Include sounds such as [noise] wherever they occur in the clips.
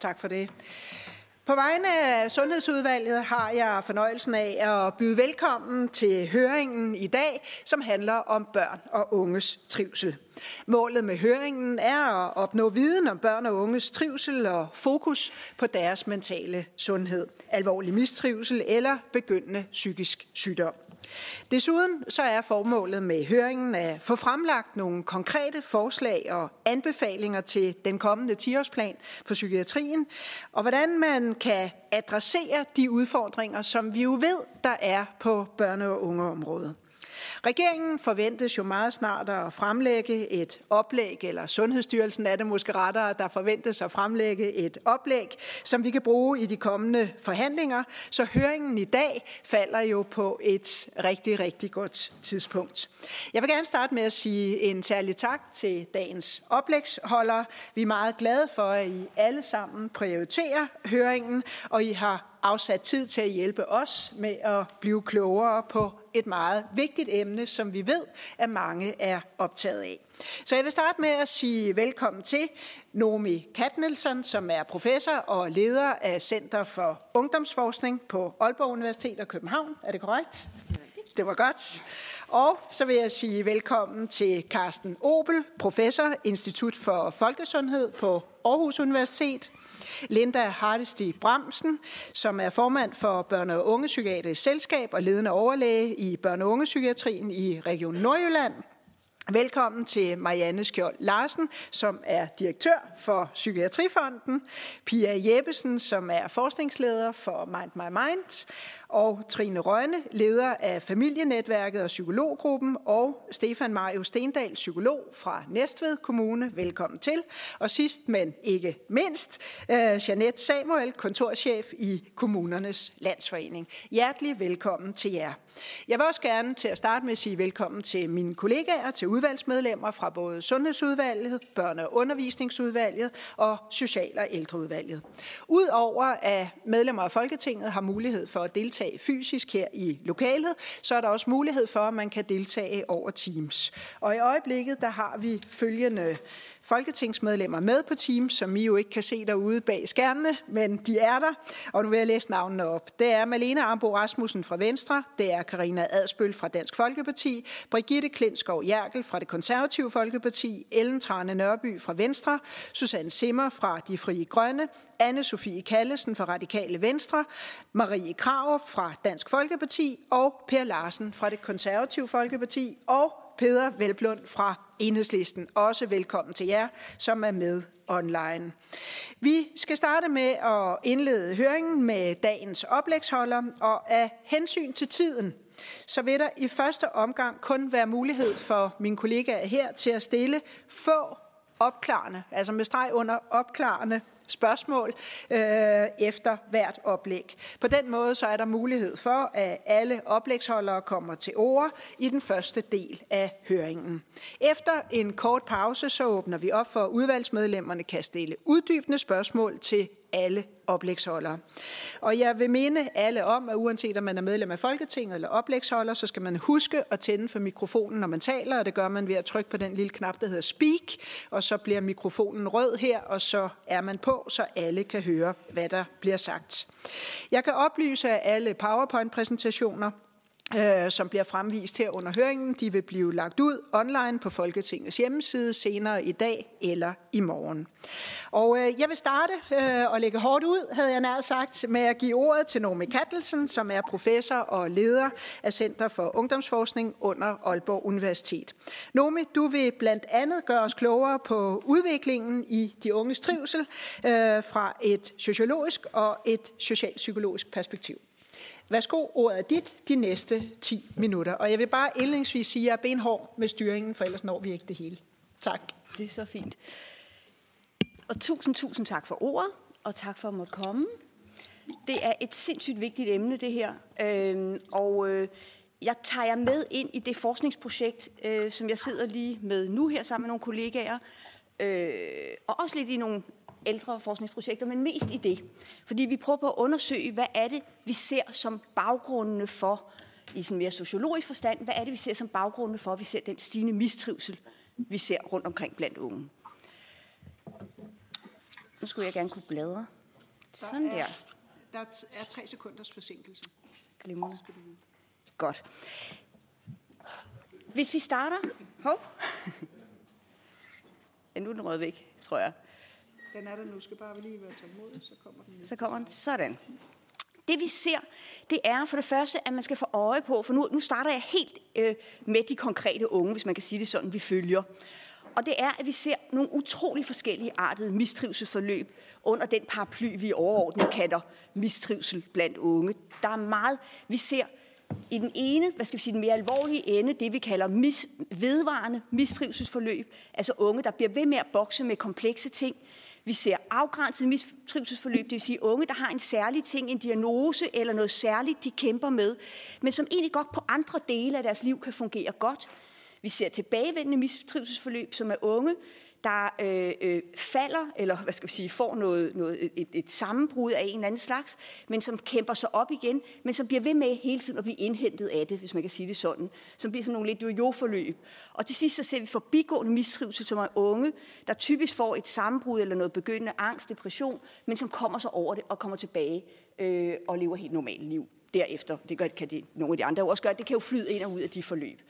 Tak for det. På vegne af Sundhedsudvalget har jeg fornøjelsen af at byde velkommen til høringen i dag, som handler om børn og unges trivsel. Målet med høringen er at opnå viden om børn og unges trivsel og fokus på deres mentale sundhed, alvorlig mistrivsel eller begyndende psykisk sygdom. Desuden så er formålet med høringen at få fremlagt nogle konkrete forslag og anbefalinger til den kommende 10-årsplan for psykiatrien, og hvordan man kan adressere de udfordringer, som vi jo ved, der er på børne- og ungeområdet. Regeringen forventes jo meget snart at fremlægge et oplæg, eller Sundhedsstyrelsen er det måske rettere, der forventes at fremlægge et oplæg, som vi kan bruge i de kommende forhandlinger. Så høringen i dag falder jo på et rigtig, rigtig godt tidspunkt. Jeg vil gerne starte med at sige en særlig tak til dagens oplægsholder. Vi er meget glade for, at I alle sammen prioriterer høringen, og I har afsat tid til at hjælpe os med at blive klogere på et meget vigtigt emne, som vi ved, at mange er optaget af. Så jeg vil starte med at sige velkommen til Nomi Katnelson, som er professor og leder af Center for Ungdomsforskning på Aalborg Universitet og København. Er det korrekt? Det var godt. Og så vil jeg sige velkommen til Carsten Obel, professor, Institut for Folkesundhed på Aarhus Universitet. Linda Hardestig Bramsen, som er formand for Børne- og Ungepsykiatrisk Selskab og ledende overlæge i Børne- og ungepsykiatrien i Region Nordjylland. Velkommen til Marianne Skjold Larsen, som er direktør for Psykiatrifonden, Pia Jeppesen, som er forskningsleder for Mind My Mind, og Trine Rønne, leder af familienetværket og psykologgruppen, og Stefan Mario Stendal, psykolog fra Næstved Kommune. Velkommen til. Og sidst, men ikke mindst, uh, Jeanette Samuel, kontorchef i Kommunernes Landsforening. Hjertelig velkommen til jer. Jeg vil også gerne til at starte med at sige velkommen til mine kollegaer, til udvalgsmedlemmer fra både Sundhedsudvalget, Børne- og Undervisningsudvalget og Social- og Ældreudvalget. Udover at medlemmer af Folketinget har mulighed for at deltage fysisk her i lokalet, så er der også mulighed for, at man kan deltage over Teams. Og i øjeblikket, der har vi følgende folketingsmedlemmer med på Teams, som I jo ikke kan se derude bag skærmene, men de er der. Og nu vil jeg læse navnene op. Det er Malene Ambo Rasmussen fra Venstre, det er Karina Adspøl fra Dansk Folkeparti, Brigitte Klinskov Jærkel fra det Konservative Folkeparti, Ellen Trane Nørby fra Venstre, Susanne Simmer fra De Frie Grønne, anne Sofie Kallesen fra Radikale Venstre, Marie Krav fra Dansk Folkeparti og Per Larsen fra det Konservative Folkeparti og Peder Velblund fra Enhedslisten. Også velkommen til jer, som er med online. Vi skal starte med at indlede høringen med dagens oplægsholder, og af hensyn til tiden, så vil der i første omgang kun være mulighed for mine kollegaer her til at stille få opklarende, altså med streg under opklarende spørgsmål øh, efter hvert oplæg. På den måde så er der mulighed for, at alle oplægsholdere kommer til ord i den første del af høringen. Efter en kort pause så åbner vi op for, at udvalgsmedlemmerne kan stille uddybende spørgsmål til alle oplægsholdere. Og jeg vil minde alle om, at uanset om man er medlem af Folketinget eller oplægsholder, så skal man huske at tænde for mikrofonen, når man taler, og det gør man ved at trykke på den lille knap, der hedder speak, og så bliver mikrofonen rød her, og så er man på, så alle kan høre, hvad der bliver sagt. Jeg kan oplyse, at alle PowerPoint-præsentationer øh, som bliver fremvist her under høringen, de vil blive lagt ud online på Folketingets hjemmeside senere i dag eller i morgen. Og øh, jeg vil starte øh, og lægge hårdt ud, havde jeg nær sagt, med at give ordet til Nomi Kattelsen, som er professor og leder af Center for Ungdomsforskning under Aalborg Universitet. Nomi, du vil blandt andet gøre os klogere på udviklingen i de unges trivsel øh, fra et sociologisk og et socialpsykologisk perspektiv. Værsgo, ordet er dit de næste 10 minutter. Og jeg vil bare indlægsvis sige, at jeg er benhård med styringen, for ellers når vi ikke det hele. Tak. Det er så fint. Og tusind, tusind tak for ordet, og tak for at måtte komme. Det er et sindssygt vigtigt emne, det her. Øh, og øh, jeg tager jer med ind i det forskningsprojekt, øh, som jeg sidder lige med nu her sammen med nogle kollegaer, øh, og også lidt i nogle ældre forskningsprojekter, men mest i det. Fordi vi prøver på at undersøge, hvad er det, vi ser som baggrundene for, i sådan mere sociologisk forstand, hvad er det, vi ser som baggrundene for, at vi ser den stigende mistrivsel, vi ser rundt omkring blandt unge. Nu skulle jeg gerne kunne bladre. Sådan der. Der er tre sekunders forsinkelse. Glimrende. Godt. Hvis vi starter... Hov. [laughs] Ja, nu er den rød væk, tror jeg. Den er der nu. Skal bare lige være tålmodig, så kommer den. Så kommer den. Sådan. Det vi ser, det er for det første, at man skal få øje på, for nu, nu starter jeg helt øh, med de konkrete unge, hvis man kan sige det sådan, vi følger. Og det er, at vi ser nogle utrolig forskellige artede mistrivselsforløb under den paraply, vi overordnet kalder mistrivsel blandt unge. Der er meget, vi ser i den ene, hvad skal vi sige, den mere alvorlige ende, det vi kalder mis, vedvarende mistrivselsforløb, altså unge, der bliver ved med at bokse med komplekse ting. Vi ser afgrænset mistrivselsforløb, det vil sige unge, der har en særlig ting, en diagnose eller noget særligt, de kæmper med, men som egentlig godt på andre dele af deres liv kan fungere godt. Vi ser tilbagevendende mistrivselsforløb, som er unge, der øh, øh, falder, eller hvad skal vi sige, får noget, noget, et, et sammenbrud af en eller anden slags, men som kæmper sig op igen, men som bliver ved med hele tiden at blive indhentet af det, hvis man kan sige det sådan. Som bliver sådan nogle lidt jo-jo-forløb. Og til sidst så ser vi forbigående mistrivsel, som er unge, der typisk får et sammenbrud eller noget begyndende angst, depression, men som kommer sig over det og kommer tilbage øh, og lever helt normalt liv derefter. Det gør, kan det, nogle af de andre også gøre. Det kan jo flyde ind og ud af de forløb.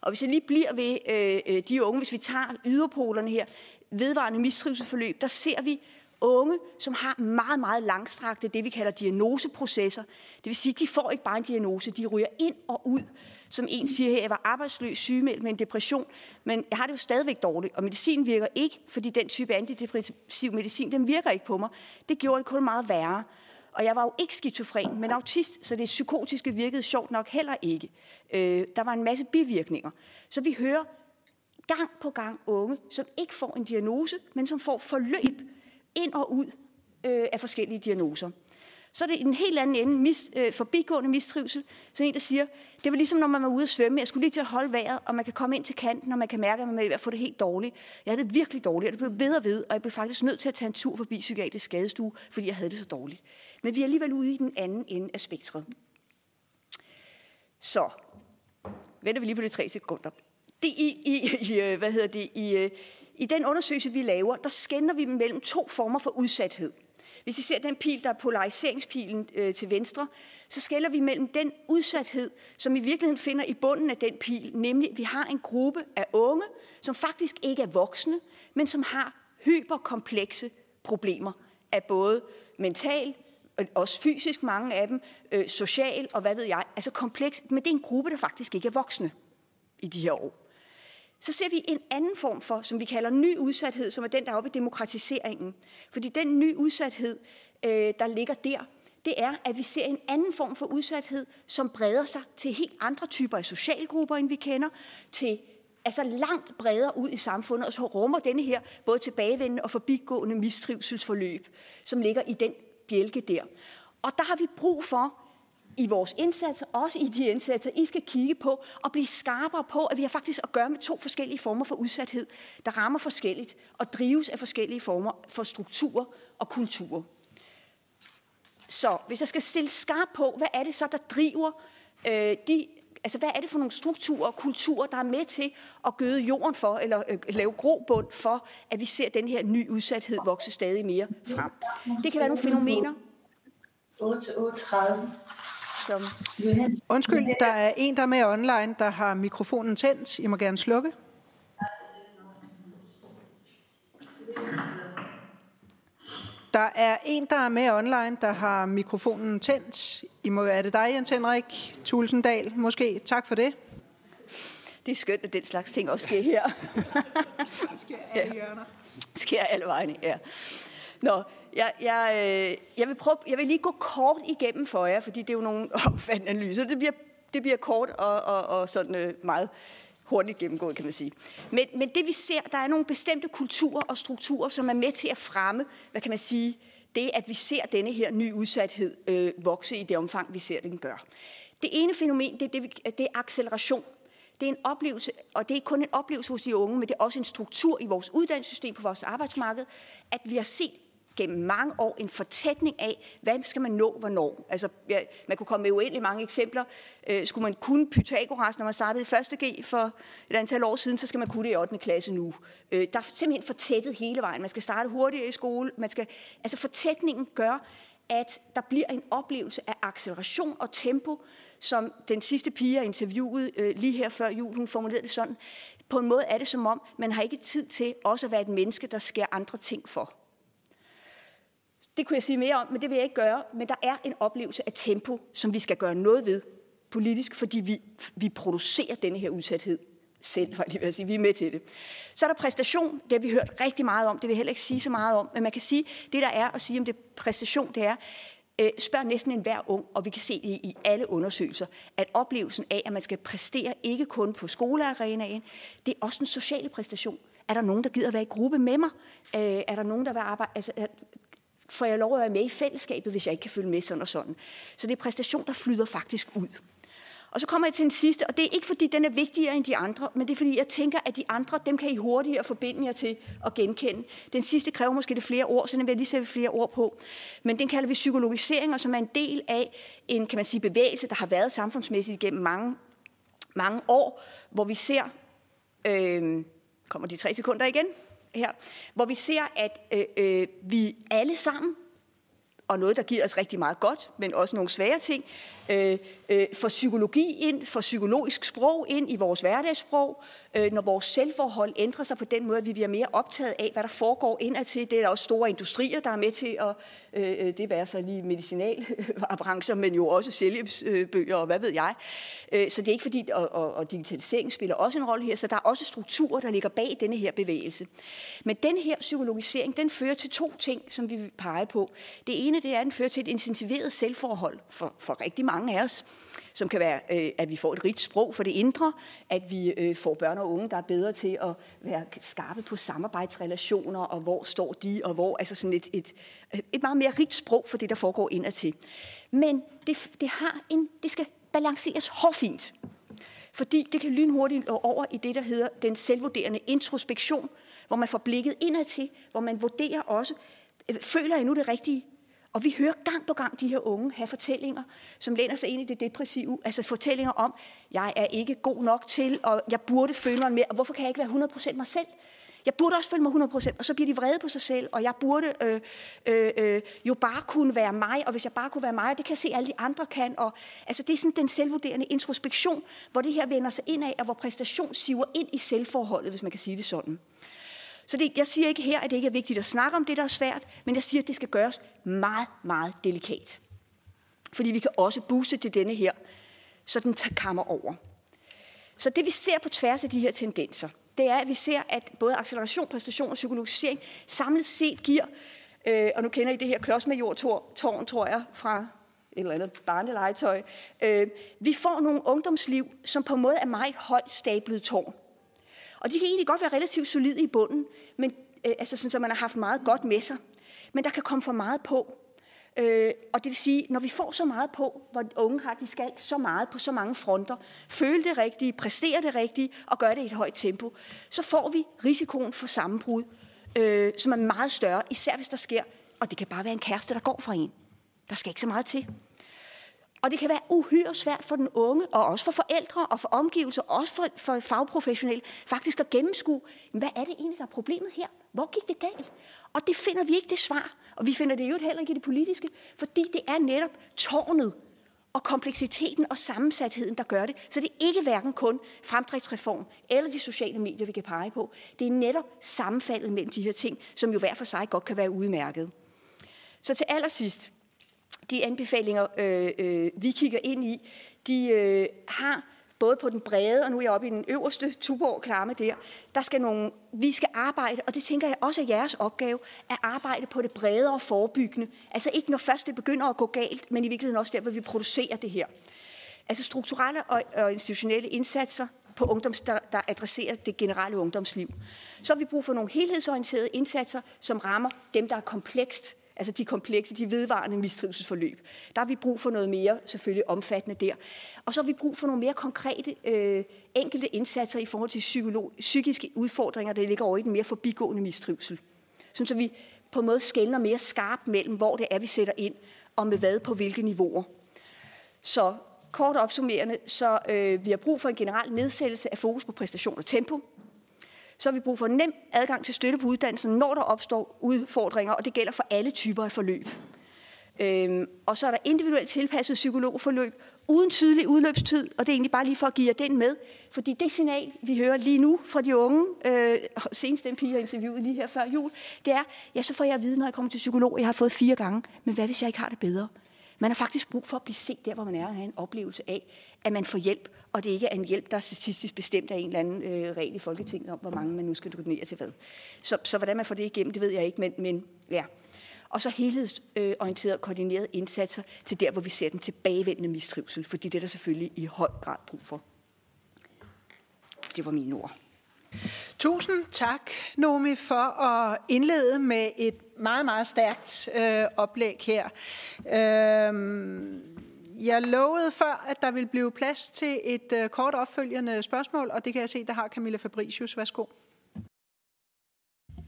Og hvis jeg lige bliver ved øh, øh, de unge, hvis vi tager yderpolerne her, vedvarende mistrivselforløb, der ser vi unge, som har meget, meget langstrakte, det vi kalder diagnoseprocesser. Det vil sige, de får ikke bare en diagnose, de ryger ind og ud. Som en siger her, jeg var arbejdsløs, sygemeldt med en depression, men jeg har det jo stadigvæk dårligt, og medicin virker ikke, fordi den type antidepressiv medicin, den virker ikke på mig. Det gjorde det kun meget værre. Og jeg var jo ikke skizofren, men autist, så det psykotiske virkede sjovt nok heller ikke. Øh, der var en masse bivirkninger. Så vi hører gang på gang unge, som ikke får en diagnose, men som får forløb ind og ud øh, af forskellige diagnoser. Så er det en helt anden ende, mis, øh, forbigående mistrivsel. Så en, der siger, det var ligesom, når man var ude at svømme. Jeg skulle lige til at holde vejret, og man kan komme ind til kanten, og man kan mærke, at man er ved at få det helt dårligt. Jeg havde det virkelig dårligt, og det blev ved og ved, og jeg blev faktisk nødt til at tage en tur forbi psykiatrisk skadestue, fordi jeg havde det så dårligt. Men vi er alligevel ude i den anden ende af spektret. Så, venter vi lige på de tre sekunder. Det i, i, i, øh, hvad hedder det, i, øh, i den undersøgelse, vi laver, der skænder vi mellem to former for udsathed. Hvis I ser den pil, der er polariseringspilen øh, til venstre, så skælder vi mellem den udsathed, som i virkeligheden finder i bunden af den pil, nemlig at vi har en gruppe af unge, som faktisk ikke er voksne, men som har hyperkomplekse problemer af både mental, også fysisk mange af dem, øh, social og hvad ved jeg, altså kompleks, men det er en gruppe, der faktisk ikke er voksne i de her år. Så ser vi en anden form for, som vi kalder ny udsathed, som er den, der er oppe i demokratiseringen. Fordi den ny udsathed, øh, der ligger der, det er, at vi ser en anden form for udsathed, som breder sig til helt andre typer af socialgrupper, end vi kender, til altså langt bredere ud i samfundet, og så rummer denne her både tilbagevendende og forbigående mistrivselsforløb, som ligger i den bjælke der. Og der har vi brug for, i vores indsatser, også i de indsatser, I skal kigge på og blive skarpere på, at vi har faktisk at gøre med to forskellige former for udsathed, der rammer forskelligt og drives af forskellige former for strukturer og kulturer. Så hvis jeg skal stille skarpt på, hvad er det så, der driver øh, de Altså, hvad er det for nogle strukturer og kulturer, der er med til at gøde jorden for, eller øh, lave grobund for, at vi ser den her nye udsathed vokse stadig mere frem? Det kan være nogle fænomener. 8.38 som... Undskyld, der er en, der er med online, der har mikrofonen tændt. I må gerne slukke. Der er en, der er med online, der har mikrofonen tændt. I må, er det dig, Jens Henrik Tulsendal, måske? Tak for det. Det er skønt, at den slags ting også sker her. Det sker alle hjørner. Sker alle vegne, ja. Nå, jeg, jeg, øh, jeg, vil prøve, jeg vil lige gå kort igennem for jer, fordi det er jo nogle [laughs] omfattende analyser. Det bliver, det bliver kort og, og, og sådan øh, meget hurtigt gennemgået, kan man sige. Men, men det vi ser, der er nogle bestemte kulturer og strukturer, som er med til at fremme, hvad kan man sige, det at vi ser denne her nye udsathed øh, vokse i det omfang, vi ser den gør. Det ene fænomen, det er, det, det er acceleration. Det er en oplevelse, og det er ikke kun en oplevelse hos de unge, men det er også en struktur i vores uddannelsessystem på vores arbejdsmarked, at vi har set gennem mange år en fortætning af, hvad skal man nå hvornår. Altså, ja, man kunne komme med uendelig mange eksempler. Øh, skulle man kunne Pythagoras, når man startede i 1. G for et antal år siden, så skal man kunne det i 8. klasse nu. Øh, der er simpelthen fortættet hele vejen. Man skal starte hurtigere i skole. Man skal, altså fortætningen gør, at der bliver en oplevelse af acceleration og tempo, som den sidste pige, jeg interviewede øh, lige her før jul, hun formulerede det sådan. På en måde er det som om, man har ikke tid til også at være et menneske, der sker andre ting for. Det kunne jeg sige mere om, men det vil jeg ikke gøre. Men der er en oplevelse af tempo, som vi skal gøre noget ved politisk, fordi vi, vi producerer denne her udsathed selv, var lige at sige. Vi er med til det. Så er der præstation. Det har vi hørt rigtig meget om. Det vil jeg heller ikke sige så meget om. Men man kan sige, det der er at sige om det præstation, det er, øh, spørg næsten enhver ung, og vi kan se det i alle undersøgelser, at oplevelsen af, at man skal præstere ikke kun på skolearenaen, det er også en social præstation. Er der nogen, der gider være i gruppe med mig? Øh, er der nogen, der vil arbejde? Altså, får jeg lov at være med i fællesskabet, hvis jeg ikke kan følge med sådan og sådan? Så det er præstation, der flyder faktisk ud. Og så kommer jeg til den sidste, og det er ikke fordi, den er vigtigere end de andre, men det er fordi, jeg tænker, at de andre, dem kan I hurtigere forbinde jer til at genkende. Den sidste kræver måske det flere ord, så den vil jeg lige sætte flere ord på. Men den kalder vi psykologisering, og som er en del af en, kan man sige, bevægelse, der har været samfundsmæssigt gennem mange, mange år, hvor vi ser, øh, kommer de tre sekunder igen her, hvor vi ser, at øh, øh, vi alle sammen og noget, der giver os rigtig meget godt, men også nogle svære ting, øh, øh, får psykologi ind, får psykologisk sprog ind i vores hverdagssprog, øh, når vores selvforhold ændrer sig på den måde, at vi bliver mere optaget af, hvad der foregår indadtil. Det er der også store industrier, der er med til at, øh, øh det være så lige medicinalbrancher, men jo også selvhjælpsbøger og hvad ved jeg. Øh, så det er ikke fordi, og, og, og digitalisering spiller også en rolle her, så der er også strukturer, der ligger bag denne her bevægelse. Men den her psykologisering, den fører til to ting, som vi vil pege på. Det ene, det er, at den fører til et intensiveret selvforhold for, for rigtig mange af os som kan være, øh, at vi får et rigt sprog for det indre, at vi øh, får børn og unge, der er bedre til at være skarpe på samarbejdsrelationer, og hvor står de, og hvor, altså sådan et, et, et meget mere rigt sprog for det, der foregår indadtil. Men det, det, har en, det skal balanceres hårfint. Fordi det kan lynhurtigt gå over i det, der hedder den selvvurderende introspektion, hvor man får blikket indadtil, hvor man vurderer også, øh, føler jeg nu det rigtige? Og vi hører gang på gang de her unge have fortællinger, som læner sig ind i det depressive. Altså fortællinger om, jeg er ikke god nok til, og jeg burde føle mig mere, og hvorfor kan jeg ikke være 100% mig selv? Jeg burde også føle mig 100%, og så bliver de vrede på sig selv, og jeg burde øh, øh, øh, jo bare kunne være mig, og hvis jeg bare kunne være mig, det kan jeg se, at alle de andre kan. Og, altså, det er sådan den selvvurderende introspektion, hvor det her vender sig ind af, og hvor præstation siver ind i selvforholdet, hvis man kan sige det sådan. Så det, jeg siger ikke her, at det ikke er vigtigt at snakke om det, der er svært, men jeg siger, at det skal gøres meget, meget delikat. Fordi vi kan også booste til denne her, så den tager kammer over. Så det vi ser på tværs af de her tendenser, det er, at vi ser, at både acceleration, præstation og psykologisering samlet set giver, øh, og nu kender I det her klodsmajor-tårn, tror jeg, fra et eller andet barnelegetøj. Øh, vi får nogle ungdomsliv, som på en måde er meget højt stablet tårn. Og de kan egentlig godt være relativt solide i bunden, men, øh, altså sådan, så man har haft meget godt med sig. Men der kan komme for meget på. Øh, og det vil sige, når vi får så meget på, hvor unge har, de skal så meget på så mange fronter, føle det rigtige, præstere det rigtige og gøre det i et højt tempo, så får vi risikoen for sammenbrud, øh, som er meget større, især hvis der sker, og det kan bare være en kæreste, der går fra en. Der skal ikke så meget til. Og det kan være uhyre svært for den unge, og også for forældre og for omgivelser, og også for, for fagprofessionelle, faktisk at gennemskue, hvad er det egentlig, der er problemet her? Hvor gik det galt? Og det finder vi ikke det svar. Og vi finder det jo heller ikke i det politiske, fordi det er netop tårnet og kompleksiteten og sammensatheden, der gør det. Så det er ikke hverken kun fremdriftsreform eller de sociale medier, vi kan pege på. Det er netop sammenfaldet mellem de her ting, som jo hver for sig godt kan være udmærket. Så til allersidst, de anbefalinger, øh, øh, vi kigger ind i, de øh, har både på den brede, og nu er jeg oppe i den øverste, Tuborg klamme der, der skal nogle, vi skal arbejde, og det tænker jeg også er jeres opgave, at arbejde på det bredere forebyggende. Altså ikke når først det begynder at gå galt, men i virkeligheden også der, hvor vi producerer det her. Altså strukturelle og, og institutionelle indsatser på ungdoms, der, der adresserer det generelle ungdomsliv. Så har vi brug for nogle helhedsorienterede indsatser, som rammer dem, der er komplekst altså de komplekse, de vedvarende mistrivselsforløb. Der har vi brug for noget mere selvfølgelig omfattende der. Og så har vi brug for nogle mere konkrete øh, enkelte indsatser i forhold til psykolog, psykiske udfordringer, der ligger over i den mere forbigående mistrivsel. Sådan så vi på en måde skældner mere skarpt mellem, hvor det er, vi sætter ind, og med hvad på hvilke niveauer. Så kort opsummerende, så øh, vi har brug for en generel nedsættelse af fokus på præstation og tempo. Så har vi brug for nem adgang til støtte på uddannelsen, når der opstår udfordringer, og det gælder for alle typer af forløb. Øhm, og så er der individuelt tilpasset psykologforløb uden tydelig udløbstid, og det er egentlig bare lige for at give jer den med, fordi det signal, vi hører lige nu fra de unge, øh, senest den pige, jeg interviewet lige her før jul, det er, ja, så får jeg at vide, når jeg kommer til psykolog, jeg har fået fire gange, men hvad hvis jeg ikke har det bedre? Man har faktisk brug for at blive set der, hvor man er, og have en oplevelse af, at man får hjælp, og det ikke er en hjælp, der er statistisk bestemt af en eller anden øh, regel i Folketinget om, hvor mange man nu skal donere til hvad. Så, så hvordan man får det igennem, det ved jeg ikke, men, men ja. Og så helhedsorienterede koordinerede indsatser til der, hvor vi ser den tilbagevendende mistrivsel, fordi det er der selvfølgelig i høj grad brug for. Det var mine ord. Tusind tak, Nomi, for at indlede med et meget, meget stærkt øh, oplæg her. Øh, jeg lovede før, at der ville blive plads til et øh, kort opfølgende spørgsmål, og det kan jeg se, der har Camilla Fabricius. Værsgo.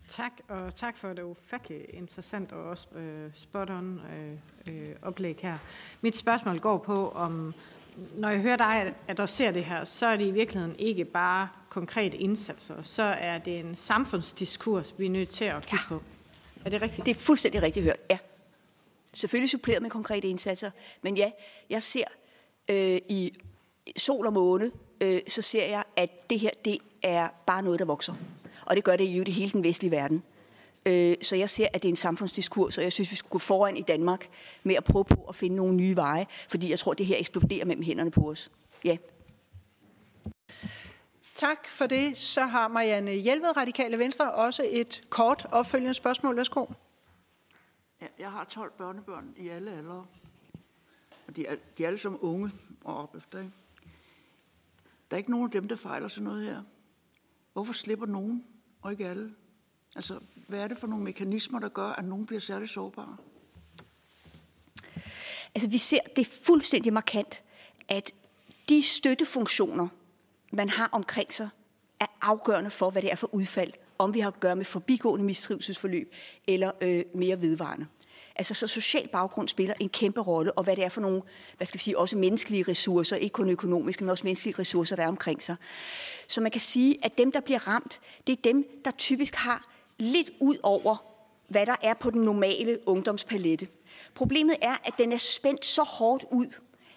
Tak, og tak for det ufattelig interessant og også øh, spot-on øh, øh, oplæg her. Mit spørgsmål går på, om når jeg hører dig adressere det her, så er det i virkeligheden ikke bare konkrete indsatser, så er det en samfundsdiskurs, vi er nødt til at kigge ja. på. Er det rigtigt? Det er fuldstændig rigtigt hørt, ja. Selvfølgelig suppleret med konkrete indsatser, men ja, jeg ser øh, i sol og måne, øh, så ser jeg, at det her, det er bare noget, der vokser. Og det gør det jo i hele den vestlige verden. Øh, så jeg ser, at det er en samfundsdiskurs, og jeg synes, vi skulle gå foran i Danmark med at prøve på at finde nogle nye veje, fordi jeg tror, at det her eksploderer mellem hænderne på os. Ja. Tak for det. Så har Marianne Hjelved, Radikale Venstre, også et kort opfølgende spørgsmål. Værsgo. Ja, jeg har 12 børnebørn i alle aldre. Og de er, de er alle som unge og op efter. Ikke? Der er ikke nogen af dem, der fejler sådan noget her. Hvorfor slipper nogen, og ikke alle? Altså, hvad er det for nogle mekanismer, der gør, at nogen bliver særligt sårbare? Altså, vi ser, det er fuldstændig markant, at de støttefunktioner, man har omkring sig, er afgørende for, hvad det er for udfald, om vi har at gøre med forbigående mistrivselsforløb eller øh, mere vedvarende. Altså så social baggrund spiller en kæmpe rolle, og hvad det er for nogle, hvad skal vi sige, også menneskelige ressourcer, ikke kun økonomiske, men også menneskelige ressourcer, der er omkring sig. Så man kan sige, at dem, der bliver ramt, det er dem, der typisk har lidt ud over, hvad der er på den normale ungdomspalette. Problemet er, at den er spændt så hårdt ud,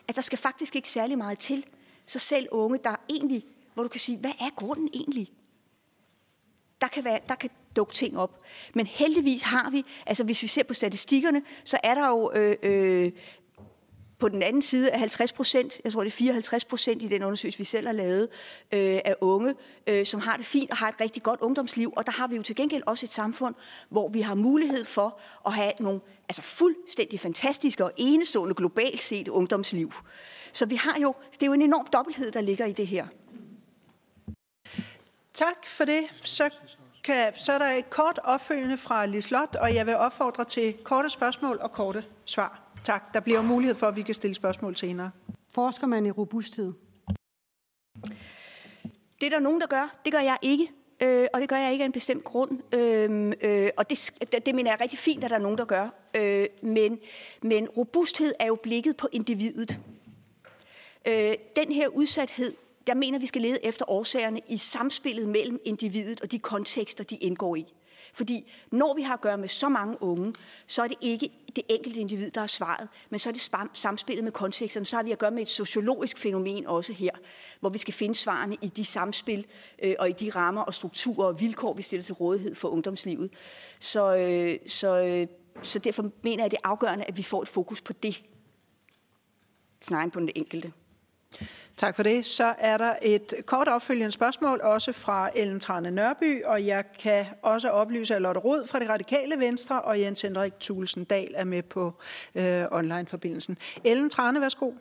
at der skal faktisk ikke særlig meget til. Så selv unge, der egentlig, hvor du kan sige, hvad er grunden egentlig? Der kan, være, der kan dukke ting op. Men heldigvis har vi, altså hvis vi ser på statistikkerne, så er der jo øh, øh, på den anden side er 50 procent, jeg tror det er 54 procent i den undersøgelse, vi selv har lavet, øh, af unge, øh, som har det fint og har et rigtig godt ungdomsliv. Og der har vi jo til gengæld også et samfund, hvor vi har mulighed for at have nogle altså fuldstændig fantastiske og enestående globalt set ungdomsliv. Så vi har jo, det er jo en enorm dobbelthed, der ligger i det her. Tak for det. Så, kan, så er der et kort opfølgende fra Lislot, og jeg vil opfordre til korte spørgsmål og korte svar. Tak. Der bliver mulighed for, at vi kan stille spørgsmål senere. Forsker man i robusthed? Det er der nogen, der gør. Det gør jeg ikke. Øh, og det gør jeg ikke af en bestemt grund. Øh, øh, og det, det mener jeg er rigtig fint, at der er nogen, der gør. Øh, men, men robusthed er jo blikket på individet. Øh, den her udsathed, der mener vi skal lede efter årsagerne i samspillet mellem individet og de kontekster, de indgår i. Fordi når vi har at gøre med så mange unge, så er det ikke det enkelte individ, der er svaret, men så er det samspillet med konteksterne. Så har vi at gøre med et sociologisk fænomen også her, hvor vi skal finde svarene i de samspil øh, og i de rammer og strukturer og vilkår, vi stiller til rådighed for ungdomslivet. Så, øh, så, øh, så derfor mener jeg, at det er afgørende, at vi får et fokus på det, snarere end på den enkelte. Tak for det. Så er der et kort opfølgende spørgsmål, også fra Ellen Trane Nørby, og jeg kan også oplyse, at Lotte Rod fra det radikale Venstre og Jens Henrik Thulesen Dahl er med på øh, online-forbindelsen. Ellen Trane, værsgo.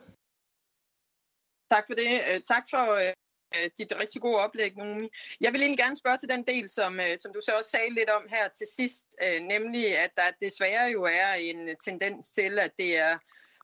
Tak for det. Øh, tak for øh, dit rigtig gode oplæg, Nomi. Jeg vil egentlig gerne spørge til den del, som, øh, som du så også sagde lidt om her til sidst, øh, nemlig at der desværre jo er en tendens til, at det er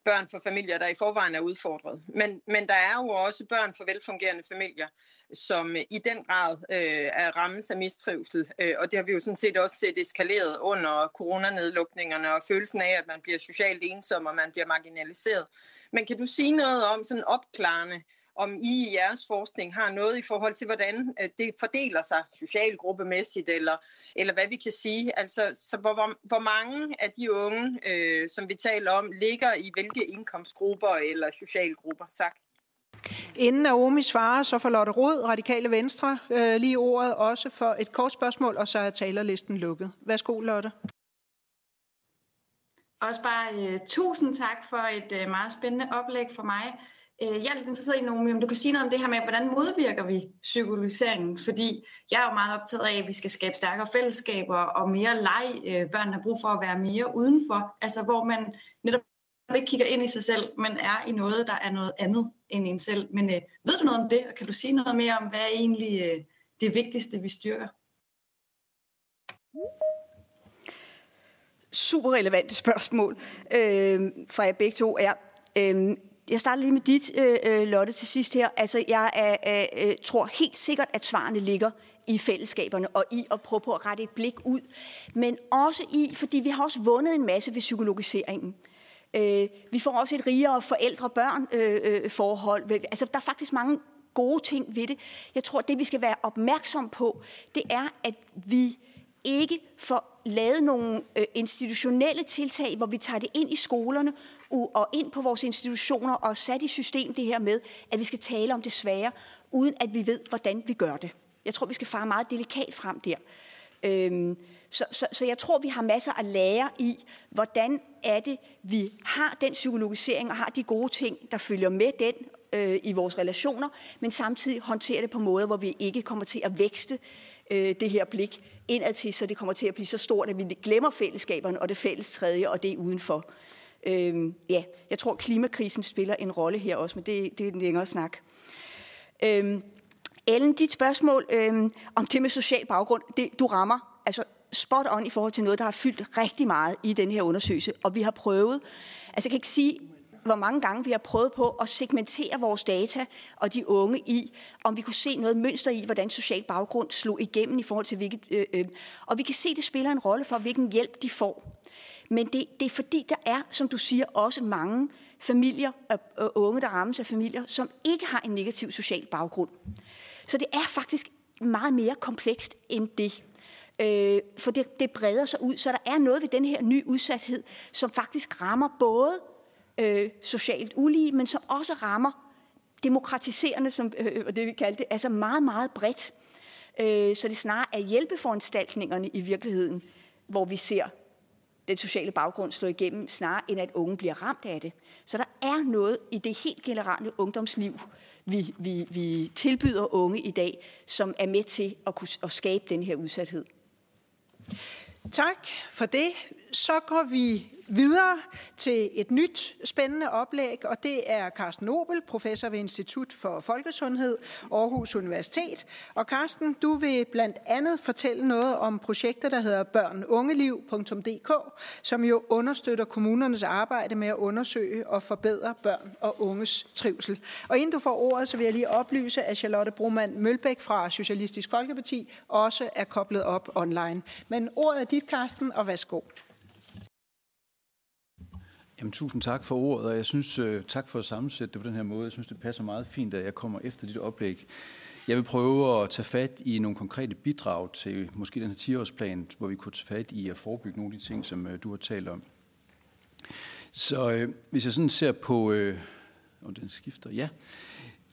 børn for familier, der i forvejen er udfordret. Men, men der er jo også børn for velfungerende familier, som øh, i den grad øh, er rammes af mistrivsel. Øh, og det har vi jo sådan set også set eskaleret under coronanedlukningerne og følelsen af, at man bliver socialt ensom og man bliver marginaliseret. Men kan du sige noget om sådan opklarende, om I i jeres forskning har noget i forhold til, hvordan øh, det fordeler sig socialgruppemæssigt, eller, eller hvad vi kan sige. Altså, så hvor, hvor mange af de unge, øh, som vi taler om, ligger i hvilke indkomstgrupper eller socialgrupper? Tak. Inden Naomi svarer, så får Lotte Rod, Radikale Venstre, øh, lige ordet også for et kort spørgsmål, og så er talerlisten lukket. Værsgo, Lotte. Også bare uh, tusind tak for et uh, meget spændende oplæg for mig. Øh, jeg er lidt interesseret i, Nomi, om du kan sige noget om det her med, hvordan modvirker vi psykologiseringen? Fordi jeg er jo meget optaget af, at vi skal skabe stærkere fællesskaber og mere leg. Øh, Børn har brug for at være mere udenfor. Altså hvor man netop ikke kigger ind i sig selv, men er i noget, der er noget andet end en selv. Men øh, ved du noget om det, og kan du sige noget mere om, hvad er egentlig øh, det vigtigste, vi styrker? Super relevante spørgsmål øh, fra jer begge to. Er, øh, jeg starter lige med dit, øh, øh, Lotte, til sidst her. Altså, jeg er, øh, tror helt sikkert, at svarene ligger i fællesskaberne og i at prøve på at rette et blik ud. Men også i, fordi vi har også vundet en masse ved psykologiseringen. Øh, vi får også et rigere forældre-børn-forhold. Øh, øh, altså, der er faktisk mange gode ting ved det. Jeg tror, det vi skal være opmærksom på, det er, at vi ikke får lavet nogle øh, institutionelle tiltag, hvor vi tager det ind i skolerne og ind på vores institutioner og sat i system det her med, at vi skal tale om det svære, uden at vi ved, hvordan vi gør det. Jeg tror, vi skal fare meget delikat frem der. Øhm, så, så, så jeg tror, vi har masser at lære i, hvordan er det, vi har den psykologisering og har de gode ting, der følger med den øh, i vores relationer, men samtidig håndterer det på måder, hvor vi ikke kommer til at vækste øh, det her blik indad til, så det kommer til at blive så stort, at vi glemmer fællesskaberne og det fælles tredje og det udenfor. Øhm, ja, jeg tror, klimakrisen spiller en rolle her også, men det, det er en længere snak. Øhm, Ellen, dit spørgsmål øhm, om det med social baggrund, det, du rammer altså spot on i forhold til noget, der har fyldt rigtig meget i den her undersøgelse, og vi har prøvet, altså jeg kan ikke sige, hvor mange gange vi har prøvet på at segmentere vores data og de unge i, om vi kunne se noget mønster i, hvordan social baggrund slog igennem i forhold til hvilket... Øh, øh, og vi kan se, det spiller en rolle for, hvilken hjælp de får. Men det, det er fordi, der er, som du siger, også mange familier og, og unge, der rammes af familier, som ikke har en negativ social baggrund. Så det er faktisk meget mere komplekst end det. Øh, for det, det breder sig ud, så der er noget ved den her nye udsathed, som faktisk rammer både øh, socialt ulige, men som også rammer demokratiserende, som øh, øh det vi kalder det, altså meget, meget bredt. Øh, så det snarere er hjælpeforanstaltningerne i virkeligheden, hvor vi ser den sociale baggrund slå igennem, snarere end at unge bliver ramt af det. Så der er noget i det helt generelle ungdomsliv, vi, vi, vi tilbyder unge i dag, som er med til at, kunne, at skabe den her udsathed. Tak for det. Så går vi videre til et nyt spændende oplæg, og det er Carsten Nobel, professor ved Institut for Folkesundhed, Aarhus Universitet. Og Carsten, du vil blandt andet fortælle noget om projekter, der hedder børnungeliv.dk, som jo understøtter kommunernes arbejde med at undersøge og forbedre børn og unges trivsel. Og inden du får ordet, så vil jeg lige oplyse, at Charlotte Broman Mølbæk fra Socialistisk Folkeparti også er koblet op online. Men ordet er dit, Carsten, og værsgo. Jamen, tusind tak for ordet, og jeg synes, øh, tak for at sammensætte det på den her måde. Jeg synes, det passer meget fint, at jeg kommer efter dit oplæg. Jeg vil prøve at tage fat i nogle konkrete bidrag til måske den her 10-årsplan, hvor vi kunne tage fat i at forebygge nogle af de ting, som øh, du har talt om. Så øh, hvis jeg sådan ser på... Øh, og den skifter, ja.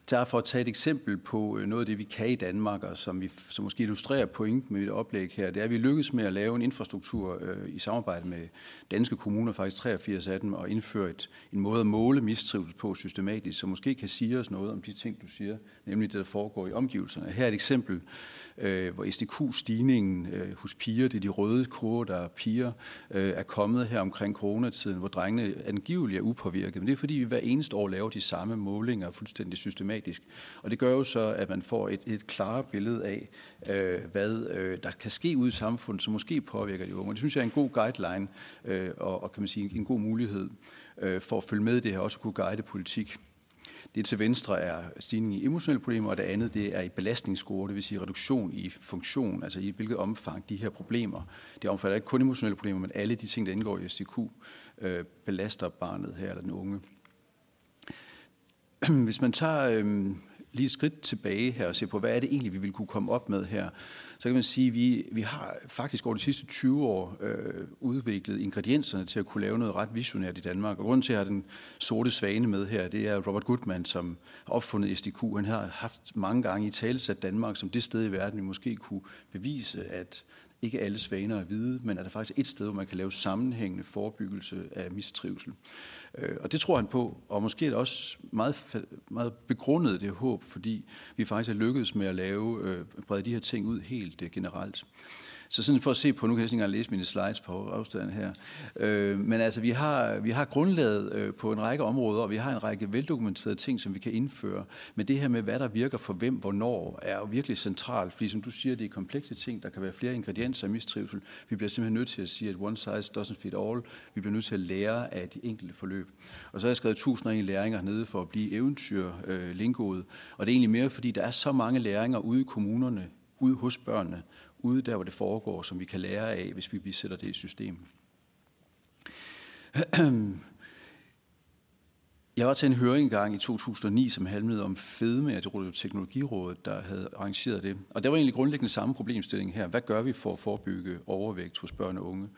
Der for at tage et eksempel på øh, noget af det, vi kan i Danmark, og som, vi, som måske illustrerer pointen med mit oplæg her, det er, at vi lykkedes med at lave en infrastruktur øh, i samarbejde med danske kommuner, faktisk 83 af dem, og indføre et, en måde at måle mistrivsel på systematisk, som måske kan sige os noget om de ting, du siger, nemlig det, der foregår i omgivelserne. Her er et eksempel, øh, hvor SDQ-stigningen øh, hos piger, det er de røde kurver, der er piger, øh, er kommet her omkring coronatiden, hvor drengene angiveligt er upåvirket. Men det er fordi, vi hver eneste år laver de samme målinger fuldstændig systematisk. Og det gør jo så, at man får et, et klare billede af, øh, hvad øh, der kan ske ude i samfundet, som måske påvirker de unge. Og det synes jeg er en god guideline, øh, og, og kan man sige en god mulighed øh, for at følge med i det her, også kunne guide politik. Det til venstre er stigning i emotionelle problemer, og det andet det er i belastningsscore, det vil sige reduktion i funktion, altså i hvilket omfang de her problemer, det omfatter ikke kun emotionelle problemer, men alle de ting, der indgår i STQ, øh, belaster barnet her eller den unge. [clears throat] Hvis man tager øh, lige et skridt tilbage her og se på, hvad er det egentlig, vi vil kunne komme op med her, så kan man sige, at vi, vi har faktisk over de sidste 20 år øh, udviklet ingredienserne til at kunne lave noget ret visionært i Danmark. Og grunden til, at jeg har den sorte svane med her, det er Robert Goodman, som har opfundet SDQ. Han har haft mange gange i talesat Danmark som det sted i verden, vi måske kunne bevise, at ikke alle svaner er hvide, men at der faktisk er et sted, hvor man kan lave sammenhængende forebyggelse af mistrivsel. Øh, og det tror han på, og måske er det også meget, meget begrundet det håb, fordi vi faktisk er lykkedes med at lave, øh, brede de her ting ud helt øh, generelt. Så sådan for at se på, nu kan jeg ikke engang læse mine slides på afstanden her, øh, men altså vi har, vi har grundlaget øh, på en række områder, og vi har en række veldokumenterede ting, som vi kan indføre. Men det her med, hvad der virker for hvem, hvornår, er jo virkelig centralt, fordi som du siger, det er komplekse ting, der kan være flere ingredienser af mistrivsel. Vi bliver simpelthen nødt til at sige, at one size doesn't fit all. Vi bliver nødt til at lære af de enkelte forløb. Og så har jeg skrevet 1001 læringer nede for at blive eventyr øh. Og det er egentlig mere, fordi der er så mange læringer ude i kommunerne, ude hos børnene, ude der, hvor det foregår, som vi kan lære af, hvis vi, vi sætter det i system. Jeg var til en høring engang i 2009, som handlede om fedme af det Teknologirådet, der havde arrangeret det. Og der var egentlig grundlæggende samme problemstilling her. Hvad gør vi for at forebygge overvægt hos børn og unge?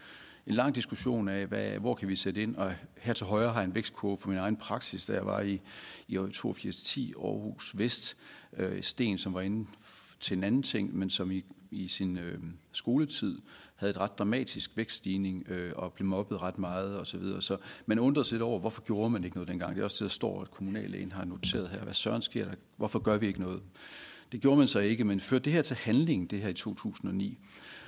En lang diskussion af, hvad, hvor kan vi sætte ind? Og her til højre har jeg en vækstkurve for min egen praksis, da jeg var i, i 8210 Aarhus Vest, øh, Sten, som var inde til en anden ting, men som i i sin øh, skoletid havde et ret dramatisk vækststigning øh, og blev mobbet ret meget osv. Så, videre. så man undrede sig lidt over, hvorfor gjorde man ikke noget dengang. Det er også det, der står, at kommunallægen har noteret her. Hvad søren sker der? Hvorfor gør vi ikke noget? Det gjorde man så ikke, men førte det her til handling, det her i 2009.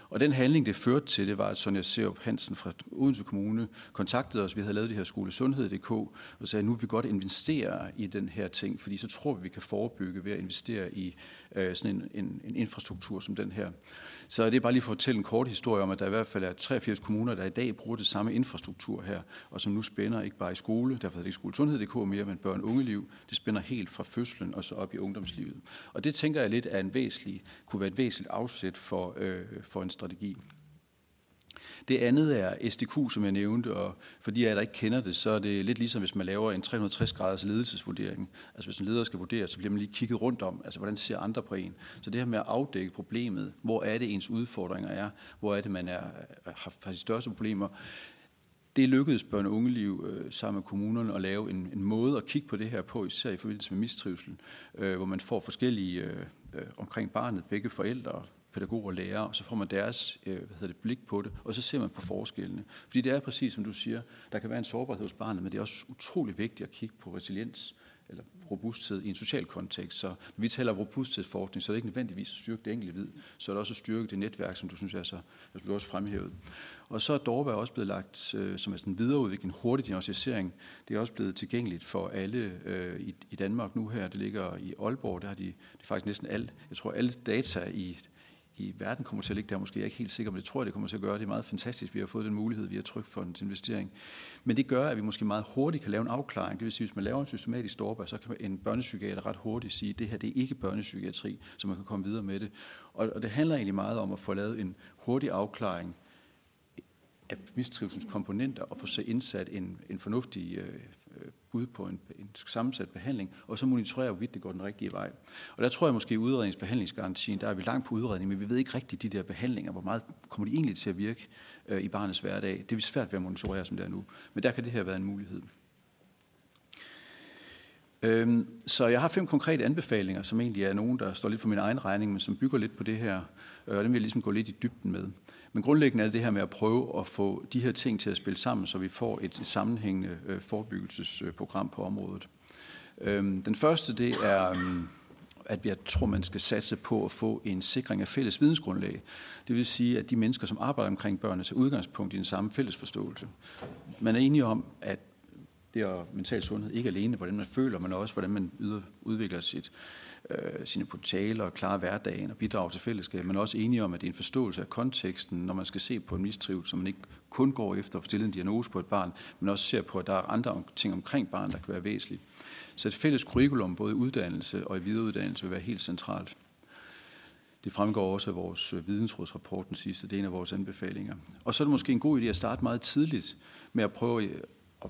Og den handling, det førte til, det var, at Sonja Serup Hansen fra Odense Kommune kontaktede os. Vi havde lavet det her skolesundhed.dk og sagde, at nu vil vi godt investere i den her ting, fordi så tror vi, vi kan forebygge ved at investere i øh, sådan en, en, en infrastruktur som den her. Så det er bare lige for at fortælle en kort historie om, at der i hvert fald er 83 kommuner, der i dag bruger det samme infrastruktur her, og som nu spænder ikke bare i skole, derfor er det ikke skolesundhed.dk mere, men børn ungeliv. Det spænder helt fra fødslen og så op i ungdomslivet. Og det tænker jeg lidt er en væsentlig, kunne være et væsentligt afsæt for, øh, for en strategi. Det andet er SDQ, som jeg nævnte, og for de af jer, der ikke kender det, så er det lidt ligesom, hvis man laver en 360-graders ledelsesvurdering. Altså hvis en leder skal vurdere, så bliver man lige kigget rundt om, altså hvordan ser andre på en. Så det her med at afdække problemet, hvor er det ens udfordringer er, hvor er det, man er, øh, har, har de største problemer, det lykkedes børn- og ungeliv øh, sammen med kommunerne at lave en, en måde at kigge på det her på, især i forbindelse med mistrivsel, øh, hvor man får forskellige øh, øh, omkring barnet, begge forældre, pædagoger og lærere, og så får man deres øh, hvad hedder det, blik på det, og så ser man på forskellene. Fordi det er præcis, som du siger, der kan være en sårbarhed hos barnet, men det er også utrolig vigtigt at kigge på resiliens eller robusthed i en social kontekst. Så når vi taler om robusthedsforskning, så er det ikke nødvendigvis at styrke det enkelte vid, så er det også at styrke det netværk, som du synes er så, som du også fremhævet. Og så er Dorba også blevet lagt øh, som er sådan en videreudvikling, en hurtig diagnostisering. Det er også blevet tilgængeligt for alle øh, i, i Danmark nu her. Det ligger i Aalborg, der har de, det er faktisk næsten alt, jeg tror alle data i i verden kommer til at ligge der. Måske jeg er ikke helt sikker, men det tror jeg, det kommer til at gøre. Det er meget fantastisk, vi har fået den mulighed via Trykfondens investering. Men det gør, at vi måske meget hurtigt kan lave en afklaring. Det vil sige, hvis man laver en systematisk storber, så kan en børnepsykiater ret hurtigt sige, at det her det er ikke børnepsykiatri, så man kan komme videre med det. Og, og det handler egentlig meget om at få lavet en hurtig afklaring af mistrivselskomponenter og få så indsat en, en fornuftig øh, bud på en, en sammensat behandling, og så monitorere, hvorvidt det går den rigtige vej. Og der tror jeg måske, i udredningsbehandlingsgarantien, der er vi langt på udredning, men vi ved ikke rigtigt de der behandlinger, hvor meget kommer de egentlig til at virke øh, i barnets hverdag. Det er vi svært ved at monitorere, som det er nu. Men der kan det her være en mulighed. Øhm, så jeg har fem konkrete anbefalinger, som egentlig er nogen, der står lidt for min egen regning, men som bygger lidt på det her, øh, og den vil jeg ligesom gå lidt i dybden med. Men grundlæggende er det det her med at prøve at få de her ting til at spille sammen, så vi får et sammenhængende øh, forebyggelsesprogram på området. Øhm, den første, det er, øhm, at jeg tror, man skal satse på at få en sikring af fælles vidensgrundlag. Det vil sige, at de mennesker, som arbejder omkring børnene, til udgangspunkt i den samme fælles forståelse. Man er enige om, at det er mental sundhed ikke alene, hvordan man føler, men også hvordan man yder, udvikler sit, øh, sine potentialer og klare hverdagen og bidrage til fællesskab, men også enige om, at det er en forståelse af konteksten, når man skal se på en mistrivsel, så man ikke kun går efter at stille en diagnose på et barn, men også ser på, at der er andre ting omkring barnet, der kan være væsentligt. Så et fælles curriculum, både i uddannelse og i videreuddannelse, vil være helt centralt. Det fremgår også af vores øh, vidensrådsrapport den sidste, det er en af vores anbefalinger. Og så er det måske en god idé at starte meget tidligt med at prøve øh,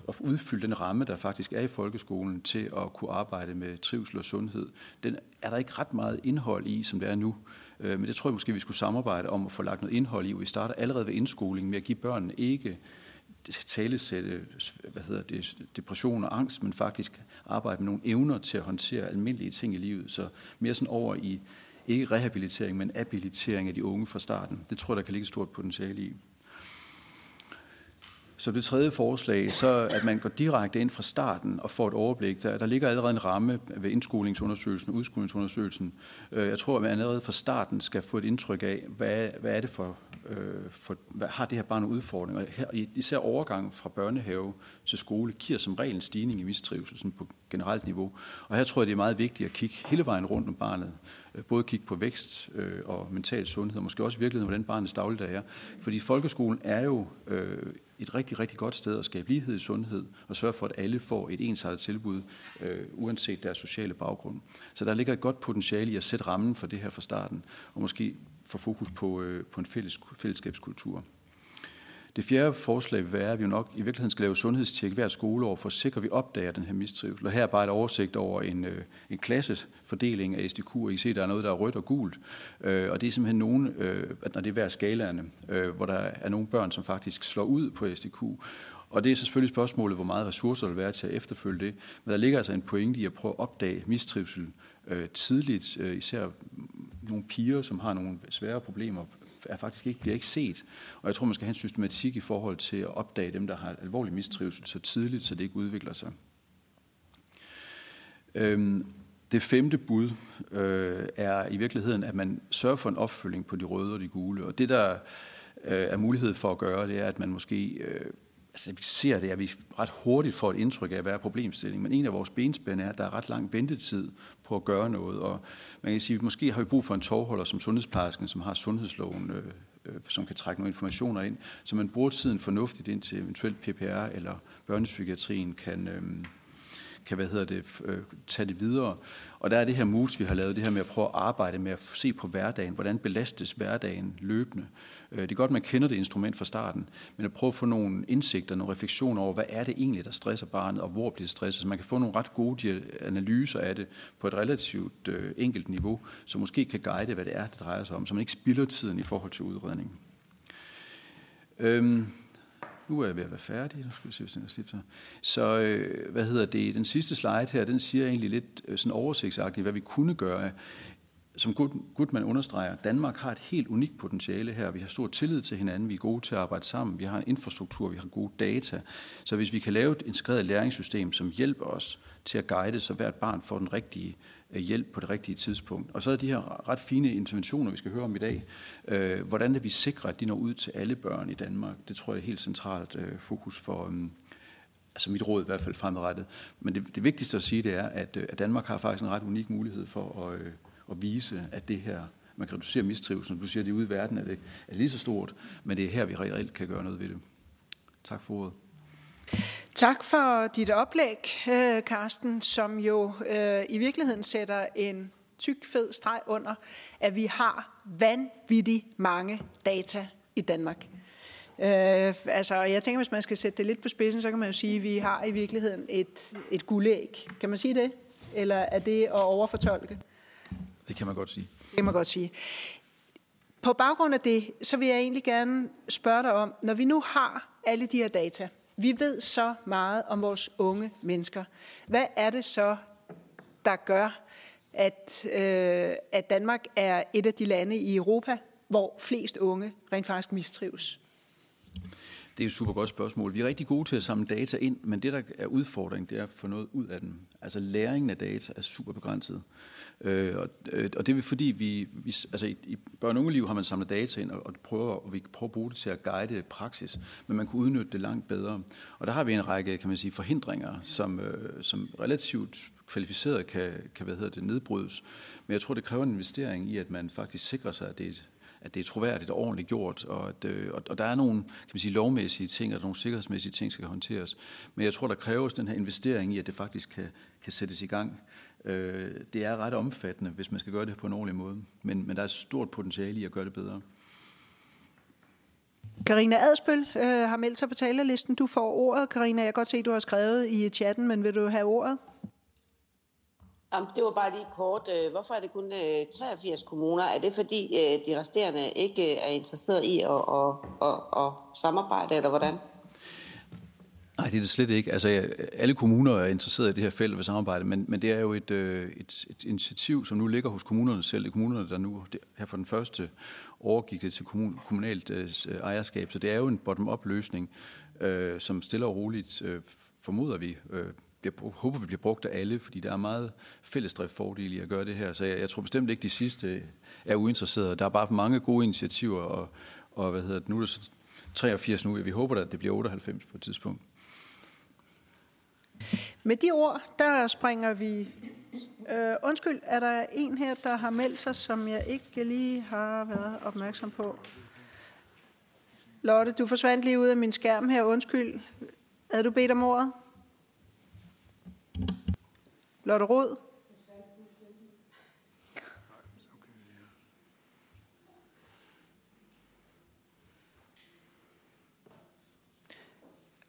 at udfylde den ramme, der faktisk er i folkeskolen, til at kunne arbejde med trivsel og sundhed. Den er der ikke ret meget indhold i, som det er nu. Øh, men det tror jeg måske, vi skulle samarbejde om at få lagt noget indhold i. Vi starter allerede ved indskolingen med at give børnene ikke talesætte hvad hedder det, depression og angst, men faktisk arbejde med nogle evner til at håndtere almindelige ting i livet. Så mere sådan over i ikke rehabilitering, men abilitering af de unge fra starten. Det tror jeg, der kan ligge et stort potentiale i. Så det tredje forslag, så at man går direkte ind fra starten og får et overblik. Der, der ligger allerede en ramme ved indskolingsundersøgelsen og udskolingsundersøgelsen. Øh, jeg tror, at man allerede fra starten skal få et indtryk af, hvad, hvad er det for, øh, for hvad har det her barn udfordringer. Her, især overgang fra børnehave til skole giver som regel en stigning i mistrivsel sådan på generelt niveau. Og her tror jeg, det er meget vigtigt at kigge hele vejen rundt om barnet. Øh, både kigge på vækst og mental sundhed, og måske også i virkeligheden, hvordan barnets dagligdag er. Fordi folkeskolen er jo øh, et rigtig, rigtig godt sted at skabe lighed i sundhed og sørge for, at alle får et ensartet tilbud, øh, uanset deres sociale baggrund. Så der ligger et godt potentiale i at sætte rammen for det her fra starten, og måske få fokus på, øh, på en fælles, fællesskabskultur. Det fjerde forslag vil være, at vi jo nok i virkeligheden skal lave sundhedstjek hvert skoleår, for at sikre, at vi opdager den her mistrivsel. Og her er bare et oversigt over en, øh, en klassefordeling af SDQ, og I ser, der er noget, der er rødt og gult. Øh, og det er simpelthen nogen, øh, når det er hver skalaerne, øh, hvor der er nogle børn, som faktisk slår ud på SDQ. Og det er selvfølgelig spørgsmålet, hvor meget ressourcer der vil være til at efterfølge det. Men der ligger altså en pointe i at prøve at opdage mistrivsel øh, tidligt, øh, især nogle piger, som har nogle svære problemer er faktisk ikke, bliver ikke set. Og jeg tror, man skal have en systematik i forhold til at opdage dem, der har alvorlig mistrivsel så tidligt, så det ikke udvikler sig. Øhm, det femte bud øh, er i virkeligheden, at man sørger for en opfølging på de røde og de gule. Og det, der øh, er mulighed for at gøre, det er, at man måske øh, altså vi ser det, at vi ret hurtigt får et indtryk af, hvad er problemstilling. Men en af vores benspænd er, at der er ret lang ventetid på at gøre noget. Og man kan sige, at måske har vi brug for en tovholder som sundhedsplejersken, som har sundhedsloven, øh, øh, som kan trække nogle informationer ind, så man bruger tiden fornuftigt ind til eventuelt PPR eller børnepsykiatrien kan, øh, kan hvad hedder det, øh, tage det videre. Og der er det her mus, vi har lavet, det her med at prøve at arbejde med at se på hverdagen, hvordan belastes hverdagen løbende. Øh, det er godt, man kender det instrument fra starten, men at prøve at få nogle indsigter, nogle refleksioner over, hvad er det egentlig, der stresser barnet, og hvor bliver det stresset, så man kan få nogle ret gode analyser af det på et relativt øh, enkelt niveau, som måske kan guide, hvad det er, det drejer sig om, så man ikke spilder tiden i forhold til udredningen. Øhm, nu er jeg ved at være færdig. Nu skal vi se, hvis jeg er. Så øh, hvad hedder det? Den sidste slide her, den siger egentlig lidt øh, sådan oversigtsagtigt, hvad vi kunne gøre. Som Gutmann understreger, Danmark har et helt unikt potentiale her. Vi har stor tillid til hinanden, vi er gode til at arbejde sammen, vi har en infrastruktur, vi har gode data. Så hvis vi kan lave et integreret læringssystem, som hjælper os til at guide, så hvert barn får den rigtige øh, hjælp på det rigtige tidspunkt. Og så er de her ret fine interventioner, vi skal høre om i dag. Øh, hvordan er vi sikrer, at de når ud til alle børn i Danmark? Det tror jeg er helt centralt øh, fokus for, øh, altså mit råd i hvert fald fremadrettet. Men det, det vigtigste at sige, det er, at, øh, at Danmark har faktisk en ret unik mulighed for at, at vise, at det her, man kan reducere mistrivsel. Du siger, at det ude i verden er det er lige så stort, men det er her, vi reelt kan gøre noget ved det. Tak for ordet. Tak for dit oplæg, øh, Karsten, som jo øh, i virkeligheden sætter en tyk, fed streg under, at vi har vanvittigt mange data i Danmark. Øh, altså, jeg tænker, hvis man skal sætte det lidt på spidsen, så kan man jo sige, at vi har i virkeligheden et, et guldæg. Kan man sige det? Eller er det at overfortolke? Det kan man godt sige. Det kan man godt sige. På baggrund af det, så vil jeg egentlig gerne spørge dig om, når vi nu har alle de her data, vi ved så meget om vores unge mennesker. Hvad er det så, der gør, at, øh, at Danmark er et af de lande i Europa, hvor flest unge rent faktisk mistrives? Det er et super godt spørgsmål. Vi er rigtig gode til at samle data ind, men det, der er udfordring, det er at få noget ud af dem. Altså læringen af data er super begrænset. Øh, Øh, øh, og det er fordi, vi, vi altså i, i børn- og har man samlet data ind, og, og, prøver, og vi prøver at bruge det til at guide øh, praksis, men man kunne udnytte det langt bedre. Og der har vi en række, kan man sige, forhindringer, som, øh, som relativt kvalificeret kan, kan hvad hedder det, nedbrydes. Men jeg tror, det kræver en investering i, at man faktisk sikrer sig, at det er et, at det er troværdigt og ordentligt gjort, og, at, øh, og, og der er nogle kan man sige, lovmæssige ting, og nogle sikkerhedsmæssige ting, der skal håndteres. Men jeg tror, der kræves den her investering i, at det faktisk kan, kan sættes i gang. Øh, det er ret omfattende, hvis man skal gøre det på en ordentlig måde, men, men der er et stort potentiale i at gøre det bedre. Karina Adspøl øh, har meldt sig på talerlisten. Du får ordet, Karina. Jeg kan godt se, at du har skrevet i chatten, men vil du have ordet? Jamen, det var bare lige kort. Øh, hvorfor er det kun 83 øh, kommuner? Er det fordi øh, de resterende ikke er interesseret i at, at, at, at samarbejde, eller hvordan? Nej, det er det slet ikke. Altså, alle kommuner er interesseret i det her felt ved samarbejde, men, men det er jo et, øh, et, et initiativ, som nu ligger hos kommunerne selv. Det er kommunerne, der nu her for den første overgik det til kommun, kommunalt øh, øh, ejerskab. Så det er jo en bottom-up løsning, øh, som stille og roligt, øh, formoder vi, øh, bliver, håber vi bliver brugt af alle, fordi der er meget fordel i at gøre det her. Så jeg, jeg tror bestemt ikke, de sidste er uinteresserede. Der er bare mange gode initiativer, og, og hvad hedder det, nu er det så 83 nu. Vi håber, at det bliver 98 på et tidspunkt. Med de ord, der springer vi... Øh, undskyld, er der en her, der har meldt sig, som jeg ikke lige har været opmærksom på? Lotte, du forsvandt lige ud af min skærm her. Undskyld. Havde du bedt om ordet? Lotte Rod?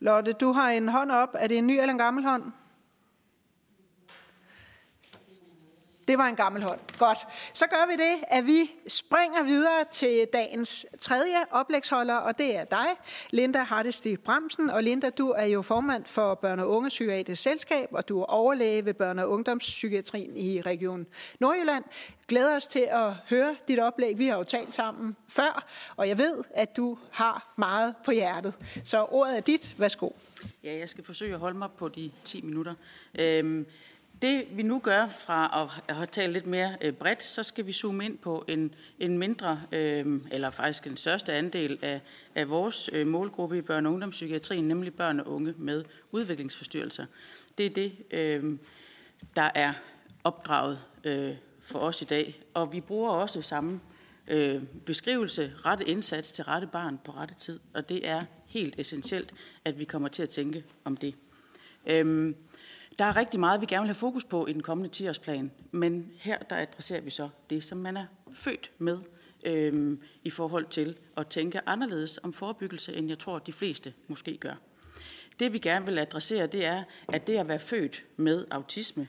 Lotte, du har en hånd op. Er det en ny eller en gammel hånd? Det var en gammel hånd. Godt. Så gør vi det, at vi springer videre til dagens tredje oplægsholder, og det er dig, Linda Hardesti Bremsen. Og Linda, du er jo formand for Børne- og Unge Psykiatrisk Selskab, og du er overlæge ved Børne- og Ungdomspsykiatrien i Region Nordjylland. Glæder os til at høre dit oplæg. Vi har jo talt sammen før, og jeg ved, at du har meget på hjertet. Så ordet er dit. Værsgo. Ja, jeg skal forsøge at holde mig på de 10 minutter. Øhm det vi nu gør fra at have talt lidt mere øh, bredt, så skal vi zoome ind på en, en mindre, øh, eller faktisk en største andel af, af vores øh, målgruppe i børne- og ungdomspsykiatrien, nemlig børn og unge med udviklingsforstyrrelser. Det er det, øh, der er opdraget øh, for os i dag. Og vi bruger også samme øh, beskrivelse, rette indsats til rette barn på rette tid. Og det er helt essentielt, at vi kommer til at tænke om det. Øh, der er rigtig meget, vi gerne vil have fokus på i den kommende 10-årsplan, men her der adresserer vi så det, som man er født med øhm, i forhold til at tænke anderledes om forebyggelse, end jeg tror, de fleste måske gør. Det vi gerne vil adressere, det er, at det at være født med autisme,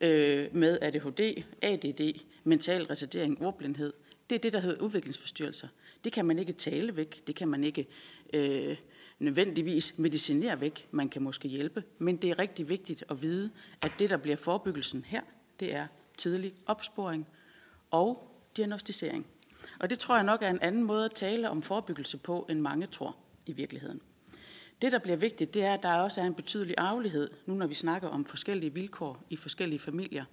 øh, med ADHD, ADD, mental retardering, ordblindhed, det er det, der hedder udviklingsforstyrrelser. Det kan man ikke tale væk, det kan man ikke øh, nødvendigvis medicinere væk. Man kan måske hjælpe, men det er rigtig vigtigt at vide, at det, der bliver forebyggelsen her, det er tidlig opsporing og diagnostisering. Og det tror jeg nok er en anden måde at tale om forebyggelse på, end mange tror i virkeligheden. Det, der bliver vigtigt, det er, at der også er en betydelig arvelighed, nu når vi snakker om forskellige vilkår i forskellige familier.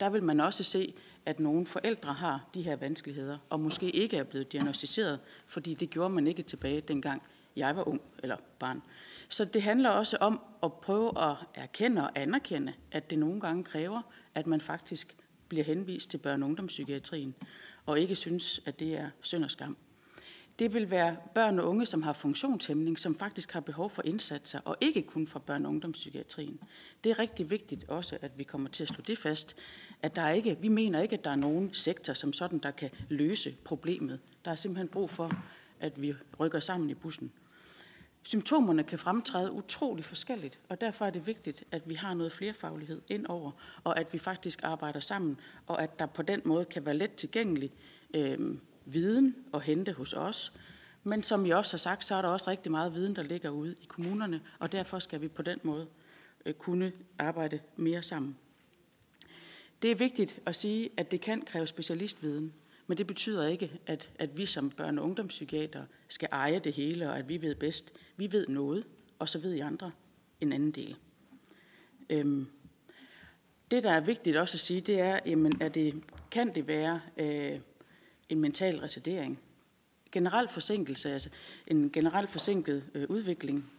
Der vil man også se, at nogle forældre har de her vanskeligheder, og måske ikke er blevet diagnostiseret, fordi det gjorde man ikke tilbage dengang jeg var ung eller barn. Så det handler også om at prøve at erkende og anerkende, at det nogle gange kræver, at man faktisk bliver henvist til børne- og ungdomspsykiatrien, og ikke synes, at det er synd og skam. Det vil være børn og unge, som har funktionshæmning, som faktisk har behov for indsatser, og ikke kun fra børne- og ungdomspsykiatrien. Det er rigtig vigtigt også, at vi kommer til at slå det fast, at der ikke, vi mener ikke, at der er nogen sektor som sådan, der kan løse problemet. Der er simpelthen brug for, at vi rykker sammen i bussen. Symptomerne kan fremtræde utrolig forskelligt, og derfor er det vigtigt, at vi har noget flerfaglighed ind over, og at vi faktisk arbejder sammen, og at der på den måde kan være let tilgængelig øh, viden at hente hos os. Men som I også har sagt, så er der også rigtig meget viden, der ligger ude i kommunerne, og derfor skal vi på den måde øh, kunne arbejde mere sammen. Det er vigtigt at sige, at det kan kræve specialistviden, Men det betyder ikke, at, at vi som børne- og ungdomspsykiater skal eje det hele, og at vi ved bedst. Vi ved noget, og så ved I andre en anden del. Øhm, det, der er vigtigt også at sige, det er, jamen, at det, kan det være øh, en mental retardering? Generel forsinkelse, altså en generelt forsinket øh, udvikling.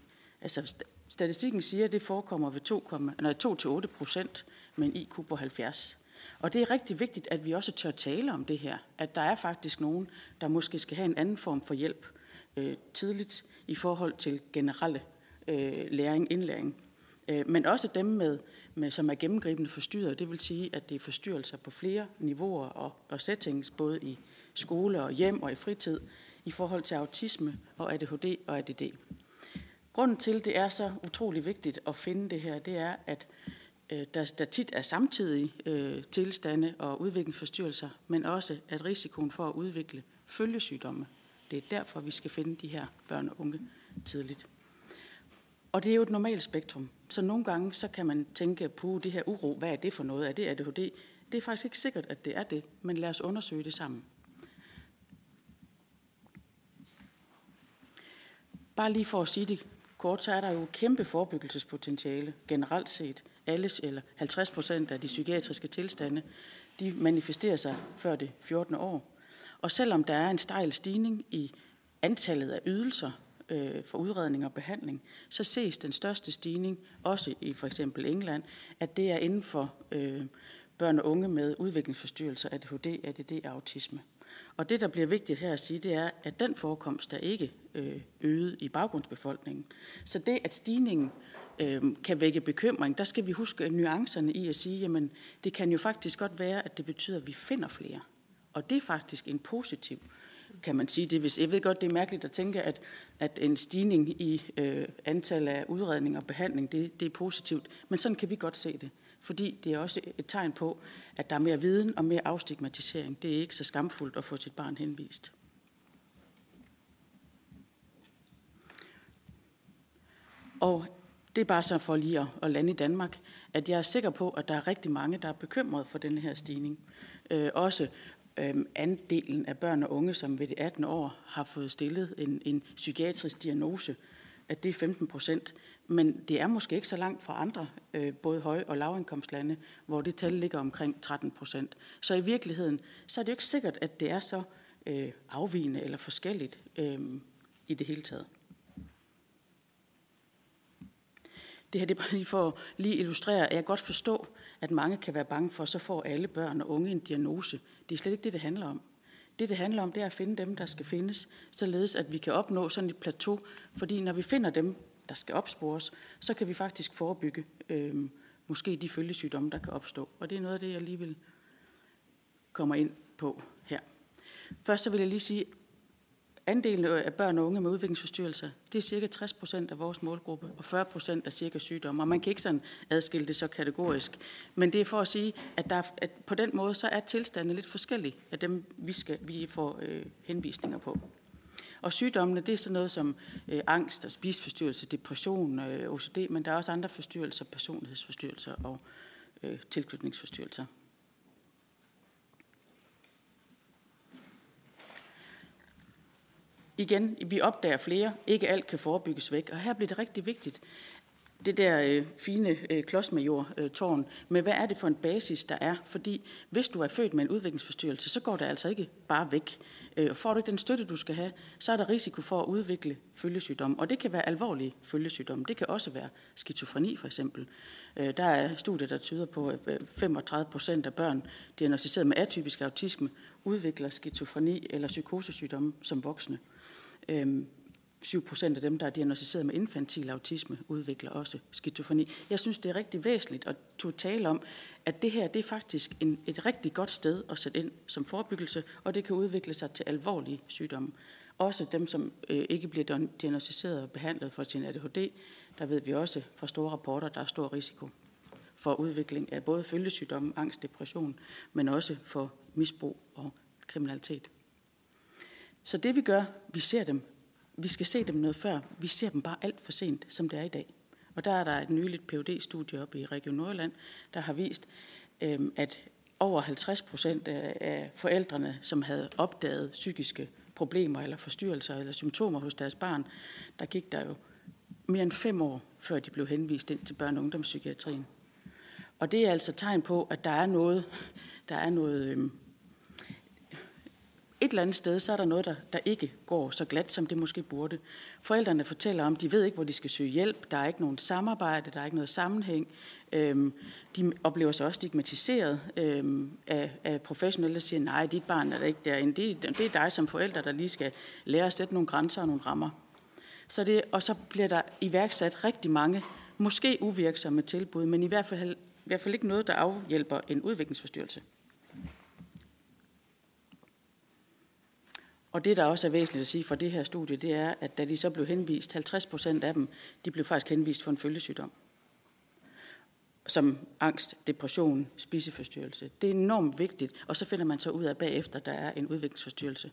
Altså statistikken siger, at det forekommer ved 2-8 procent med en IQ på 70. Og det er rigtig vigtigt, at vi også tør tale om det her. At der er faktisk nogen, der måske skal have en anden form for hjælp øh, tidligt i forhold til generelle øh, læring, indlæring. Øh, men også dem, med, med, som er gennemgribende forstyrret. Det vil sige, at det er forstyrrelser på flere niveauer og, og settings, både i skole og hjem og i fritid, i forhold til autisme og ADHD og ADD. Grunden til, det er så utrolig vigtigt at finde det her, det er, at øh, der, der tit er samtidige øh, tilstande og udviklingsforstyrrelser, men også at risikoen for at udvikle følgesygdomme. Det er derfor, vi skal finde de her børn og unge tidligt. Og det er jo et normalt spektrum. Så nogle gange så kan man tænke, på det her uro, hvad er det for noget? Er det ADHD? Det er faktisk ikke sikkert, at det er det, men lad os undersøge det sammen. Bare lige for at sige det kort, så er der jo kæmpe forebyggelsespotentiale generelt set. Alle, eller 50 procent af de psykiatriske tilstande, de manifesterer sig før det 14. år. Og selvom der er en stejl stigning i antallet af ydelser øh, for udredning og behandling, så ses den største stigning, også i for eksempel England, at det er inden for øh, børn og unge med udviklingsforstyrrelser, ADHD, ADD og autisme. Og det, der bliver vigtigt her at sige, det er, at den forekomst er ikke øh, øget i baggrundsbefolkningen. Så det, at stigningen øh, kan vække bekymring, der skal vi huske nuancerne i at sige, jamen det kan jo faktisk godt være, at det betyder, at vi finder flere. Og det er faktisk en positiv kan man sige det. Hvis, jeg ved godt, det er mærkeligt at tænke, at, at en stigning i øh, antal af udredning og behandling, det, det er positivt. Men sådan kan vi godt se det. Fordi det er også et tegn på, at der er mere viden og mere afstigmatisering. Det er ikke så skamfuldt at få sit barn henvist. Og det er bare så for lige at, at lande i Danmark, at jeg er sikker på, at der er rigtig mange, der er bekymret for den her stigning. Øh, også øh, andelen af børn og unge, som ved de 18 år har fået stillet en, en psykiatrisk diagnose, at det er 15 procent. Men det er måske ikke så langt fra andre, øh, både høj- og lavindkomstlande, hvor det tal ligger omkring 13 procent. Så i virkeligheden, så er det jo ikke sikkert, at det er så øh, afvigende eller forskelligt øh, i det hele taget. Det her det er bare lige for at lige illustrere, at jeg godt forstå, at mange kan være bange for, så får alle børn og unge en diagnose. Det er slet ikke det, det handler om. Det, det handler om, det er at finde dem, der skal findes, således at vi kan opnå sådan et plateau. Fordi når vi finder dem, der skal opspores, så kan vi faktisk forebygge øh, måske de følgesygdomme, der kan opstå. Og det er noget af det, jeg lige vil komme ind på her. Først så vil jeg lige sige, Andelen af børn og unge med udviklingsforstyrrelser, det er cirka 60 procent af vores målgruppe, og 40 procent af cirka sygdomme. Og man kan ikke sådan adskille det så kategorisk. Men det er for at sige, at, der, at på den måde, så er tilstanden lidt forskellig af dem, vi, skal, vi får øh, henvisninger på. Og sygdommene, det er sådan noget som øh, angst og spiseforstyrrelse, depression, øh, OCD, men der er også andre forstyrrelser, personlighedsforstyrrelser og øh, tilknytningsforstyrrelser. Igen, vi opdager flere. Ikke alt kan forebygges væk. Og her bliver det rigtig vigtigt, det der øh, fine øh, klodsmajor-tårn, men hvad er det for en basis, der er? Fordi hvis du er født med en udviklingsforstyrrelse, så går det altså ikke bare væk. Øh, får du ikke den støtte, du skal have, så er der risiko for at udvikle følgesygdomme. Og det kan være alvorlige følgesygdomme. Det kan også være skizofreni for eksempel. Øh, der er studier, der tyder på, at øh, 35 procent af børn diagnostiseret med atypisk autisme udvikler skizofreni eller psykosesygdomme som voksne. Øh, øhm, procent af dem, der er diagnostiseret med infantil autisme, udvikler også skizofreni. Jeg synes, det er rigtig væsentligt at tale om, at det her det er faktisk en, et rigtig godt sted at sætte ind som forebyggelse, og det kan udvikle sig til alvorlige sygdomme. Også dem, som øh, ikke bliver diagnostiseret og behandlet for sin ADHD, der ved vi også fra store rapporter, der er stor risiko for udvikling af både følgesygdomme, angst, depression, men også for misbrug og kriminalitet. Så det vi gør, vi ser dem. Vi skal se dem noget før. Vi ser dem bare alt for sent, som det er i dag. Og der er der et nyligt phd studie op i Region Nordjylland, der har vist, øhm, at over 50 procent af forældrene, som havde opdaget psykiske problemer eller forstyrrelser eller symptomer hos deres barn, der gik der jo mere end fem år, før de blev henvist ind til børne- og ungdomspsykiatrien. Og det er altså tegn på, at der er noget, der er noget øhm, et eller andet sted, så er der noget, der, der ikke går så glat, som det måske burde. Forældrene fortæller om, de ved ikke, hvor de skal søge hjælp, der er ikke nogen samarbejde, der er ikke noget sammenhæng. Øhm, de oplever sig også stigmatiseret øhm, af, af professionelle, der siger, nej, dit barn er der ikke derinde. Det, det er dig som forældre, der lige skal lære at sætte nogle grænser og nogle rammer. Så det, og så bliver der iværksat rigtig mange, måske uvirksomme tilbud, men i hvert fald, i hvert fald ikke noget, der afhjælper en udviklingsforstyrrelse. Og det, der også er væsentligt at sige fra det her studie, det er, at da de så blev henvist, 50 procent af dem, de blev faktisk henvist for en følgesygdom. Som angst, depression, spiseforstyrrelse. Det er enormt vigtigt, og så finder man så ud af bagefter, der er en udviklingsforstyrrelse.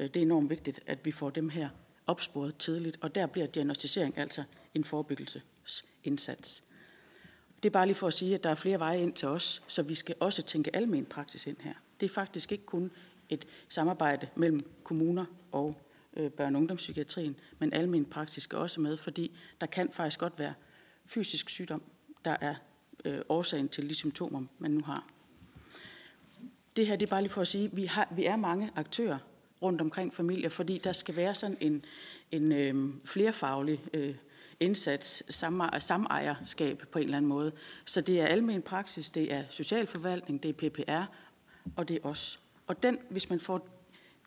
Øh, det er enormt vigtigt, at vi får dem her opsporet tidligt, og der bliver diagnostisering altså en forebyggelsesindsats. Det er bare lige for at sige, at der er flere veje ind til os, så vi skal også tænke almen praksis ind her. Det er faktisk ikke kun et samarbejde mellem kommuner og øh, børne- og ungdomspsykiatrien, men almen praksis skal også med, fordi der kan faktisk godt være fysisk sygdom, der er øh, årsagen til de symptomer, man nu har. Det her det er bare lige for at sige, at vi, har, vi er mange aktører rundt omkring familier, fordi der skal være sådan en, en øh, flerfaglig øh, indsats, samejerskab på en eller anden måde. Så det er almen praksis, det er socialforvaltning, det er PPR, og det er os. Og den, hvis man får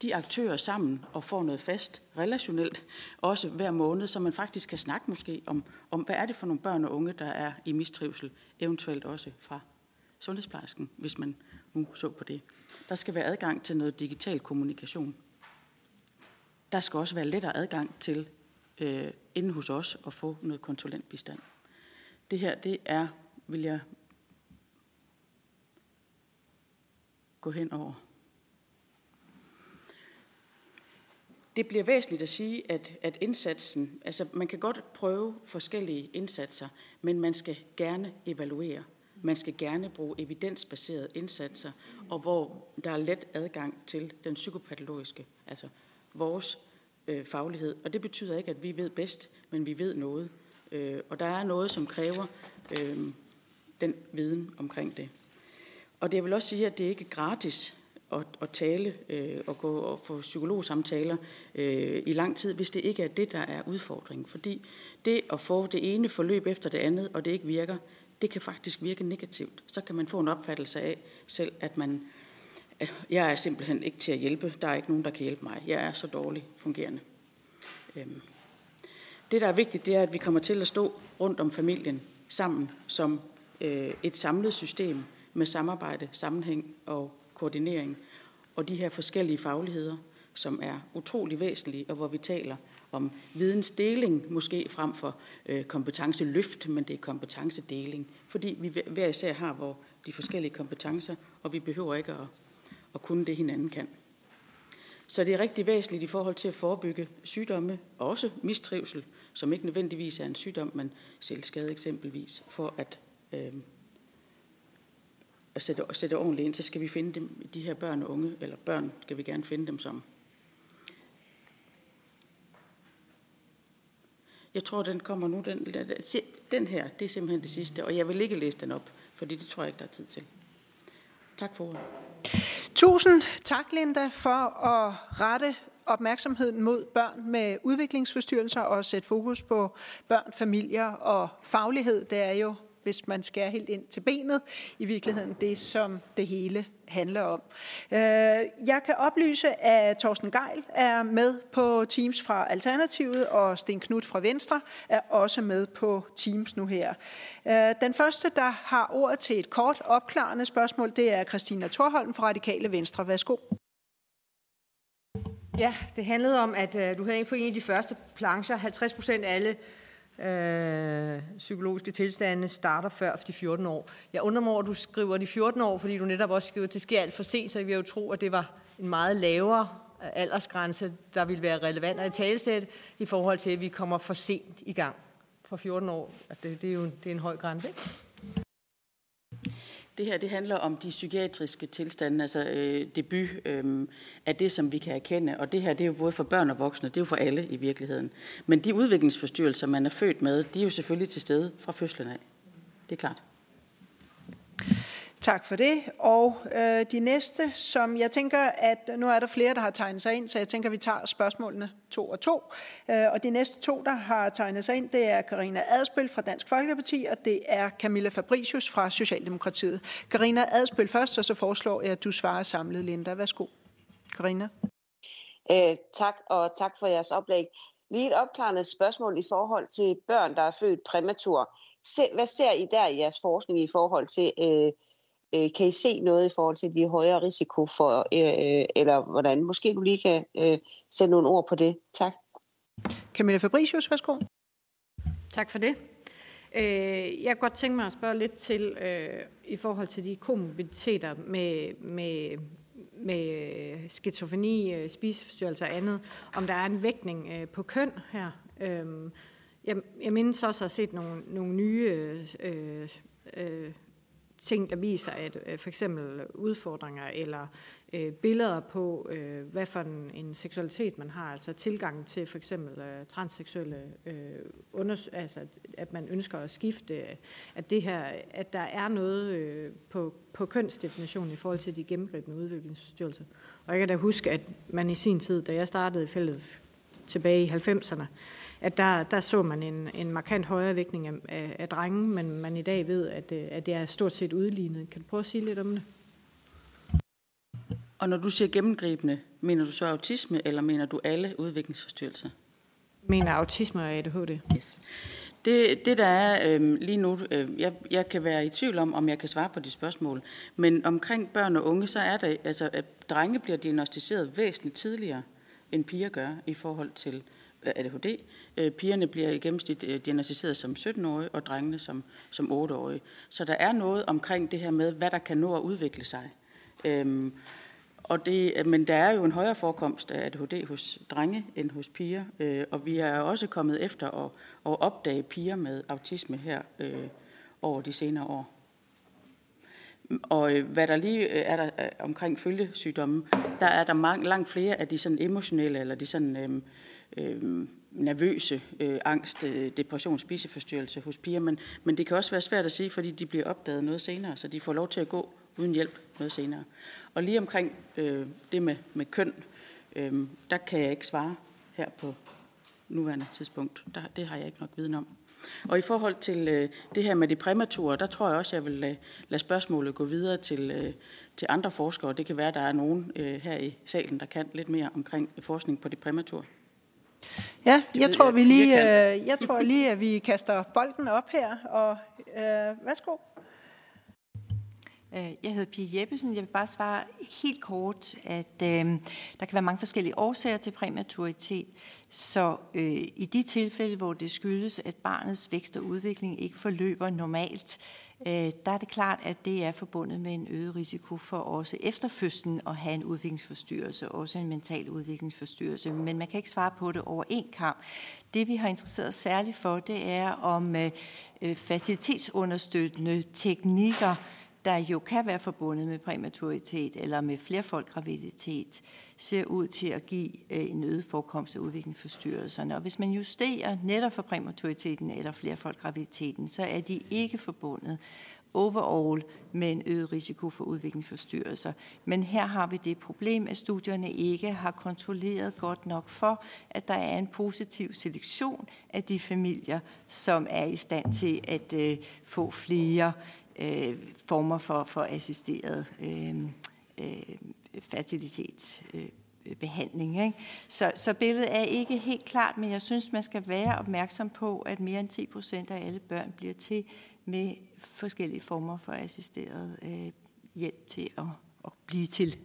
de aktører sammen og får noget fast relationelt, også hver måned, så man faktisk kan snakke måske om, om hvad er det for nogle børn og unge, der er i mistrivsel, eventuelt også fra sundhedsplejersken, hvis man nu så på det. Der skal være adgang til noget digital kommunikation. Der skal også være lettere adgang til øh, inden hos os at få noget konsulentbistand. Det her, det er, vil jeg gå hen over. Det bliver væsentligt at sige, at, at indsatsen, altså man kan godt prøve forskellige indsatser, men man skal gerne evaluere. Man skal gerne bruge evidensbaserede indsatser, og hvor der er let adgang til den psykopatologiske, altså vores øh, faglighed. Og det betyder ikke, at vi ved bedst, men vi ved noget. Øh, og der er noget, som kræver øh, den viden omkring det. Og det vil også sige, at det ikke er gratis at, at tale øh, og gå og få psykologsamtaler øh, i lang tid, hvis det ikke er det, der er udfordringen. Fordi det at få det ene forløb efter det andet, og det ikke virker, det kan faktisk virke negativt. Så kan man få en opfattelse af selv, at man, jeg er simpelthen ikke til at hjælpe. Der er ikke nogen, der kan hjælpe mig. Jeg er så dårligt fungerende. Øhm. Det, der er vigtigt, det er, at vi kommer til at stå rundt om familien sammen som øh, et samlet system med samarbejde, sammenhæng og koordinering og de her forskellige fagligheder, som er utrolig væsentlige, og hvor vi taler om vidensdeling, måske frem for øh, kompetenceløft, men det er kompetencedeling, fordi vi hver især har hvor de forskellige kompetencer, og vi behøver ikke at, at kunne det, hinanden kan. Så det er rigtig væsentligt i forhold til at forebygge sygdomme, og også mistrivsel, som ikke nødvendigvis er en sygdom, men selvskade eksempelvis, for at øh, at sætte, at sætte ordentligt ind, så skal vi finde dem, de her børn og unge, eller børn skal vi gerne finde dem som. Jeg tror, den kommer nu. Den, den her, det er simpelthen det sidste, og jeg vil ikke læse den op, fordi det tror jeg ikke, der er tid til. Tak for ordet. Tusind tak, Linda, for at rette opmærksomheden mod børn med udviklingsforstyrrelser og sætte fokus på børn, familier og faglighed. Det er jo hvis man skærer helt ind til benet, i virkeligheden det, som det hele handler om. Øh, jeg kan oplyse, at Torsten Geil er med på Teams fra Alternativet, og Sten Knut fra Venstre er også med på Teams nu her. Øh, den første, der har ordet til et kort opklarende spørgsmål, det er Christina Thorholm fra Radikale Venstre. Værsgo. Ja, det handlede om, at øh, du havde en på en af de første plancher. 50 procent af alle øh, psykologiske tilstande starter før de 14 år. Jeg undrer mig over, at du skriver de 14 år, fordi du netop også skriver, at det sker alt for sent, så vi vil jo tro, at det var en meget lavere øh, aldersgrænse, der ville være relevant at i i forhold til, at vi kommer for sent i gang. For 14 år, det, det er jo det er en høj grænse, ikke? Det her det handler om de psykiatriske tilstande, altså øh, debut øh, af det, som vi kan erkende. Og det her det er jo både for børn og voksne, det er jo for alle i virkeligheden. Men de udviklingsforstyrrelser, man er født med, de er jo selvfølgelig til stede fra fødslen af. Det er klart. Tak for det. Og øh, de næste, som jeg tænker, at nu er der flere, der har tegnet sig ind, så jeg tænker, at vi tager spørgsmålene to og to. Øh, og de næste to, der har tegnet sig ind, det er Karina Adspøl fra Dansk Folkeparti, og det er Camilla Fabricius fra Socialdemokratiet. Karina Adspøl først, og så foreslår jeg, at du svarer samlet, Linda. Værsgo. Karina. Øh, tak, og tak for jeres oplæg. Lige et opklarende spørgsmål i forhold til børn, der er født præmatur. Se, hvad ser I der i jeres forskning i forhold til øh, Øh, kan I se noget i forhold til de højere risiko for, øh, eller hvordan? Måske du lige kan øh, sætte nogle ord på det. Tak. Camilla Fabricius, værsgo. Tak for det. Øh, jeg kunne godt tænke mig at spørge lidt til, øh, i forhold til de komorbiditeter med, med, med skizofreni, øh, spiseforstyrrelser og andet, om der er en vægtning øh, på køn her. Øh, jeg, jeg mindes også at have set nogle, nogle nye øh, øh, ting, der viser, at øh, for eksempel udfordringer eller øh, billeder på, øh, hvad for en, en seksualitet man har, altså tilgang til for eksempel øh, transseksuelle, øh, unders- altså at, at man ønsker at skifte, at det her, at der er noget øh, på, på kønsdefinitionen i forhold til de gennemgribende udviklingsstyrelser. Og jeg kan da huske, at man i sin tid, da jeg startede i feltet tilbage i 90'erne, at der, der så man en, en markant højere vægtning af, af, af drenge, men man i dag ved, at, øh, at det er stort set udlignet. Kan du prøve at sige lidt om det? Og når du siger gennemgribende, mener du så autisme, eller mener du alle udviklingsforstyrrelser? Mener autisme og ADHD. Yes. Det, det der er øh, lige nu, øh, jeg, jeg kan være i tvivl om, om jeg kan svare på de spørgsmål, men omkring børn og unge, så er det, altså, at drenge bliver diagnostiseret væsentligt tidligere, end piger gør i forhold til ADHD. Øh, pigerne bliver i gennemsnit øh, diagnostiseret som 17-årige, og drengene som, som 8-årige. Så der er noget omkring det her med, hvad der kan nå at udvikle sig. Øhm, og det, men der er jo en højere forekomst af ADHD hos drenge end hos piger, øh, og vi er også kommet efter at, at opdage piger med autisme her øh, over de senere år. Og øh, hvad der lige er der omkring følgesygdomme, der er der mange, langt flere af de sådan emotionelle eller de sådan øhm, øh, nervøse, øh, angst, øh, depression, spiseforstyrrelse hos piger, men, men det kan også være svært at sige, fordi de bliver opdaget noget senere, så de får lov til at gå uden hjælp noget senere. Og lige omkring øh, det med, med køn, øh, der kan jeg ikke svare her på nuværende tidspunkt. Der, det har jeg ikke nok viden om. Og i forhold til øh, det her med de præmature, der tror jeg også, jeg vil lade, lade spørgsmålet gå videre til, øh, til andre forskere. Det kan være, at der er nogen øh, her i salen, der kan lidt mere omkring forskning på de præmature. Ja, jeg tror, vi lige, øh, jeg tror lige, at vi kaster bolden op her, og øh, værsgo. Øh, jeg hedder Pia Jeppesen. Jeg vil bare svare helt kort, at øh, der kan være mange forskellige årsager til præmaturitet. Så øh, i de tilfælde, hvor det skyldes, at barnets vækst og udvikling ikke forløber normalt, øh, Øh, der er det klart, at det er forbundet med en øget risiko for også efter fødslen at have en udviklingsforstyrrelse, også en mental udviklingsforstyrrelse. Men man kan ikke svare på det over en kamp. Det vi har interesseret særligt for, det er om øh, øh fertilitetsunderstøttende teknikker, der jo kan være forbundet med præmaturitet eller med flerfolk graviditet, ser ud til at give øh, en øget forekomst af udviklingsforstyrrelserne. Og hvis man justerer netop for præmaturiteten eller flerfolk graviditeten, så er de ikke forbundet overall med en øget risiko for udviklingsforstyrrelser. Men her har vi det problem, at studierne ikke har kontrolleret godt nok for, at der er en positiv selektion af de familier, som er i stand til at øh, få flere øh, former for, for assisteret øh, øh, fertilitetsbehandling. Øh, ikke? Så, så billedet er ikke helt klart, men jeg synes, man skal være opmærksom på, at mere end 10 procent af alle børn bliver til med forskellige former for assisteret øh, hjælp til at, at blive til.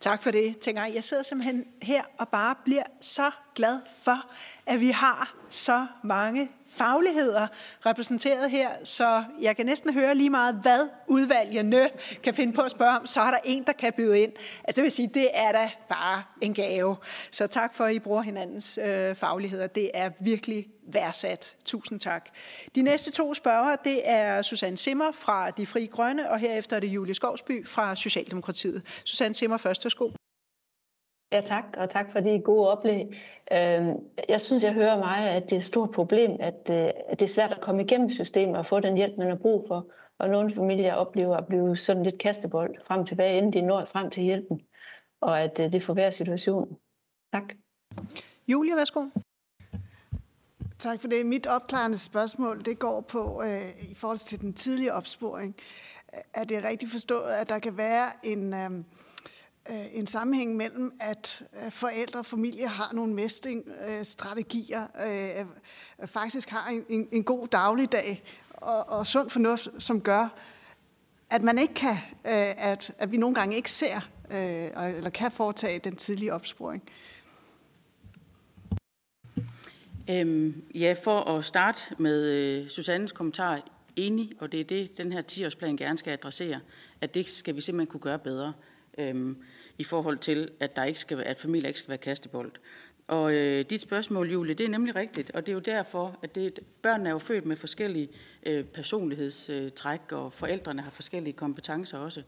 Tak for det, tænker jeg. Jeg sidder simpelthen her og bare bliver så glad for, at vi har så mange fagligheder repræsenteret her, så jeg kan næsten høre lige meget, hvad udvalgene kan finde på at spørge om, så er der en, der kan byde ind. Altså det vil sige, det er da bare en gave. Så tak for, at I bruger hinandens øh, fagligheder. Det er virkelig værdsat. Tusind tak. De næste to spørgere, det er Susanne Simmer fra De Fri Grønne, og herefter er det Julie Skovsby fra Socialdemokratiet. Susanne Simmer først, værsgo. Ja, tak, og tak for de gode oplæg. Øhm, jeg synes, jeg hører meget, at det er et stort problem, at, øh, at det er svært at komme igennem systemet og få den hjælp, man har brug for. Og nogle familier oplever at blive sådan lidt kastebold frem og tilbage, inden de når frem til hjælpen. Og at øh, det forværrer situationen. Tak. Julia, værsgo. Tak for det. Mit opklarende spørgsmål det går på, øh, i forhold til den tidlige opsporing. Er det rigtigt forstået, at der kan være en... Øh, Øh, en sammenhæng mellem, at øh, forældre og familie har nogle mestringsstrategier, øh, øh faktisk har en, en god dagligdag og, og sund fornuft, som gør, at man ikke kan, øh, at, at vi nogle gange ikke ser eller kan foretage den tidlige opsporing. Øhm, ja, for at starte med øh, Susannes kommentar, enig, og det er det, den her 10-årsplan gerne skal adressere, at det skal vi simpelthen kunne gøre bedre øhm, i forhold til, at, der ikke skal, at familier ikke skal være kastebold. Og øh, dit spørgsmål, Julie, det er nemlig rigtigt, og det er jo derfor, at det, børnene er jo født med forskellige øh, personlighedstræk, og forældrene har forskellige kompetencer også.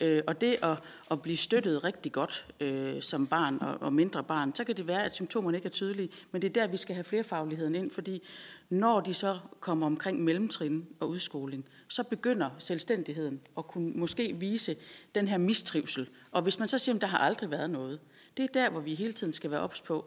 Øh, og det at, at blive støttet rigtig godt øh, som barn og, og mindre barn, så kan det være, at symptomerne ikke er tydelige, men det er der, vi skal have flerfagligheden ind, fordi når de så kommer omkring mellemtrin og udskoling, så begynder selvstændigheden at kunne måske vise den her mistrivsel. Og hvis man så siger, at der har aldrig været noget, det er der, hvor vi hele tiden skal være ops på,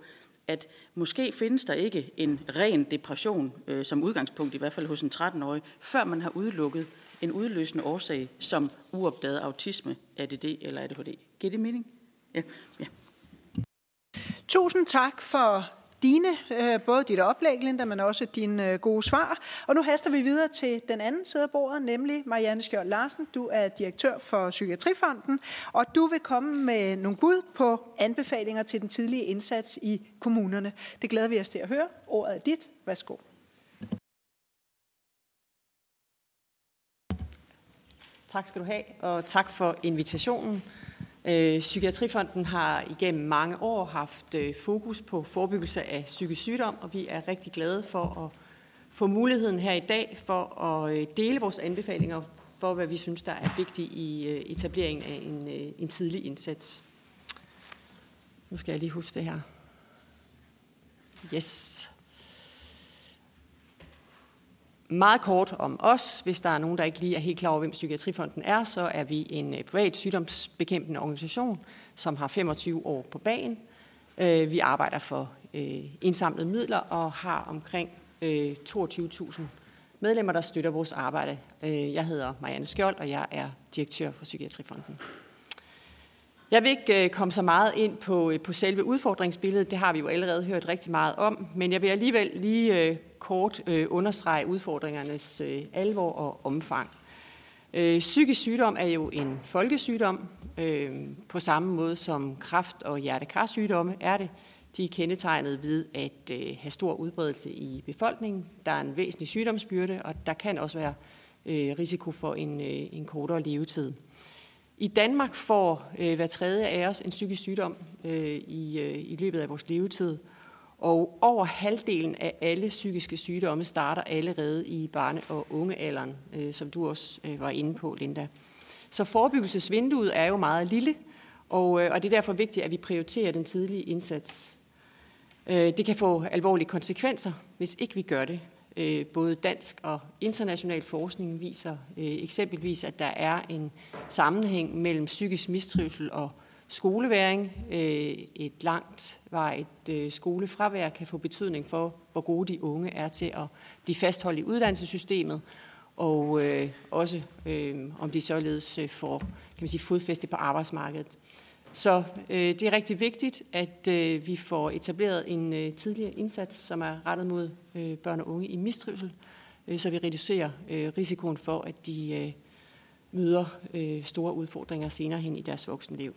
at måske findes der ikke en ren depression, øh, som udgangspunkt i hvert fald hos en 13-årig, før man har udelukket en udløsende årsag som uopdaget autisme, ADD eller ADHD. Giver det mening? Ja. ja. Tusind tak for dine, øh, både dit oplæg, Linda, men også dine øh, gode svar. Og nu haster vi videre til den anden side af bordet, nemlig Marianne Skjold Larsen. Du er direktør for Psykiatrifonden, og du vil komme med nogle bud på anbefalinger til den tidlige indsats i kommunerne. Det glæder vi os til at høre. Ordet er dit. Værsgo. Tak skal du have, og tak for invitationen. Øh, Psykiatrifonden har igennem mange år haft øh, fokus på forebyggelse af psykisk sygdom, og vi er rigtig glade for at få muligheden her i dag for at øh, dele vores anbefalinger for, hvad vi synes, der er vigtigt i øh, etableringen af en, øh, en tidlig indsats. Nu skal jeg lige huske det her. Yes. Meget kort om os. Hvis der er nogen, der ikke lige er helt klar over, hvem Psykiatrifonden er, så er vi en øh, privat sygdomsbekæmpende organisation, som har 25 år på bagen. Øh, vi arbejder for øh, indsamlede midler og har omkring 22.000 medlemmer, der støtter vores arbejde. Jeg hedder Marianne Skjold, og jeg er direktør for Psykiatrifonden. Jeg vil ikke komme så meget ind på, på selve udfordringsbilledet, det har vi jo allerede hørt rigtig meget om, men jeg vil alligevel lige kort øh, understrege udfordringernes øh, alvor og omfang. Øh, psykisk sygdom er jo en folkesygdom, øh, på samme måde som kræft og hjertekarsygdomme er det. De er kendetegnet ved at øh, have stor udbredelse i befolkningen. Der er en væsentlig sygdomsbyrde, og der kan også være øh, risiko for en, øh, en kortere levetid. I Danmark får øh, hver tredje af os en psykisk sygdom øh, i, øh, i løbet af vores levetid, og over halvdelen af alle psykiske sygdomme starter allerede i barne- og ungealderen, øh, som du også øh, var inde på, Linda. Så forebyggelsesvinduet er jo meget lille, og, øh, og det er derfor vigtigt, at vi prioriterer den tidlige indsats. Øh, det kan få alvorlige konsekvenser, hvis ikke vi gør det. Øh, både dansk og international forskning viser øh, eksempelvis, at der er en sammenhæng mellem psykisk mistrivsel og skoleværing. Øh, et langt var et øh, skolefravær kan få betydning for, hvor gode de unge er til at blive fastholdt i uddannelsessystemet, og øh, også øh, om de således øh, får kan man sige, fodfæste på arbejdsmarkedet. Så øh, det er rigtig vigtigt, at øh, vi får etableret en øh, tidligere indsats, som er rettet mod øh, børn og unge i mistrivsel, øh, så vi reducerer øh, risikoen for, at de øh, møder øh, store udfordringer senere hen i deres voksenliv.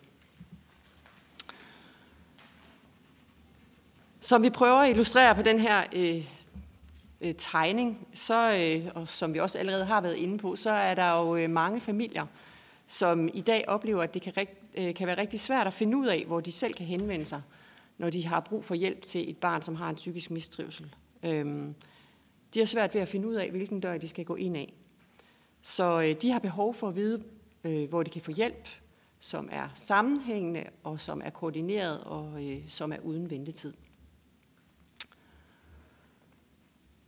Som vi prøver at illustrere på den her øh, øh, tegning, så, øh, og som vi også allerede har været inde på, så er der jo øh, mange familier, som i dag oplever, at det kan, rigt, øh, kan være rigtig svært at finde ud af, hvor de selv kan henvende sig, når de har brug for hjælp til et barn, som har en psykisk mistrivsel. Øhm, de har svært ved at finde ud af, hvilken dør de skal gå ind af. Så øh, de har behov for at vide, øh, hvor de kan få hjælp, som er sammenhængende og som er koordineret og øh, som er uden ventetid.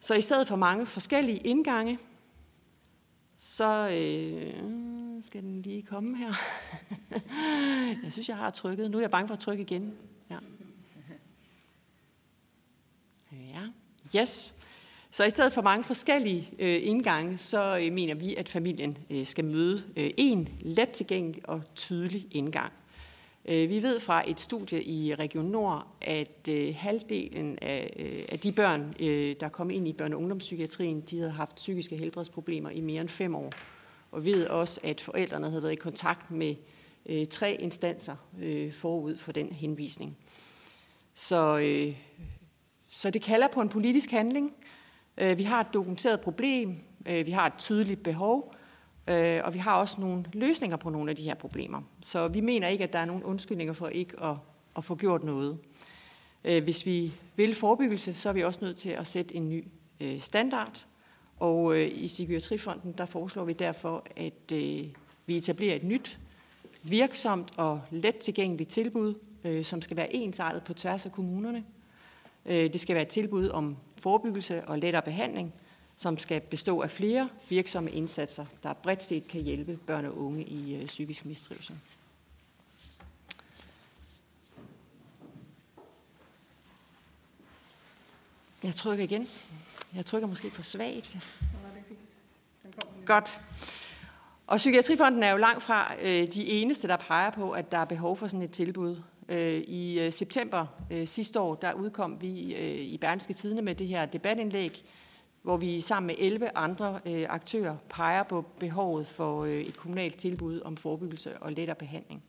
Så i stedet for mange forskellige indgange, så øh, skal den lige komme her. [laughs] jeg synes, jeg har trykket. Nu er jeg bange for at trykke igen. Ja. ja. Yes. Så i stedet for mange forskellige øh, indgange, så øh, mener vi, at familien øh, skal møde øh, en let tilgængelig og tydelig indgang. Øh, vi ved fra et studie i Region Nord, at øh, halvdelen øh, af, de børn, der kom ind i børne- og ungdomspsykiatrien, de havde haft psykiske helbredsproblemer i mere end fem år. Og vi ved også, at forældrene havde været i kontakt med tre instanser forud for den henvisning. Så, så det kalder på en politisk handling. Vi har et dokumenteret problem, vi har et tydeligt behov, øh, og vi har også nogle løsninger på nogle af de her problemer. Så vi mener ikke, at der er nogen undskyldninger for ikke at, at få gjort noget. Øh, hvis vi vil forebyggelse, så er vi også nødt til at sætte en ny øh, standard. Og øh, i Psykiatrifonden, der foreslår vi derfor, at vi etablerer et nyt, virksomt og let tilgængeligt tilbud, som skal være ensartet på tværs af kommunerne. Det skal være et tilbud om forebyggelse og lettere behandling, som skal bestå af flere virksomme indsatser, der bredt set kan hjælpe børn og unge i øh, psykisk mistrivsel. Jeg trykker igen. Jeg trykker måske for svagt. Godt. Og Psykiatrifonden er jo langt fra øh, de eneste, der peger på, at der er behov for sådan et tilbud. Øh, I øh, september øh, sidste år, der udkom vi i Berlingske Tidene med det her debatindlæg, hvor vi sammen med 11 andre øh, aktører peger på behovet for øh, et kommunalt tilbud om forebyggelse og lettere behandling.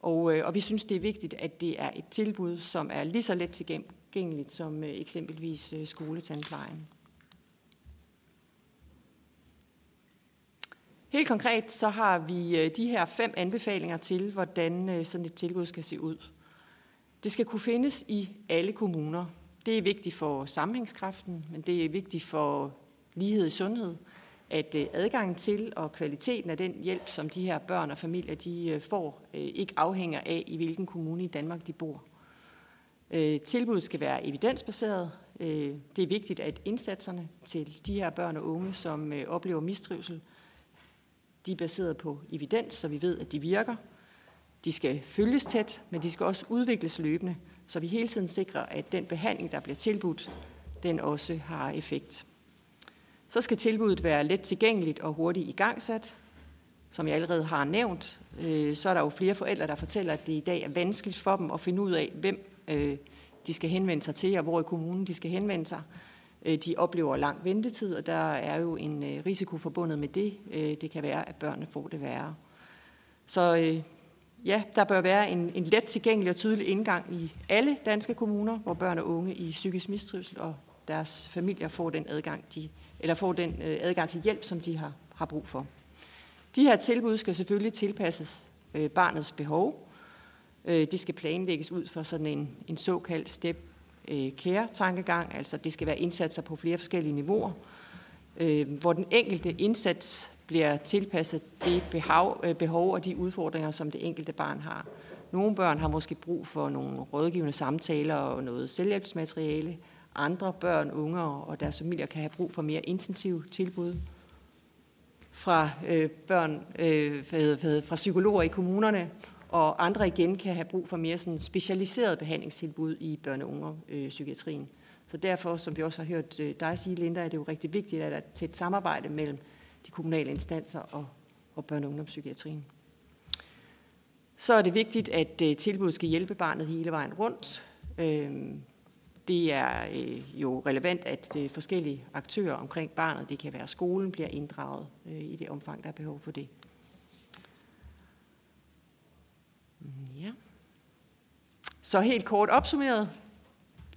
Og, øh, og vi synes, det er vigtigt, at det er et tilbud, som er lige så let tilgængeligt som eksempelvis skoletandplejen. Helt konkret så har vi de her fem anbefalinger til, hvordan sådan et tilbud skal se ud. Det skal kunne findes i alle kommuner. Det er vigtigt for sammenhængskraften, men det er vigtigt for lighed i sundhed, at øh, adgangen til og kvaliteten af den hjælp, som de her børn og familier de øh, får, øh, ikke afhænger af, i hvilken kommune i Danmark de bor. Tilbuddet skal være evidensbaseret. Det er vigtigt, at indsatserne til de her børn og unge, som oplever mistrivsel, de er baseret på evidens, så vi ved, at de virker. De skal følges tæt, men de skal også udvikles løbende, så vi hele tiden sikrer, at den behandling, der bliver tilbudt, den også har effekt. Så skal tilbuddet være let tilgængeligt og hurtigt igangsat. Som jeg allerede har nævnt, øh, så er der jo flere forældre, der fortæller, at det i dag er vanskeligt for dem at finde ud af, hvem øh, de skal henvende sig til, og hvor i kommunen de skal henvende sig. Øh, de oplever lang ventetid, og der er jo en øh, risiko forbundet med det. Øh, det kan være, at børnene får det værre. Så ja, der bør være en, en let tilgængelig og tydelig indgang i alle danske kommuner, hvor børn og unge i psykisk mistrivsel og deres familier får den adgang, de, eller får den øh, adgang til hjælp, som de har, har brug for. De her tilbud skal selvfølgelig tilpasses øh, barnets behov. Øh, det skal planlægges ud for sådan en, en såkaldt step øh, care-tankegang, altså det skal være indsatser på flere forskellige niveauer, øh, hvor den enkelte indsats bliver tilpasset det behov, øh, behov og de udfordringer, som det enkelte barn har. Nogle børn har måske brug for nogle rådgivende samtaler og noget selvhjælpsmateriale. Andre børn, unge og deres familier kan have brug for mere intensiv tilbud fra øh, børn, øh, fra psykologer i kommunerne, og andre igen kan have brug for mere sådan specialiseret behandlingstilbud i børne- og ungepsykiatrien. Så derfor, som vi også har hørt øh, dig sige, Linda, er det jo rigtig vigtigt, at der er et tæt samarbejde mellem de kommunale instanser og, og børne- og ungdomspsykiatrien. Så er det vigtigt, at øh, tilbuddet skal hjælpe barnet hele vejen rundt. Øhm, det er øh, jo relevant, at øh, forskellige aktører omkring barnet, det kan være skolen, bliver inddraget i det omfang, der er behov for det. Mm, ja. Så helt kort opsummeret.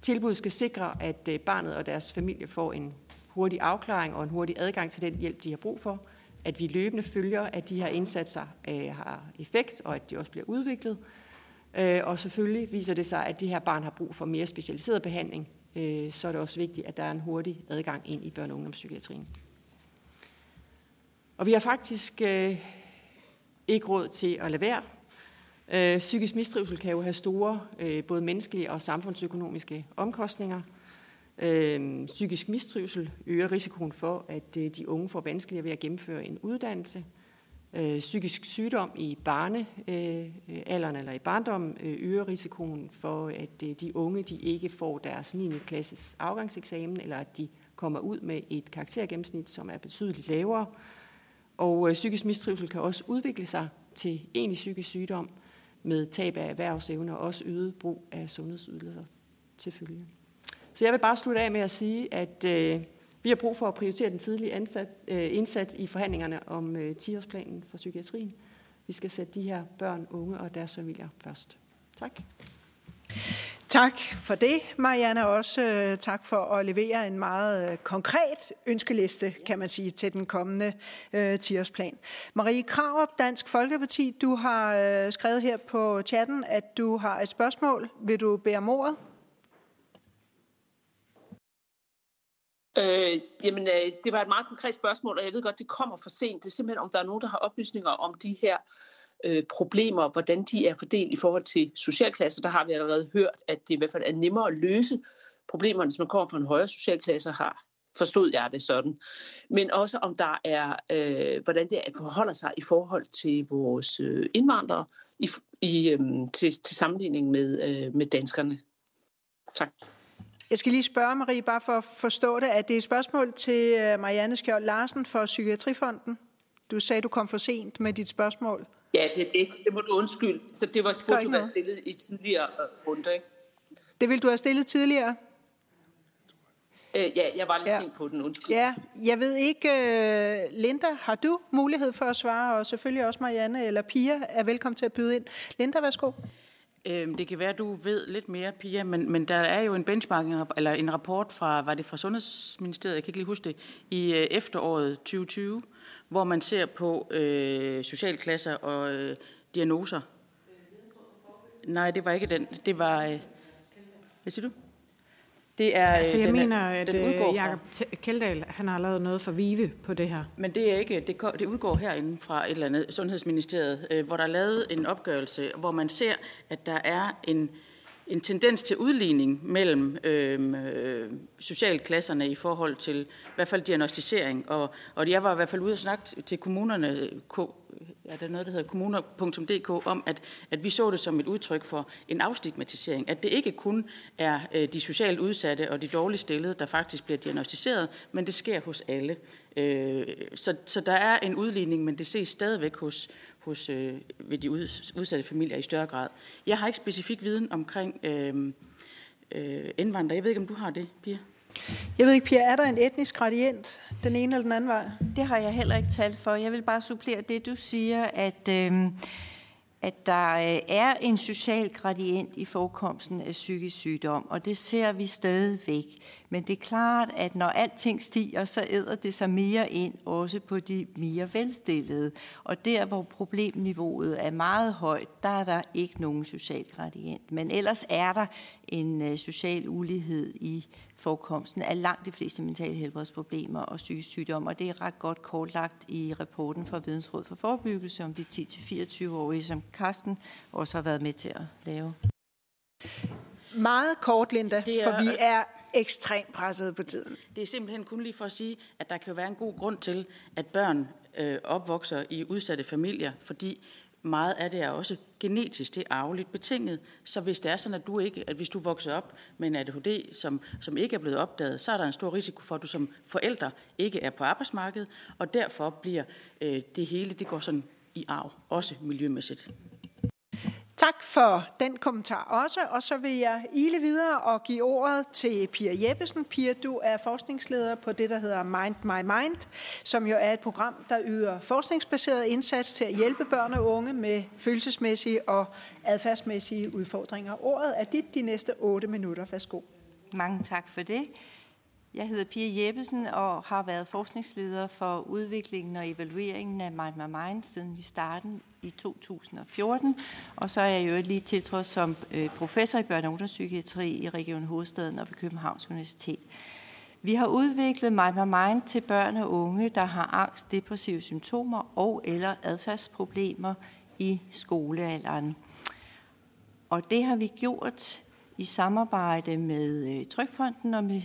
Tilbuddet skal sikre, at barnet og deres familie får en hurtig afklaring og en hurtig adgang til den hjælp, de har brug for. At vi løbende følger, at de her indsatser øh, har effekt, og at de også bliver udviklet. Øh, og selvfølgelig viser det sig, at det her barn har brug for mere specialiseret behandling, øh, så er det også vigtigt, at der er en hurtig adgang ind i børne- og ungdomspsykiatrien. Og vi har faktisk øh, ikke råd til at lade være. Øh, psykisk mistrivsel kan jo have store øh, både menneskelige og samfundsøkonomiske omkostninger. Øh, psykisk mistrivsel øger risikoen for, at øh, de unge får vanskeligere ved at gennemføre en uddannelse. Øh, psykisk sygdom i barnealderen øh, eller i barndommen øh, øger risikoen for, at øh, de unge de ikke får deres 9. klasses afgangseksamen, eller at de kommer ud med et karaktergennemsnit, som er betydeligt lavere. Og øh, psykisk mistrivsel kan også udvikle sig til egentlig psykisk sygdom med tab af erhvervsevne og også øget brug af sundhedsydelser til følge. Så jeg vil bare slutte af med at sige, at øh, vi har brug for at prioritere den tidlige ansat, øh, indsats i forhandlingerne om øh, 10-årsplanen for psykiatrien. Vi skal sætte de her børn, unge og deres familier først. Tak. Tak for det, Marianne. Også øh, tak for at levere en meget øh, konkret ønskeliste, kan man sige, til den kommende øh, 10 Marie Krarup, Dansk Folkeparti, du har øh, skrevet her på chatten, at du har et spørgsmål. Vil du bede om ordet? Øh, jamen, øh, det var et meget konkret spørgsmål, og jeg ved godt, det kommer for sent. Det er simpelthen, om der er nogen, der har oplysninger om de her øh, problemer, hvordan de er fordelt i forhold til socialklasser. Der har vi allerede hørt, at det i hvert fald er nemmere at løse problemerne, hvis man kommer fra en højere socialklasse har forstod jeg det sådan. Men også om der er, øh, hvordan det forholder sig i forhold til vores øh, indvandrere i, i, øh, til, til sammenligning med, øh, med danskerne. Tak. Jeg skal lige spørge Marie, bare for at forstå det, at det er et spørgsmål til øh, Marianne Skjold Larsen for Psykiatrifonden. Du sagde, du kom for sent med dit spørgsmål. Ja, det er det. Det må du undskylde. Så det var det burde du være stillet i tidligere øh, runde, ikke? Det ville du have stillet tidligere? Øh, ja, jeg var lidt ja. sent på den, undskyld. Ja, jeg ved ikke, øh, Linda, har du mulighed for at svare, og selvfølgelig også Marianne eller Pia er velkommen til at byde ind. Linda, værsgo. Øhm, det kan være, at du ved lidt mere, Pia, men, men der er jo en benchmarking, eller en rapport fra, var det fra Sundhedsministeriet, jeg kan ikke lige huske det, i øh, efteråret 2020, hvor man ser på øh, socialklasser og øh, diagnoser. Nej, det var ikke den. Det var... Øh, hvad siger du? Det er, altså, jeg den, mener, at den udgår Jacob Keldahl han har lavet noget for Vive på det her. Men det er ikke, det, det udgår herinde fra et eller andet Sundhedsministeriet, hvor der er lavet en opgørelse, hvor man ser, at der er en, en tendens til udligning mellem øhm, øh, socialklasserne i forhold til i hvert fald diagnostisering. Og, og jeg var i hvert fald ude og snakke til kommunerne, er der noget, der hedder kommuner.dk, om, at, at vi så det som et udtryk for en afstigmatisering. At det ikke kun er øh, de socialt udsatte og de dårligt stillede, der faktisk bliver diagnostiseret, men det sker hos alle. Øh, så, så der er en udligning, men det ses stadigvæk hos, hos øh, ved de udsatte familier i større grad. Jeg har ikke specifik viden omkring øh, øh, indvandrere. Jeg ved ikke, om du har det, Pia? Jeg ved ikke, Pia, er der en etnisk gradient den ene eller den anden vej? Det har jeg heller ikke talt for. Jeg vil bare supplere det, du siger, at, øh, at der øh, er en social gradient i forekomsten af psykisk sygdom, og det ser vi stadigvæk. Men det er klart, at når alting stiger, så æder det sig mere ind, også på de mere velstillede. Og der, hvor problemniveauet er meget højt, der er der ikke nogen social gradient. Men ellers er der en øh, social ulighed i forekomsten af langt de fleste mentale helbredsproblemer og psykisk sygdom, og det er ret godt kortlagt i rapporten fra Vidensråd for Forebyggelse om de 10-24-årige, som Karsten også har været med til at lave. Meget kort, Linda, er, for vi er ekstremt presset på tiden. Det er simpelthen kun lige for at sige, at der kan være en god grund til, at børn øh, opvokser i udsatte familier, fordi meget af det er også genetisk, det er arveligt betinget. Så hvis det er sådan, at du ikke, at hvis du vokser op med en ADHD, som, som ikke er blevet opdaget, så er der en stor risiko for, at du som forælder ikke er på arbejdsmarkedet, og derfor bliver øh, det hele, det går sådan i arv, også miljømæssigt. Tak for den kommentar også, og så vil jeg ile videre og give ordet til Pia Jeppesen. Pia, du er forskningsleder på det, der hedder Mind My Mind, som jo er et program, der yder forskningsbaseret indsats til at hjælpe børn og unge med følelsesmæssige og adfærdsmæssige udfordringer. Ordet er dit de næste 8 minutter. Værsgo. Mange tak for det. Jeg hedder Pia Jeppesen og har været forskningsleder for udviklingen og evalueringen af Mind My Mind, siden vi startede i 2014. Og så er jeg jo lige tiltrådt som øh, professor i børne- og ungdomspsykiatri i Region Hovedstaden og ved Københavns Universitet. Vi har udviklet Mind My Mind til børn og unge, der har angst, depressive symptomer og eller adfærdsproblemer i skolealderen. Og det har vi gjort i samarbejde med øh, Trykfonden og med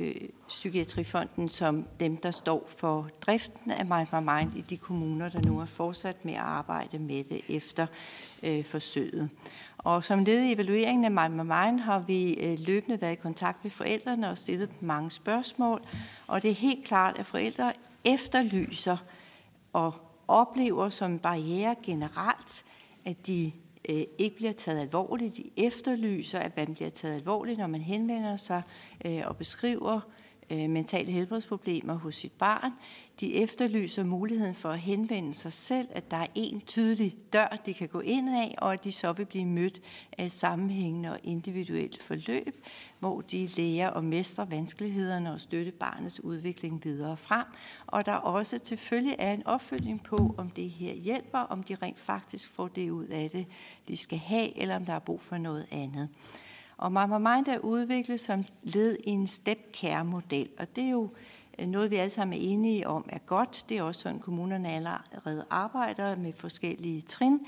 øh, Psykiatrifonden som dem, der står for driften af Mind My Mind i de kommuner, der nu er fortsat med at arbejde med det efter øh, forsøget. Og som led i evalueringen af Mind My Mind har vi øh, løbende været i kontakt med forældrene og stillet mange spørgsmål. Og det er helt klart, at forældre efterlyser og oplever som barriere generelt, at de øh, ikke bliver taget alvorligt. De efterlyser, at man bliver taget alvorligt, når man henvender sig øh, og beskriver øh, Øh, mentale helbredsproblemer hos sit barn. De efterlyser muligheden for at henvende sig selv, at der er en tydelig dør, de kan gå ind af, og at de så vil blive mødt af et sammenhængende og individuelt forløb, hvor de lærer og mestre vanskelighederne og støtte barnets udvikling videre frem. Og der også selvfølgelig er en opfølging på, om det her hjælper, om de rent faktisk får det ud af det, de skal have, eller om der er brug for noget andet. Og Mama Mind er udviklet som led i en step model og det er jo øh, noget, vi alle sammen er enige om er godt. Det er også sådan, kommunerne allerede arbejder med forskellige trin.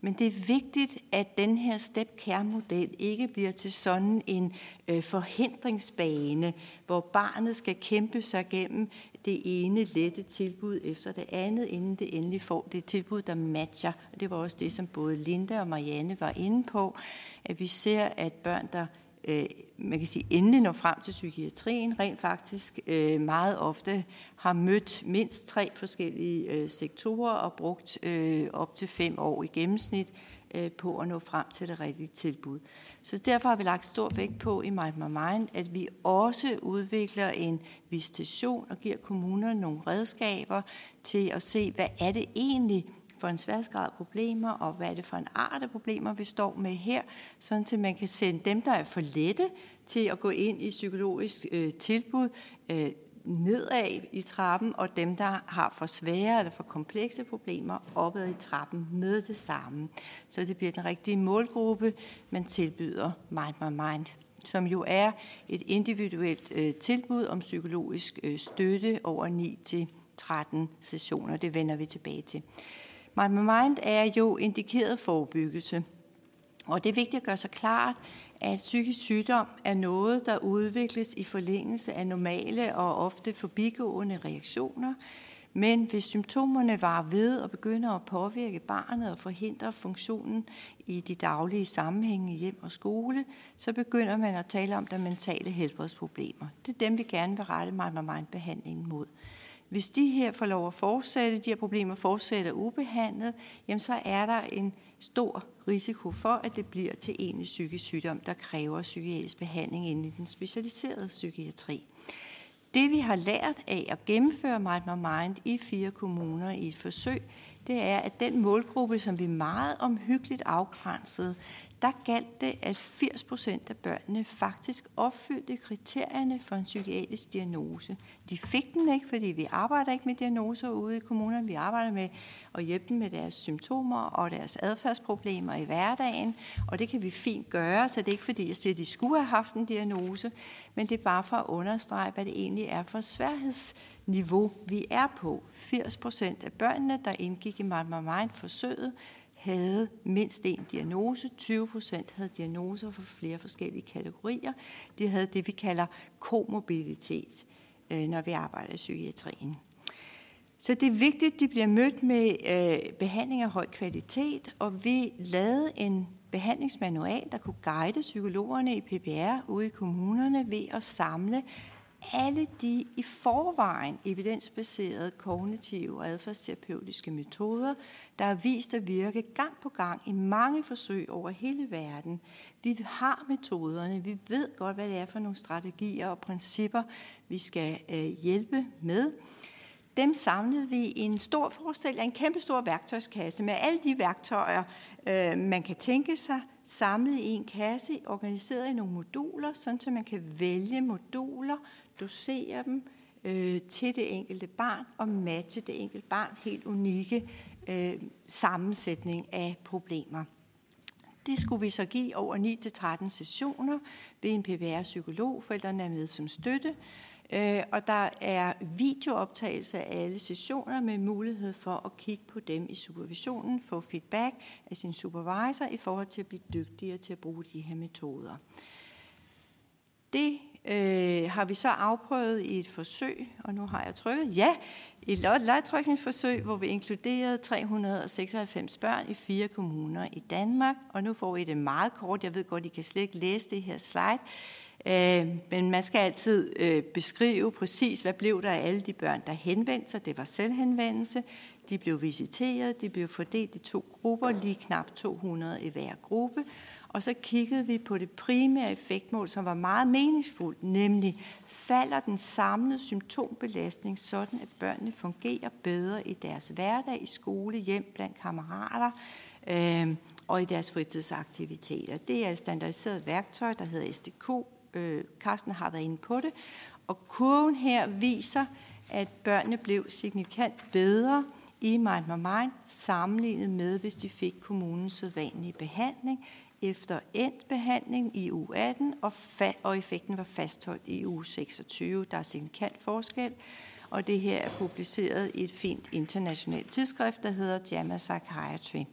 Men det er vigtigt, at den her step care model ikke bliver til sådan en øh, forhindringsbane, hvor barnet skal kæmpe sig gennem det ene lette tilbud efter det andet, inden det endelig får det tilbud, der matcher. Og det var også det, som både Linda og Marianne var inde på, at vi ser, at børn, der øh, man kan sige, endelig når frem til psykiatrien, rent faktisk øh, meget ofte har mødt mindst tre forskellige øh, sektorer og brugt øh, op til fem år i gennemsnit øh, på at nå frem til det rigtige tilbud. Så derfor har vi lagt stor vægt på i Mind My Mind, at vi også udvikler en visitation og giver kommunerne nogle redskaber til at se, hvad er det egentlig, for en sværhedsgrad problemer, og hvad er det for en art af problemer, vi står med her, sådan til man kan sende dem, der er for lette til at gå ind i psykologisk øh, tilbud, øh, nedad i trappen, og dem, der har for svære eller for komplekse problemer, opad i trappen med det samme. Så det bliver den rigtige målgruppe, man tilbyder Mind My Mind som jo er et individuelt øh, tilbud om psykologisk øh, støtte over 9 til 13 sessioner. Det vender vi tilbage til. Mind My Mind er jo indikeret forebyggelse. Og det er vigtigt at gøre sig klart, at psykisk sygdom er noget, der udvikles i forlængelse af normale og ofte forbigående reaktioner. Men hvis symptomerne var ved og begynder at påvirke barnet og forhindre funktionen i de daglige sammenhænge hjem og skole, så begynder man at tale om der mentale helbredsproblemer. Det er dem, vi gerne vil rette Mind med Mind behandlingen mod. Hvis de her får lov at fortsætte, de her problemer fortsætter ubehandlet, jamen så er der en stor risiko for, at det bliver til en psykisk sygdom, der kræver psykiatrisk behandling inden i den specialiserede psykiatri. Det vi har lært af at gennemføre Mind My Mind i fire kommuner i et forsøg, det er, at den målgruppe, som vi meget omhyggeligt afgrænsede, der galt det, at 80 procent af børnene faktisk opfyldte kriterierne for en psykiatrisk diagnose. De fik den ikke, fordi vi arbejder ikke med diagnoser ude i kommunerne. Vi arbejder med at hjælpe dem med deres symptomer og deres adfærdsproblemer i hverdagen, og det kan vi fint gøre, så det er ikke fordi, jeg siger, at de skulle have haft en diagnose, men det er bare for at understrege, hvad det egentlig er for sværhedsniveau, vi er på. 80 procent af børnene, der indgik i Mind My Mind-forsøget, havde mindst en diagnose. 20 procent havde diagnoser for flere forskellige kategorier. De havde det, vi kalder komobilitet, øh, når vi arbejder i psykiatrien. Så det er vigtigt, at de bliver mødt med øh, behandling af høj kvalitet, og vi lavede en behandlingsmanual, der kunne guide psykologerne i PPR ude i kommunerne ved at samle alle de i forvejen evidensbaserede kognitive og adfærdsterapeutiske metoder, der er vist at virke gang på gang i mange forsøg over hele verden. Vi har metoderne, vi ved godt, hvad det er for nogle strategier og principper, vi skal øh, hjælpe med. dem samlede vi i en stor forestilling, en kæmpe stor værktøjskasse med alle de værktøjer, øh, man kan tænke sig, samlet i en kasse, organiseret i nogle moduler, sådan så man kan vælge moduler, dosere dem øh, til det enkelte barn og matche det enkelte barns helt unikke øh, sammensætning af problemer. Det skulle vi så give over 9-13 sessioner ved en PBR-psykolog. Forældrene er med som støtte. Øh, og der er videooptagelse af alle sessioner med mulighed for at kigge på dem i supervisionen, få feedback af sin supervisor i forhold til at blive dygtigere til at bruge de her metoder. Det øh, har vi så afprøvet i et forsøg, og nu har jeg trykket ja, et legetrykningsforsøg, hvor vi inkluderede 396 børn i fire kommuner i Danmark, og nu får I det meget kort. Jeg ved godt, I kan slet ikke læse det her slide. Øh, men man skal altid øh, beskrive præcis, hvad blev der af alle de børn, der henvendte sig. Det var selvhenvendelse. De blev visiteret, de blev fordelt i to grupper, lige knap 200 i hver gruppe. Og så kiggede vi på det primære effektmål, som var meget meningsfuldt, nemlig falder den samlede symptombelastning sådan, at børnene fungerer bedre i deres hverdag, i skole, hjem, blandt kammerater øh, og i deres fritidsaktiviteter. Det er et standardiseret værktøj, der hedder SDK. Øh, Carsten har været inde på det. Og kurven her viser, at børnene blev signifikant bedre i Mind My Mind sammenlignet med, hvis de fik kommunens sædvanlige behandling efter endt behandling i uge 18, og, fa- og effekten var fastholdt i uge 26. Der er signifikant forskel, og det her er publiceret i et fint internationalt tidsskrift, der hedder JAMA Psychiatry.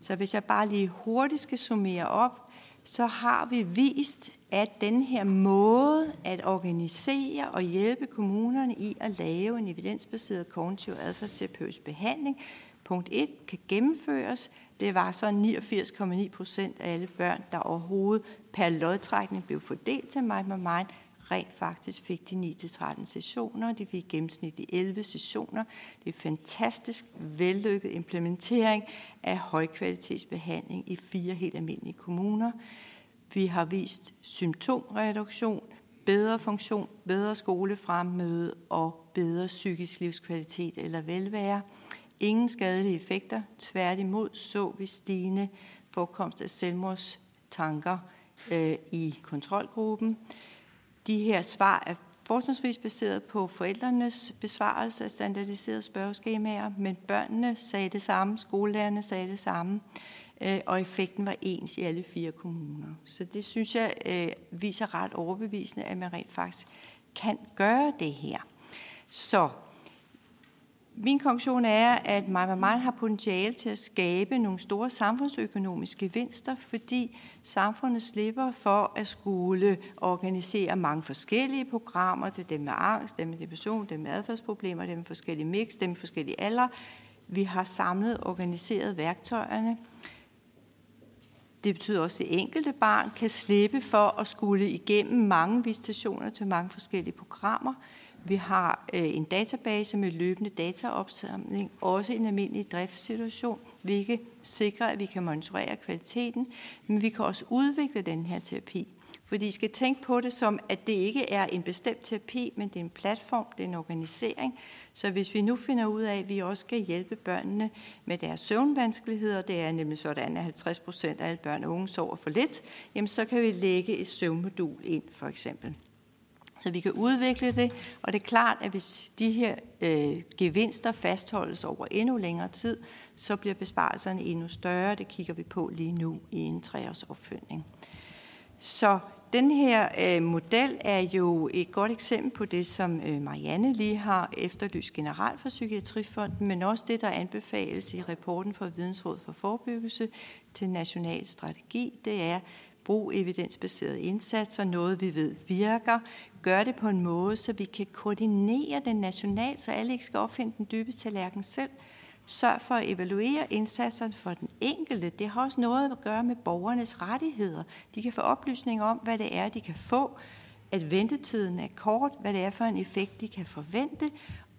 Så hvis jeg bare lige hurtigt skal summere op, så har vi vist, at den her måde at organisere og hjælpe kommunerne i at lave en evidensbaseret kognitiv adfærdsterapeutisk behandling, punkt 1, kan gennemføres det var så 89,9 procent af alle børn, der overhovedet per lodtrækning blev fordelt til Mind My Mind, rent faktisk fik de 9-13 sessioner. De fik gennemsnitligt 11 sessioner. Det er fantastisk vellykket implementering af højkvalitetsbehandling i fire helt almindelige kommuner. Vi har vist symptomreduktion, bedre funktion, bedre skolefremmøde og bedre psykisk livskvalitet eller velvære. Ingen skadelige effekter. Tværtimod så vi stigende forekomst af selvmordstanker øh, i kontrolgruppen. De her svar er forskningsvis baseret på forældrenes besvarelse af standardiserede spørgeskemaer, men børnene sagde det samme, skolelærerne sagde det samme, øh, og effekten var ens i alle fire kommuner. Så det synes jeg øh, viser ret overbevisende, at man rent faktisk kan gøre det her. Så min konklusion er, at Maja har potentiale til at skabe nogle store samfundsøkonomiske gevinster, fordi samfundet slipper for at skulle organisere mange forskellige programmer til dem med angst, dem med depression, dem med adfærdsproblemer, dem med forskellige mix, dem med forskellige alder. Vi har samlet organiseret værktøjerne. Det betyder også, at det enkelte barn kan slippe for at skulle igennem mange visitationer til mange forskellige programmer. Vi har øh, en database med løbende dataopsamling, også i en almindelig driftssituation, hvilket sikrer, at vi kan monitorere kvaliteten, men vi kan også udvikle den her terapi. Fordi I skal tænke på det som, at det ikke er en bestemt terapi, men det er en platform, det er en organisering. Så hvis vi nu finder ud af, at vi også skal hjælpe børnene med deres søvnvanskeligheder, det er nemlig sådan, at 50 procent af alle børn og unge sover for lidt, jamen så kan vi lægge et søvnmodul ind, for eksempel så vi kan udvikle det. Og det er klart, at hvis de her øh, gevinster fastholdes over endnu længere tid, så bliver besparelserne endnu større. Det kigger vi på lige nu i en treårs opfølgning. Så den her øh, model er jo et godt eksempel på det, som øh, Marianne lige har efterlyst generelt fra Psykiatrifonden, men også det, der anbefales i rapporten fra Vidensråd for Forebyggelse til National Strategi, det er, brug evidensbaserede indsatser, noget vi ved virker, gør det på en måde, så vi kan koordinere den nationalt, så alle ikke skal opfinde den dybe tallerken selv. Sørg for at evaluere indsatserne for den enkelte. Det har også noget at gøre med borgernes rettigheder. De kan få oplysning om, hvad det er, de kan få, at ventetiden er kort, hvad det er for en effekt, de kan forvente,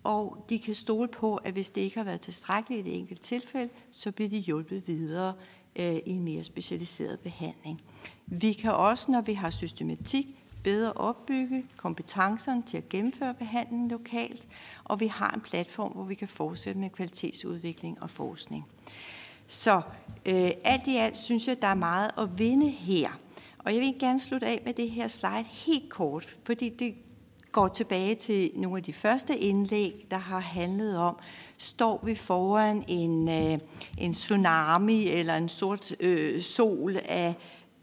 og de kan stole på, at hvis det ikke har været tilstrækkeligt i et enkelt tilfælde, så bliver de hjulpet videre øh, i en mere specialiseret behandling. Vi kan også, når vi har systematik, bedre opbygge kompetencerne til at gennemføre behandlingen lokalt, og vi har en platform, hvor vi kan fortsætte med kvalitetsudvikling og forskning. Så øh, alt i alt synes jeg, der er meget at vinde her. Og jeg vil gerne slutte af med det her slide helt kort, fordi det går tilbage til nogle af de første indlæg, der har handlet om, står vi foran en, øh, en tsunami eller en sort øh, sol af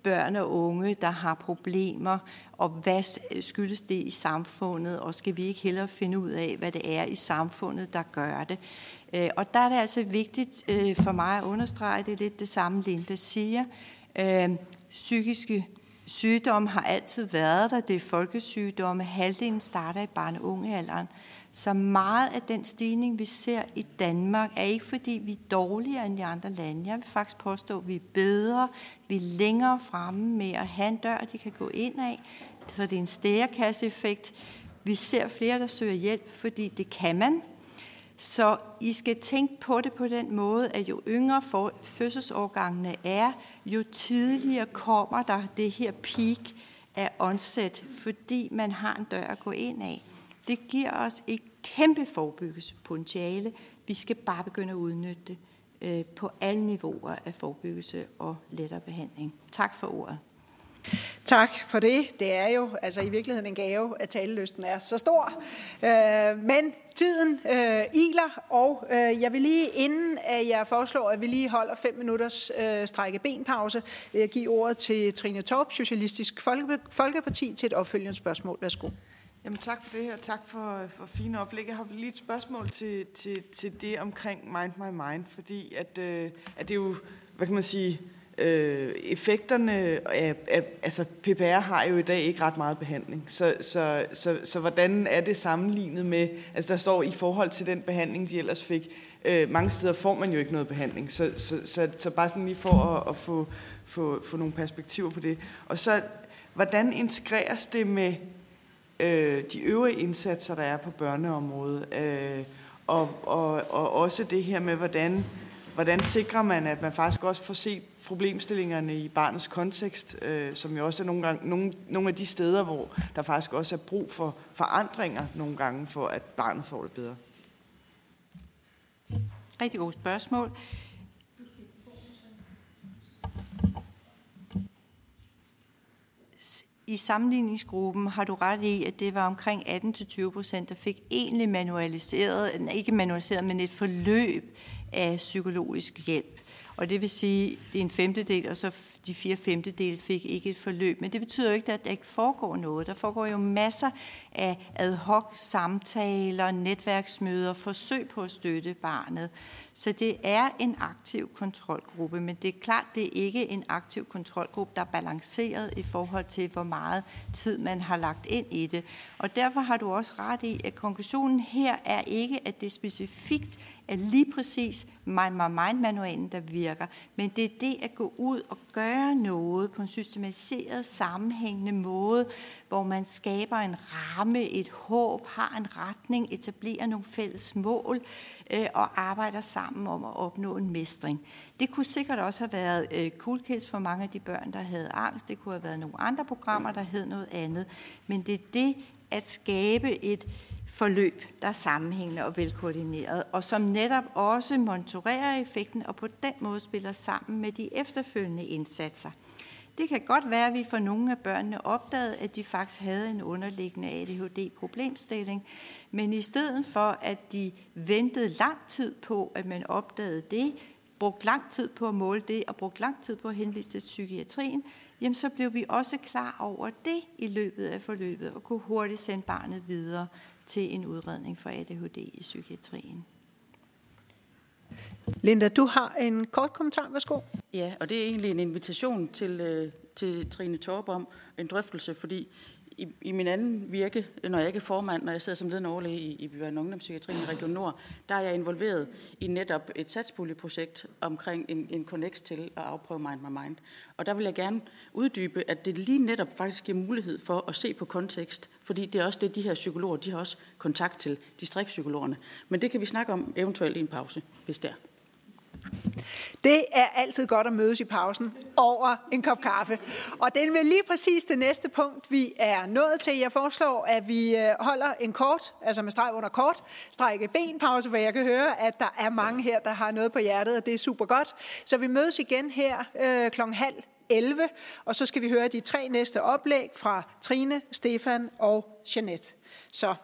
børn og unge, der har problemer, og hvad skyldes det i samfundet, og skal vi ikke hellere finde ud af, hvad det er i samfundet, der gør det. Øh, og der er det altså vigtigt øh, for mig at understrege, det er lidt det samme, Linda siger. Øh, psykiske sygdomme har altid været der, det er folkesygdomme, halvdelen starter i barne- og ungealderen. Så meget af den stigning, vi ser i Danmark, er ikke fordi vi er dårligere end de andre lande. Jeg vil faktisk påstå, at vi er bedre, vi er længere fremme med at have en dør, de kan gå ind af. Så det er en stærekasseeffekt. Vi ser flere, der søger hjælp, fordi det kan man. Så I skal tænke på det på den måde, at jo yngre fødselsårgangene er, jo tidligere kommer der det her peak af onset, fordi man har en dør at gå ind af. Det giver os et kæmpe forebyggelsespotentiale. Vi skal bare begynde at udnytte det øh, på alle niveauer af forebyggelse og lettere behandling. Tak for ordet. Tak for det. Det er jo altså i virkeligheden en gave, at talelysten er så stor. Øh, men tiden øh, iler, og øh, jeg vil lige, inden at jeg foreslår, at vi lige holder fem minutters øh, strække benpause, vil jeg give ordet til Trine Torp, Socialistisk Folkeparti, til et opfølgende spørgsmål. Værsgo. Jamen tak for det, her, tak for, for fine oplæg. Jeg har lige et spørgsmål til, til, til det omkring Mind My Mind, fordi at, øh, at det er jo, hvad kan man sige, øh, effekterne af, af, altså PPR har jo i dag ikke ret meget behandling. Så, så, så, så hvordan er det sammenlignet med, altså der står i forhold til den behandling, de ellers fik, øh, mange steder får man jo ikke noget behandling. Så, så, så, så bare sådan lige for at, at få, få, få nogle perspektiver på det. Og så, hvordan integreres det med øh, de øvrige indsatser, der er på børneområdet, øh, og, og, og også det her med, hvordan, hvordan sikrer man, at man faktisk også får set problemstillingerne i barnets kontekst, øh, som jo også er nogle, gange, nogle, nogle af de steder, hvor der faktisk også er brug for forandringer nogle gange, for at barnet får det bedre. Rigtig gode spørgsmål. I sammenligningsgruppen har du ret i, at det var omkring 18-20 procent, der fik egentlig manualiseret, ikke manualiseret, men et forløb af psykologisk hjælp. Og det vil sige, at det er en femtedel, og så de fire femtedel fik ikke et forløb. Men det betyder jo ikke, at der ikke foregår noget. Der foregår jo masser af ad hoc samtaler, netværksmøder, forsøg på at støtte barnet. Så det er en aktiv kontrolgruppe, men det er klart, det er ikke en aktiv kontrolgruppe, der er balanceret i forhold til, hvor meget tid man har lagt ind i det. Og derfor har du også ret i, at konklusionen her er ikke, at det specifikt er lige præcis Mind My Mind-manualen, der virker, men det er det at gå ud og gøre noget på en systematiseret, sammenhængende måde, hvor man skaber en ramme, et håb, har en retning, etablerer nogle fælles mål øh, og arbejder sammen om at opnå en mestring. Det kunne sikkert også have været øh, Cool Kids for mange af de børn, der havde angst. Det kunne have været nogle andre programmer, der hed noget andet. Men det er det at skabe et forløb, der er sammenhængende og velkoordineret, og som netop også monitorerer effekten og på den måde spiller sammen med de efterfølgende indsatser. Det kan godt være, at vi for nogle af børnene opdagede, at de faktisk havde en underliggende ADHD-problemstilling, men i stedet for, at de ventede lang tid på, at man opdagede det, brugt lang tid på at måle det og brugt lang tid på at henvise til psykiatrien, jamen så blev vi også klar over det i løbet af forløbet og kunne hurtigt sende barnet videre til en udredning for ADHD i psykiatrien. Linda, du har en kort kommentar. Værsgo. Ja, og det er egentlig en invitation til, øh, til Trine Torp om en drøftelse, fordi i, i min anden virke, når jeg ikke er formand, når jeg sidder som ledende overlæge i, i Bjørn Ungdomspsykiatrien i Region Nord, der er jeg involveret i netop et satspuljeprojekt omkring en, en connect til at afprøve Mind My Mind. Og der vil jeg gerne uddybe, at det lige netop faktisk giver mulighed for at se på kontekst, fordi det er også det, de her psykologer, de har også kontakt til, distriktspsykologerne. Men det kan vi snakke om eventuelt i en pause, hvis det er. Det er altid godt at mødes i pausen over en kop kaffe. Og det er vel lige præcis det næste punkt, vi er nået til. Jeg foreslår, at vi øh, holder en kort, altså med streg under kort, strække ben pause, hvor jeg kan høre, at der er mange her, der har noget på hjertet, og det er super godt. Så vi mødes igen her øh, klokken halv 11, og så skal vi høre de tre næste oplæg fra Trine, Stefan og Jeanette. Så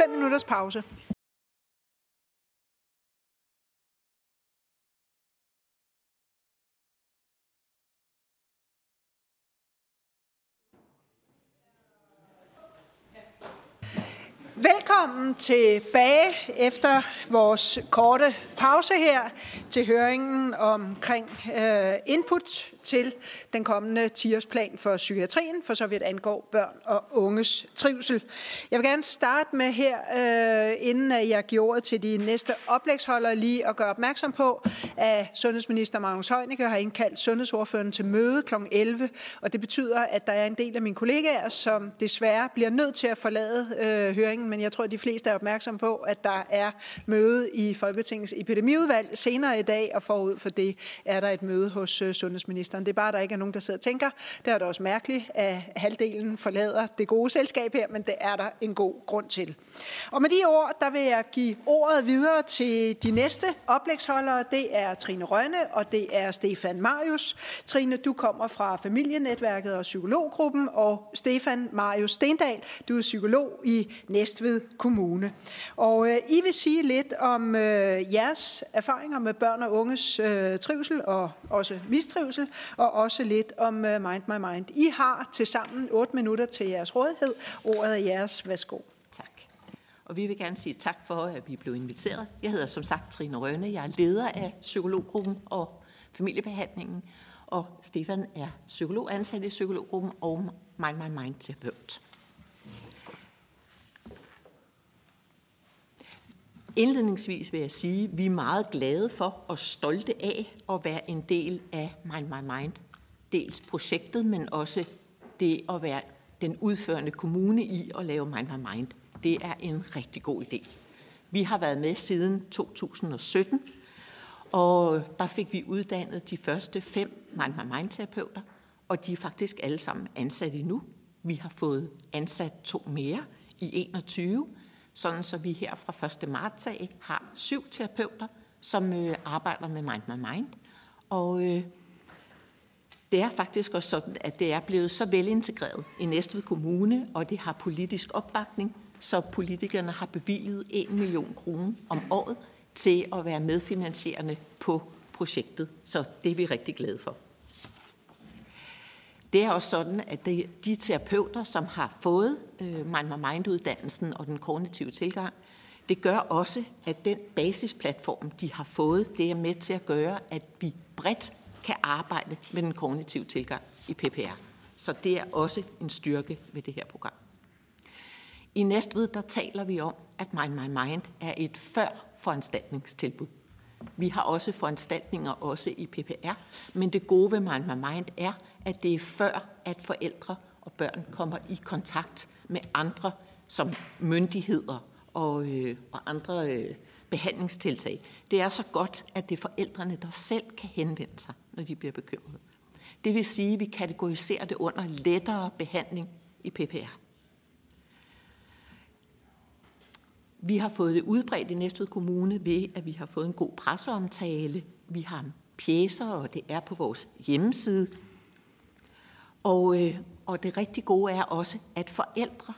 fem minutters pause. Velkommen tilbage efter vores korte pause her til høringen omkring øh, input til den kommende 10-årsplan for psykiatrien, for så vidt angår børn og unges trivsel. Jeg vil gerne starte med her, øh, inden jeg giver ordet til de næste oplægsholdere, lige at gøre opmærksom på, at sundhedsminister Magnus Heunicke har indkaldt sundhedsordførende til møde kl. 11, og det betyder, at der er en del af mine kollegaer, som desværre bliver nødt til at forlade øh, høringen, men jeg tror, at de fleste er opmærksom på, at der er møde i Folketingets epidemiudvalg senere i dag, og forud for det er der et møde hos øh, sundhedsministeren. Det er bare, at der ikke er nogen, der sidder og tænker. Det er da også mærkeligt, at halvdelen forlader det gode selskab her, men det er der en god grund til. Og med de ord, der vil jeg give ordet videre til de næste oplægsholdere. Det er Trine Rønne, og det er Stefan Marius. Trine, du kommer fra familienetværket og psykologgruppen, og Stefan Marius Stendal, du er psykolog i Næstved Kommune. Og øh, I vil sige lidt om øh, jeres erfaringer med børn og unges øh, trivsel og også mistrivsel, og også lidt om øh, Mind My Mind. I har til sammen 8 minutter til jeres rådighed. Ordet er jeres. Værsgo. Tak. Og vi vil gerne sige tak for, at vi blev inviteret. Jeg hedder som sagt Trine Rønne. Jeg er leder af psykologgruppen og familiebehandlingen. Og Stefan er psykolog ansat i psykologgruppen og Mind My Mind terapeut. Indledningsvis vil jeg sige, at vi er meget glade for og stolte af at være en del af Mind My Mind. Dels projektet, men også det at være den udførende kommune i at lave Mind My Mind. Det er en rigtig god idé. Vi har været med siden 2017, og der fik vi uddannet de første fem Mind My Mind-terapeuter, og de er faktisk alle sammen ansat endnu. Vi har fået ansat to mere i 21, sådan så vi her fra 1. marts af har syv terapeuter, som øh, arbejder med Mind My Mind. Og øh, det er faktisk også sådan, at det er blevet så velintegreret i Næstved Kommune, og det har politisk opbakning, så politikerne har bevilget 1 million kroner om året til at være medfinansierende på projektet. Så det er vi rigtig glade for. Det er også sådan, at de, terapeuter, som har fået øh, Mind My Mind-uddannelsen og den kognitive tilgang, det gør også, at den basisplatform, de har fået, det er med til at gøre, at vi bredt kan arbejde med den kognitive tilgang i PPR. Så det er også en styrke ved det her program. I Næstved, der taler vi om, at Mind My Mind er et før foranstaltningstilbud. Vi har også foranstaltninger også i PPR, men det gode ved Mind My Mind er, at det er før, at forældre og børn kommer i kontakt med andre som myndigheder og, øh, og andre øh, behandlingstiltag. Det er så godt, at det er forældrene, der selv kan henvende sig, når de bliver bekymrede. Det vil sige, at vi kategoriserer det under lettere behandling i PPR. Vi har fået det udbredt i Næstved Kommune ved, at vi har fået en god presseomtale. Vi har pjæser, og det er på vores hjemmeside. Og, øh, og det rigtig gode er også, at forældre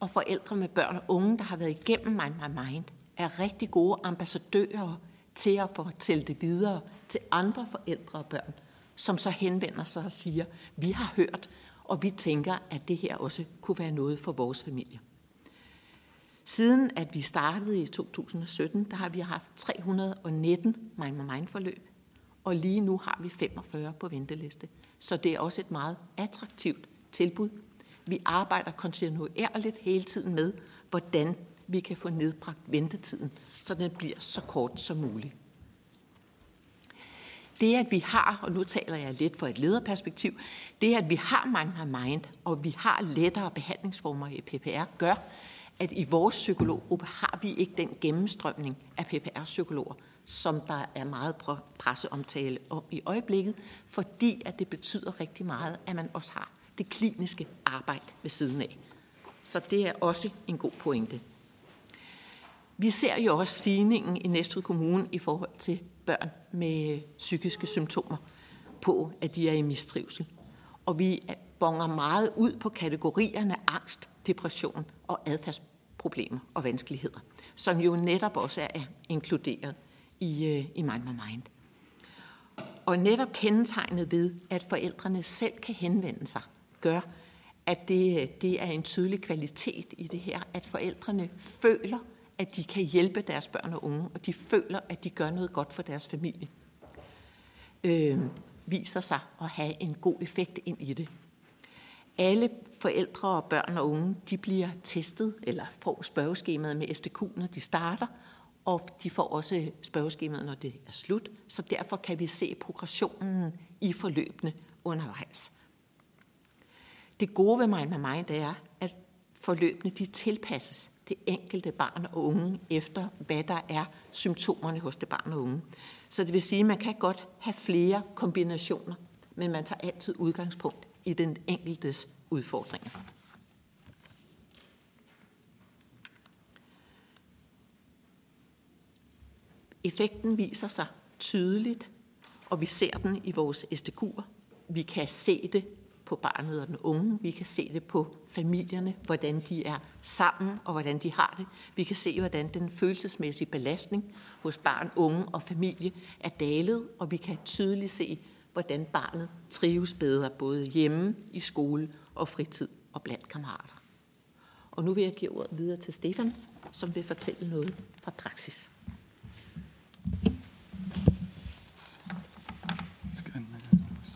og forældre med børn og unge, der har været igennem Mind My Mind, er rigtig gode ambassadører til at fortælle det videre til andre forældre og børn, som så henvender sig og siger, vi har hørt, og vi tænker, at det her også kunne være noget for vores familie. Siden at vi startede i 2017, der har vi haft 319 Mind My Mind forløb, og lige nu har vi 45 på venteliste. Så det er også et meget attraktivt tilbud. Vi arbejder kontinuerligt hele tiden med, hvordan vi kan få nedbragt ventetiden, så den bliver så kort som muligt. Det, at vi har, og nu taler jeg lidt for et lederperspektiv, det, at vi har mange My Mind, og vi har lettere behandlingsformer i PPR, gør, at i vores psykologgruppe har vi ikke den gennemstrømning af PPR-psykologer, som der er meget presseomtale om i øjeblikket, fordi at det betyder rigtig meget, at man også har det kliniske arbejde ved siden af. Så det er også en god pointe. Vi ser jo også stigningen i Næstved Kommune i forhold til børn med øh, psykiske symptomer på, at de er i mistrivsel. Og vi øh, bonger meget ud på kategorierne angst, depression og adfærdsproblemer og vanskeligheder, som jo netop også er inkluderet i, øh, i Mind My Mind. Og netop kendetegnet ved, at forældrene selv kan henvende sig, gør, at det, øh, det er en tydelig kvalitet i det her, at forældrene føler, at de kan hjælpe deres børn og unge, og de føler, at de gør noget godt for deres familie. Øh, viser sig at have en god effekt ind i det. Alle forældre og børn og unge, de bliver testet eller får spørgeskemaet med SDQ, når de starter, og de får også spørgeskemaet, når det er slut. Så derfor kan vi se progressionen i forløbene undervejs. Det gode ved mig med mig, det er, at forløbene de tilpasses det enkelte barn og unge efter, hvad der er symptomerne hos det barn og unge. Så det vil sige, at man kan godt have flere kombinationer, men man tager altid udgangspunkt i den enkeltes udfordringer. Effekten viser sig tydeligt, og vi ser den i vores SDQ'er. Vi kan se det på barnet og den unge. Vi kan se det på familierne, hvordan de er sammen og hvordan de har det. Vi kan se, hvordan den følelsesmæssige belastning hos barn, unge og familie er dalet, og vi kan tydeligt se, hvordan barnet trives bedre både hjemme, i skole og fritid og blandt kammerater. Og nu vil jeg give ordet videre til Stefan, som vil fortælle noget fra praksis.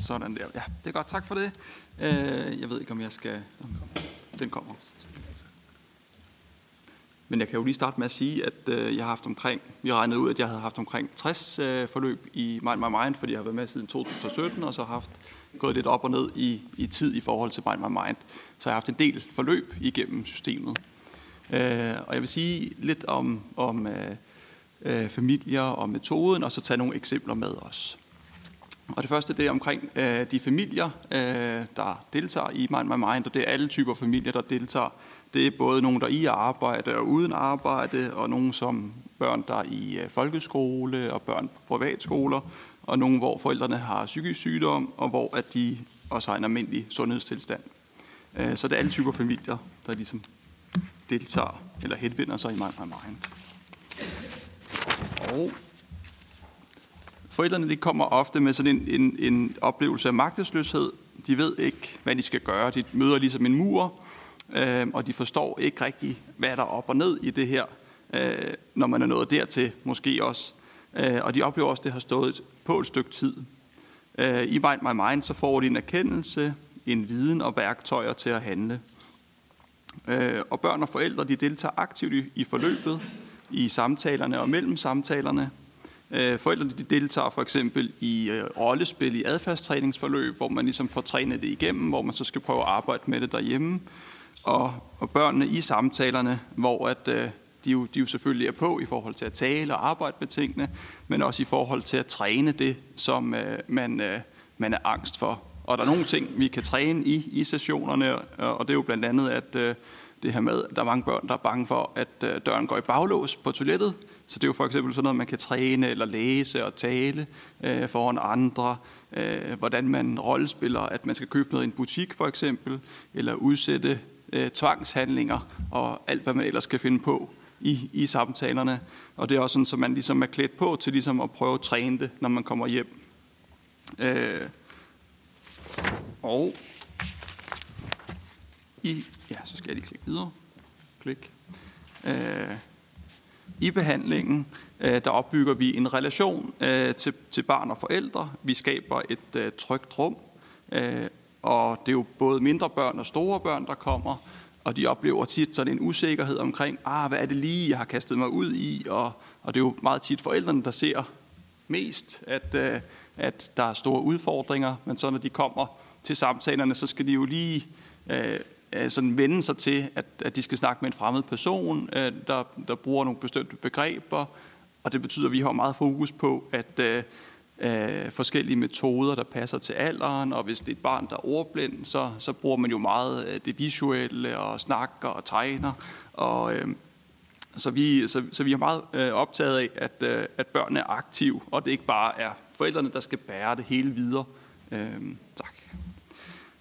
Sådan der. Ja, det er godt. Tak for det. Øh, jeg ved ikke, om jeg skal... Den kommer også. Men jeg kan jo lige starte med at sige, at øh, jeg har haft omkring, vi har regnet ud, at jeg havde haft omkring 60 øh, forløb i Mind My Mind, fordi jeg har været med siden 2017, og så har haft gået lidt op og ned i, i tid i forhold til Mind My Mind. Så jeg har haft en del forløb igennem systemet. Øh, og jeg vil sige lidt om, om øh, øh, familier og metoden, og så tage nogle eksempler med os. Og det første det er omkring øh, de familier, øh, der deltager i Mind My Mind, og det er alle typer familier, der deltager. Det er både nogen, der er i arbejde og uden arbejde, og nogen som børn, der er i øh, folkeskole og børn på privatskoler, og nogen, hvor forældrene har psykisk sygdom, og hvor at de også har en almindelig sundhedstilstand. Øh, så det er alle typer familier, der ligesom deltager eller henvender sig i Mind My Mind. Og Forældrene de kommer ofte med sådan en, en, en oplevelse af magtesløshed. De ved ikke, hvad de skal gøre. De møder ligesom en mur, øh, og de forstår ikke rigtig, hvad der er op og ned i det her, øh, når man er nået dertil måske også. Øh, og de oplever også, at det har stået på et stykke tid. Øh, I Mind My Mind så får de en erkendelse, en viden og værktøjer til at handle. Øh, og børn og forældre de deltager aktivt i, i forløbet, i samtalerne og mellem samtalerne. Øh, forældrene de deltager for eksempel i øh, rollespil i adfærdstræningsforløb, hvor man ligesom får trænet det igennem, hvor man så skal prøve at arbejde med det derhjemme. Og, og børnene i samtalerne, hvor at, øh, de, jo, de jo selvfølgelig er på i forhold til at tale og arbejde med tingene, men også i forhold til at træne det, som øh, man, øh, man er angst for. Og der er nogle ting, vi kan træne i, i sessionerne, og det er jo blandt andet, at øh, det her med, at der er mange børn, der er bange for, at øh, døren går i baglås på toilettet, så det er jo for eksempel sådan noget, man kan træne eller læse og tale øh, foran andre. Øh, hvordan man rollespiller, at man skal købe noget i en butik for eksempel, eller udsætte øh, tvangshandlinger og alt, hvad man ellers kan finde på i, i samtalerne. Og det er også sådan, så man ligesom er klædt på til ligesom at prøve at træne det, når man kommer hjem. Øh, og i, ja, så skal jeg lige klikke videre. Klik. Øh, i behandlingen, øh, der opbygger vi en relation øh, til, til barn og forældre. Vi skaber et øh, trygt rum, og det er jo både mindre børn og store børn, der kommer, og de oplever tit sådan en usikkerhed omkring, ah, hvad er det lige, jeg har kastet mig ud i, og, og det er jo meget tit forældrene, der ser mest, at, at der er store udfordringer, men så når de kommer til samtalerne, så skal de jo lige Øh, Øh, sådan vende sig til, at, at de skal snakke med en fremmed person, øh, der, der bruger nogle bestemte begreber, Og det betyder, at vi har meget fokus på, at øh, øh, forskellige metoder, der passer til alderen, og hvis det er et barn, der er ordblind, så, så bruger man jo meget øh, det visuelle og snakker og tegner. Og, øh, så, vi, så, så vi er meget øh, optaget af, at, øh, at børnene er aktive, og det ikke bare er forældrene, der skal bære det hele videre. Øh, tak.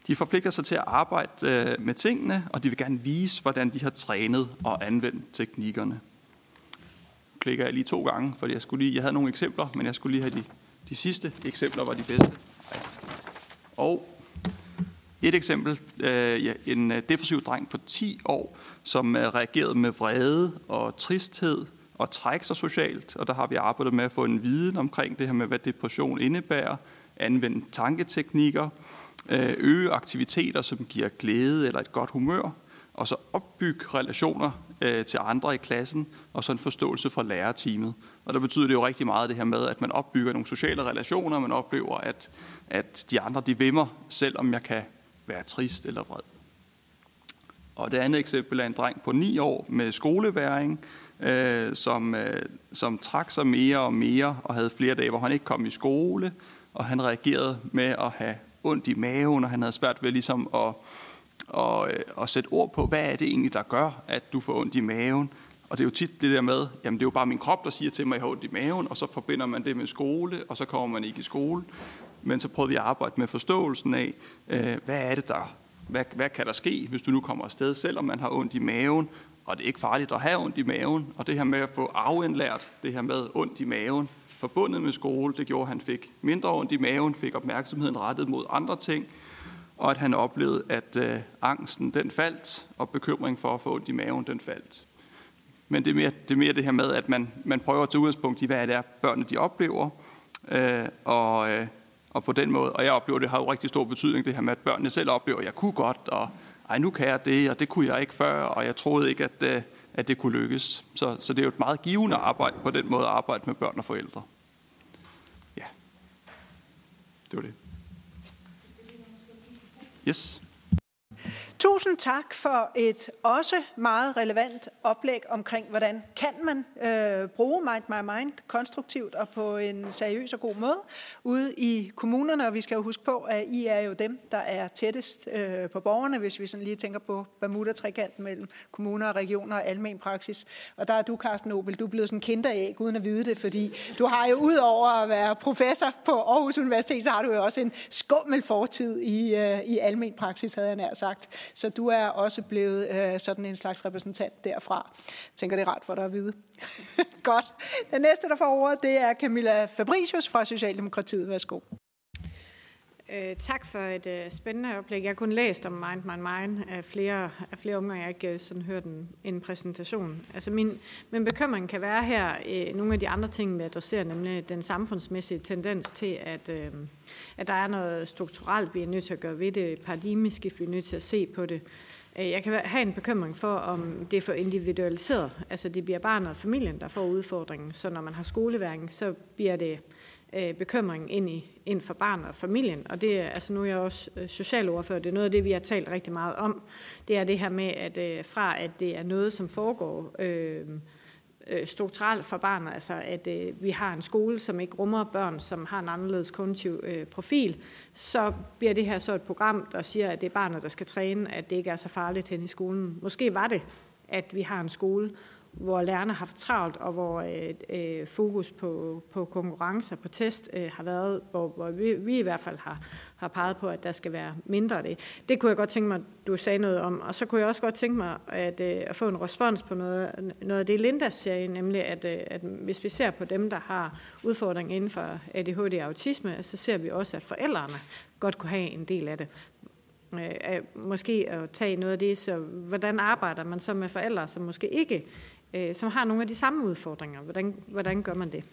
De forpligter sig til at arbejde øh, med tingene, og de vil gerne vise, hvordan de har trænet og anvendt teknikkerne. Nu klikker jeg lige to gange, fordi jeg, skulle lige, jeg havde nogle eksempler, men jeg skulle lige have de, de sidste eksempler var de bedste. Og et eksempel, øh, en øh, depressiv dreng på 10 år, som reagerede med vrede og tristhed og træk sig socialt, og der har vi arbejdet med at få en viden omkring det her med, hvad depression indebærer, anvende tanketeknikker, Øh, øge aktiviteter, som giver glæde eller et godt humør, og så opbygge relationer øh, til andre i klassen, og så en forståelse fra lærerteamet. Og der betyder det jo rigtig meget det her med, at man opbygger nogle sociale relationer, man oplever, at, at de andre de vimmer, selvom jeg kan være trist eller vred. Og det andet eksempel er en dreng på 9 år med skoleværing, øh, som, øh, som trak sig mere og mere og havde flere dage, hvor han ikke kom i skole, og han reagerede med at have ondt i maven, og han havde svært ved ligesom at, at, øh, at sætte ord på, hvad er det egentlig, der gør, at du får ondt i maven. Og det er jo tit det der med, jamen det er jo bare min krop, der siger til mig, at jeg har ondt i maven, og så forbinder man det med skole, og så kommer man ikke i skole. Men så prøvede vi at arbejde med forståelsen af, øh, hvad er det der, hvad, hvad kan der ske, hvis du nu kommer afsted, selvom man har ondt i maven, og det er ikke farligt at have ondt i maven, og det her med at få afindlært det her med ondt i maven, forbundet med skole, det gjorde, at han fik mindre ondt i maven, fik opmærksomheden rettet mod andre ting, og at han oplevede, at øh, angsten den faldt, og bekymring for at få ondt i maven den faldt. Men det er mere det, er mere det her med, at man, man prøver at tage udgangspunkt i, hvad det er, børnene de oplever, øh, og, øh, og på den måde, og jeg oplever, det har jo rigtig stor betydning, det her med, at børnene selv oplever, at jeg kunne godt, og ej, nu kan jeg det, og det kunne jeg ikke før, og jeg troede ikke, at, øh, at det kunne lykkes. Så, så det er jo et meget givende arbejde på den måde at arbejde med børn og forældre. Ja, det var det. Yes. Tusind tak for et også meget relevant oplæg omkring, hvordan kan man øh, bruge Mind My Mind konstruktivt og på en seriøs og god måde ude i kommunerne. Og vi skal jo huske på, at I er jo dem, der er tættest øh, på borgerne, hvis vi sådan lige tænker på Bermuda-trikanten mellem kommuner og regioner og almen praksis. Og der er du, Carsten Nobel, du er blevet sådan kinderæg uden at vide det, fordi du har jo ud over at være professor på Aarhus Universitet, så har du jo også en skummel fortid i, øh, i almen praksis, havde jeg nær sagt. Så du er også blevet øh, sådan en slags repræsentant derfra. Jeg tænker, det er rart for dig at vide. [laughs] Godt. Den næste, der får ordet, det er Camilla Fabricius fra Socialdemokratiet. Værsgo. Øh, tak for et øh, spændende oplæg. Jeg har kun læst om Mind My Mind af flere, af flere unge, og jeg har ikke øh, sådan hørt en, en præsentation. Altså min, min bekymring kan være her, øh, nogle af de andre ting, vi adresserer, nemlig den samfundsmæssige tendens til, at, øh, at der er noget strukturelt, vi er nødt til at gøre ved det, paradigmeskift, vi er nødt til at se på det. Øh, jeg kan have en bekymring for, om det er for individualiseret. Altså det bliver barnet og familien, der får udfordringen. Så når man har skoleværing, så bliver det øh, bekymring ind, i, ind for barnet og familien. Og det er, altså nu er jeg også øh, socialordfører, det er noget af det, vi har talt rigtig meget om. Det er det her med, at øh, fra at det er noget, som foregår øh, øh, strukturelt for barnet, altså at øh, vi har en skole, som ikke rummer børn, som har en anderledes kognitiv øh, profil, så bliver det her så et program, der siger, at det er barnet, der skal træne, at det ikke er så farligt hen i skolen. Måske var det, at vi har en skole, hvor lærerne har haft travlt, og hvor øh, øh, fokus på, på konkurrencer, på test øh, har været, hvor, hvor vi, vi i hvert fald har, har peget på, at der skal være mindre af det. Det kunne jeg godt tænke mig, du sagde noget om. Og så kunne jeg også godt tænke mig at, øh, at få en respons på noget, noget af det, Linda siger, nemlig at, øh, at hvis vi ser på dem, der har udfordringer inden for ADHD og autisme, så ser vi også, at forældrene godt kunne have en del af det øh, måske at tage noget af det, så hvordan arbejder man så med forældre, som måske ikke øh, som har nogle af de samme udfordringer. Hvordan, hvordan gør man det?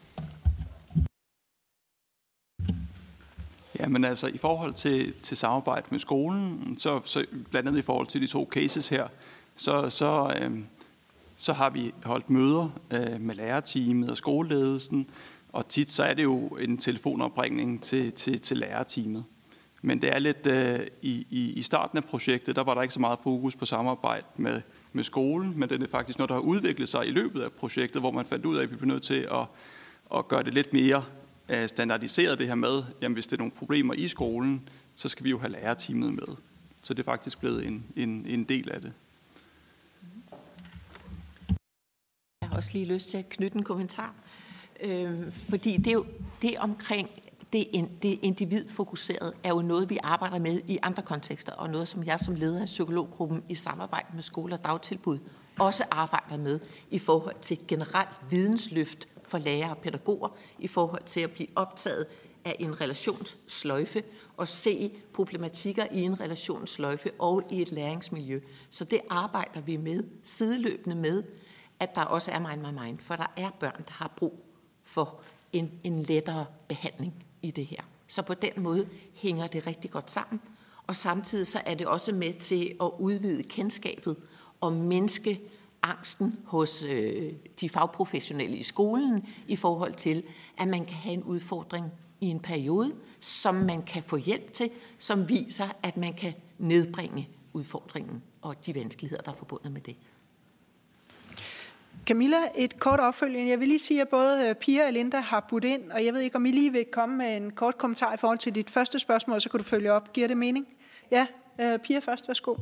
Ja, men altså i forhold til, til samarbejde med skolen, så, så blandt andet i forhold til de to cases her, så, så, øh, så har vi holdt møder øh, med lærerteamet og skoleledelsen, og tit så er det jo en telefonopringning til, til, til lærerteamet. Men det er lidt, øh, i, i starten af projektet, der var der ikke så meget fokus på samarbejde med med skolen, men den er faktisk noget, der har udviklet sig i løbet af projektet, hvor man fandt ud af, at vi bliver nødt til at, at gøre det lidt mere øh, standardiseret det her med, jamen hvis det er nogle problemer i skolen, så skal vi jo have lærerteamet med. Så det er faktisk blevet en, en, en del af det. Jeg har også lige lyst til at knytte en kommentar. Øh, fordi det er jo det omkring det, det individfokuseret er jo noget, vi arbejder med i andre kontekster, og noget, som jeg som leder af psykologgruppen i samarbejde med skole og dagtilbud også arbejder med i forhold til generelt vidensløft for lærere og pædagoger, i forhold til at blive optaget af en relationssløjfe og se problematikker i en relationssløjfe og i et læringsmiljø. Så det arbejder vi med, sideløbende med, at der også er mind my mind, for der er børn, der har brug for en, en lettere behandling i det her. Så på den måde hænger det rigtig godt sammen. Og samtidig så er det også med til at udvide kendskabet og mindske angsten hos øh, de fagprofessionelle i skolen i forhold til, at man kan have en udfordring i en periode, som man kan få hjælp til, som viser, at man kan nedbringe udfordringen og de vanskeligheder, der er forbundet med det. Camilla, et kort opfølgende. Jeg vil lige sige, at både øh, Pia og Linda har budt ind, og jeg ved ikke, om I lige vil komme med en kort kommentar i forhold til dit første spørgsmål, så kan du følge op. Giver det mening? Ja, øh, Pia først, værsgo.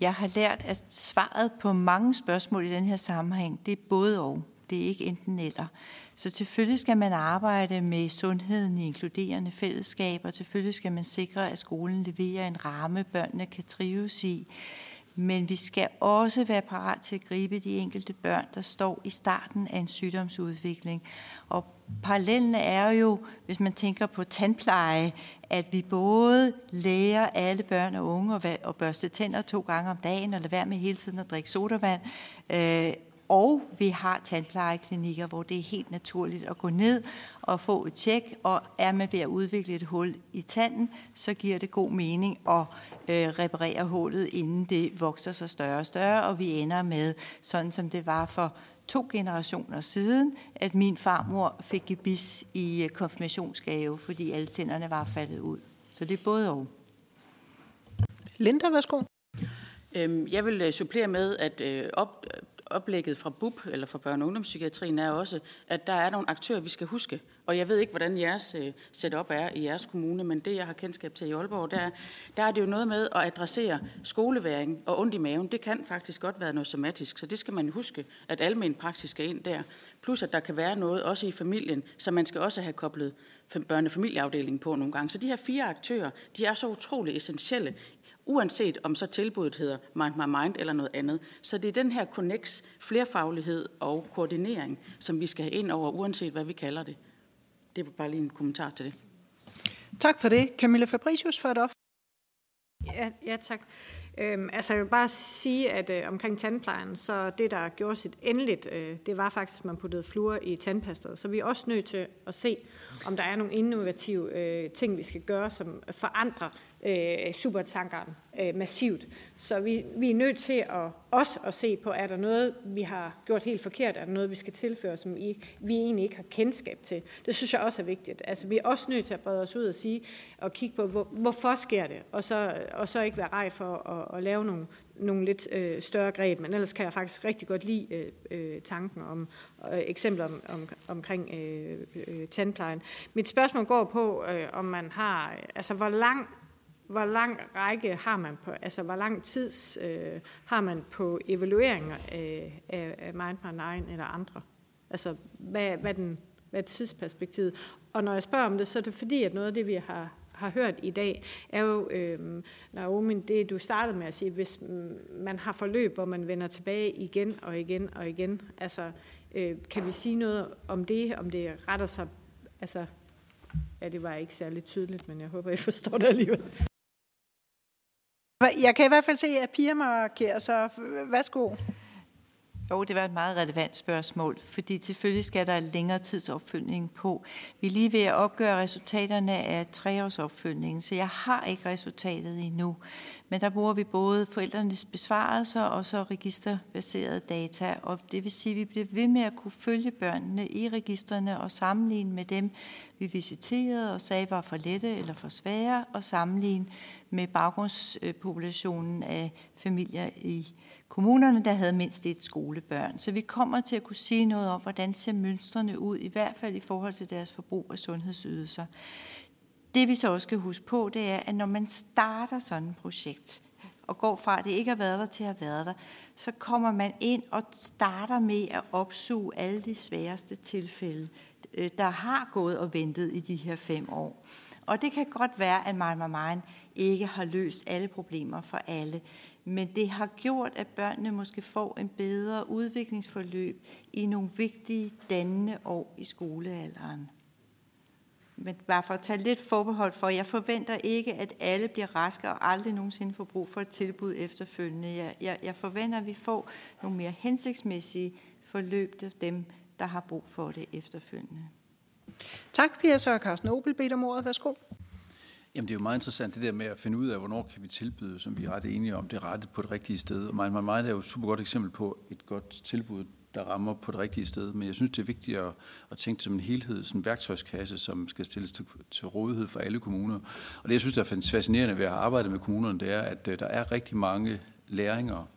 Jeg har lært, at svaret på mange spørgsmål i den her sammenhæng, det er både og. Det er ikke enten eller. Så selvfølgelig skal man arbejde med sundheden i inkluderende fællesskaber. Selvfølgelig skal man sikre, at skolen leverer en ramme, børnene kan trives i. Men vi skal også være parat til at gribe de enkelte børn, der står i starten af en sygdomsudvikling. Og parallellen er jo, hvis man tænker på tandpleje, at vi både lærer alle børn og unge at børste tænder to gange om dagen, og lade være med hele tiden at drikke sodavand, øh, og vi har tandplejeklinikker, hvor det er helt naturligt at gå ned og få et tjek, og er man ved at udvikle et hul i tanden, så giver det god mening at øh, reparere hullet, inden det vokser sig større og større, og vi ender med, sådan som det var for to generationer siden, at min farmor fik gebis i øh, konfirmationsgave, fordi alle tænderne var faldet ud. Så det er både og. Linda, værsgo. Øhm, jeg vil øh, supplere med, at øh, op, oplægget fra BUP, eller fra børne- og ungdomspsykiatrien, er også, at der er nogle aktører, vi skal huske. Og jeg ved ikke, hvordan jeres øh, setup er i jeres kommune, men det, jeg har kendskab til i Aalborg, der, der er det jo noget med at adressere skoleværing og ondt i maven. Det kan faktisk godt være noget somatisk, så det skal man huske, at almen praksis skal ind der. Plus, at der kan være noget også i familien, så man skal også have koblet børnefamilieafdelingen på nogle gange. Så de her fire aktører, de er så utrolig essentielle uanset om så tilbuddet hedder Mind My Mind eller noget andet. Så det er den her connects, flerfaglighed og koordinering, som vi skal have ind over, uanset hvad vi kalder det. Det var bare lige en kommentar til det. Tak for det. Camilla Fabricius for et op. Ja, ja tak. Øhm, altså jeg vil bare sige, at øh, omkring tandplejen, så det, der gjorde sit endeligt, øh, det var faktisk, at man puttede fluor i tandpastet. Så vi er også nødt til at se, om der er nogle innovative øh, ting, vi skal gøre, som forandrer øh, supertankeren øh, massivt. Så vi, vi er nødt til at også at se på, er der noget, vi har gjort helt forkert, er der noget, vi skal tilføre, som I, vi egentlig ikke har kendskab til. Det synes jeg også er vigtigt. Altså, vi er også nødt til at brede os ud og sige, og kigge på, hvor, hvorfor sker det, og så, og så ikke være rej for at, at lave nogle, nogle lidt øh, større greb, men ellers kan jeg faktisk rigtig godt lide øh, øh, tanken om øh, eksempler om, om, omkring øh, øh, tandplejen. Mit spørgsmål går på, øh, om man har, altså hvor lang hvor lang række har man på, altså hvor lang tid øh, har man på evalueringer af, af, af Mind eller andre? Altså, hvad, hvad, den, hvad er tidsperspektivet? Og når jeg spørger om det, så er det fordi, at noget af det, vi har, har hørt i dag, er jo, øh, Naomi, det du startede med at sige, hvis man har forløb, hvor man vender tilbage igen og igen og igen, altså, øh, kan vi sige noget om det, om det retter sig, altså, ja, det var ikke særlig tydeligt, men jeg håber, I forstår det alligevel. Jeg kan i hvert fald se, at Pia markerer, så værsgo. Jo, det var et meget relevant spørgsmål, fordi selvfølgelig skal der længere tids opfølgning på. Vi er lige ved at opgøre resultaterne af treårsopfølgningen, så jeg har ikke resultatet endnu. Men der bruger vi både forældrenes besvarelser og så registerbaserede data, og det vil sige, at vi bliver ved med at kunne følge børnene i registerne og sammenligne med dem vi visiterede og sagde var for lette eller for svære, og sammenligne med baggrundspopulationen af familier i kommunerne, der havde mindst et skolebørn. Så vi kommer til at kunne sige noget om, hvordan ser mønstrene ud, i hvert fald i forhold til deres forbrug af sundhedsydelser. Det vi så også skal huske på, det er, at når man starter sådan et projekt, og går fra, at det ikke har været der til at have været der, så kommer man ind og starter med at opsuge alle de sværeste tilfælde, øh, der har gået og ventet i de her fem år. Og det kan godt være, at My Mind ikke har løst alle problemer for alle, men det har gjort, at børnene måske får en bedre udviklingsforløb i nogle vigtige dannende år i skolealderen. Men bare for at tage lidt forbehold for, jeg forventer ikke, at alle bliver raske og aldrig nogensinde får brug for et tilbud efterfølgende. Jeg, jeg, jeg forventer, at vi får nogle mere hensigtsmæssige forløb til dem, der har brug for det efterfølgende. Tak, Pia Sør Carsten Opel, bedt om ordet. Værsgo. Jamen det er jo meget interessant det der med at finde ud af, hvornår kan vi tilbyde, som vi er ret enige om, det er rettet på det rigtige sted. Og mig, mig, mig er jo et super godt eksempel på et godt tilbud, der rammer på det rigtige sted. Men jeg synes, det er vigtigt at, at tænke som en helhed, sådan en værktøjskasse, som skal stilles til, til rådighed for alle kommuner. Og det, jeg synes, der er fascinerende ved at have arbejdet med kommunerne, det er, at øh, der er rigtig mange læringer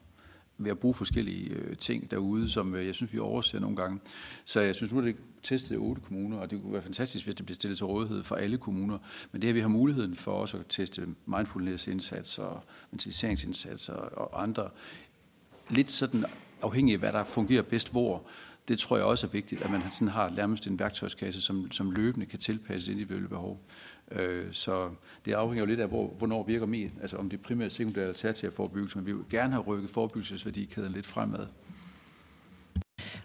ved at bruge forskellige øh, ting derude, som øh, jeg synes, vi overser nogle gange. Så jeg synes nu, det testet i otte kommuner, og det kunne være fantastisk, hvis det bliver stillet til rådighed for alle kommuner. Men det her, vi har muligheden for også at teste mindfulness-indsatser, mentaliseringsindsatser og andre lidt sådan afhængig af, hvad der fungerer bedst hvor. Det tror jeg også er vigtigt, at man sådan har nærmest en værktøjskasse, som, som løbende kan tilpasses individuelle behov. Øh, så det afhænger jo lidt af, hvor, hvornår virker mere, altså om det primært sekundære alternativ forebyggelse, men vi vil gerne have rykket forebyggelsesværdikæden lidt fremad.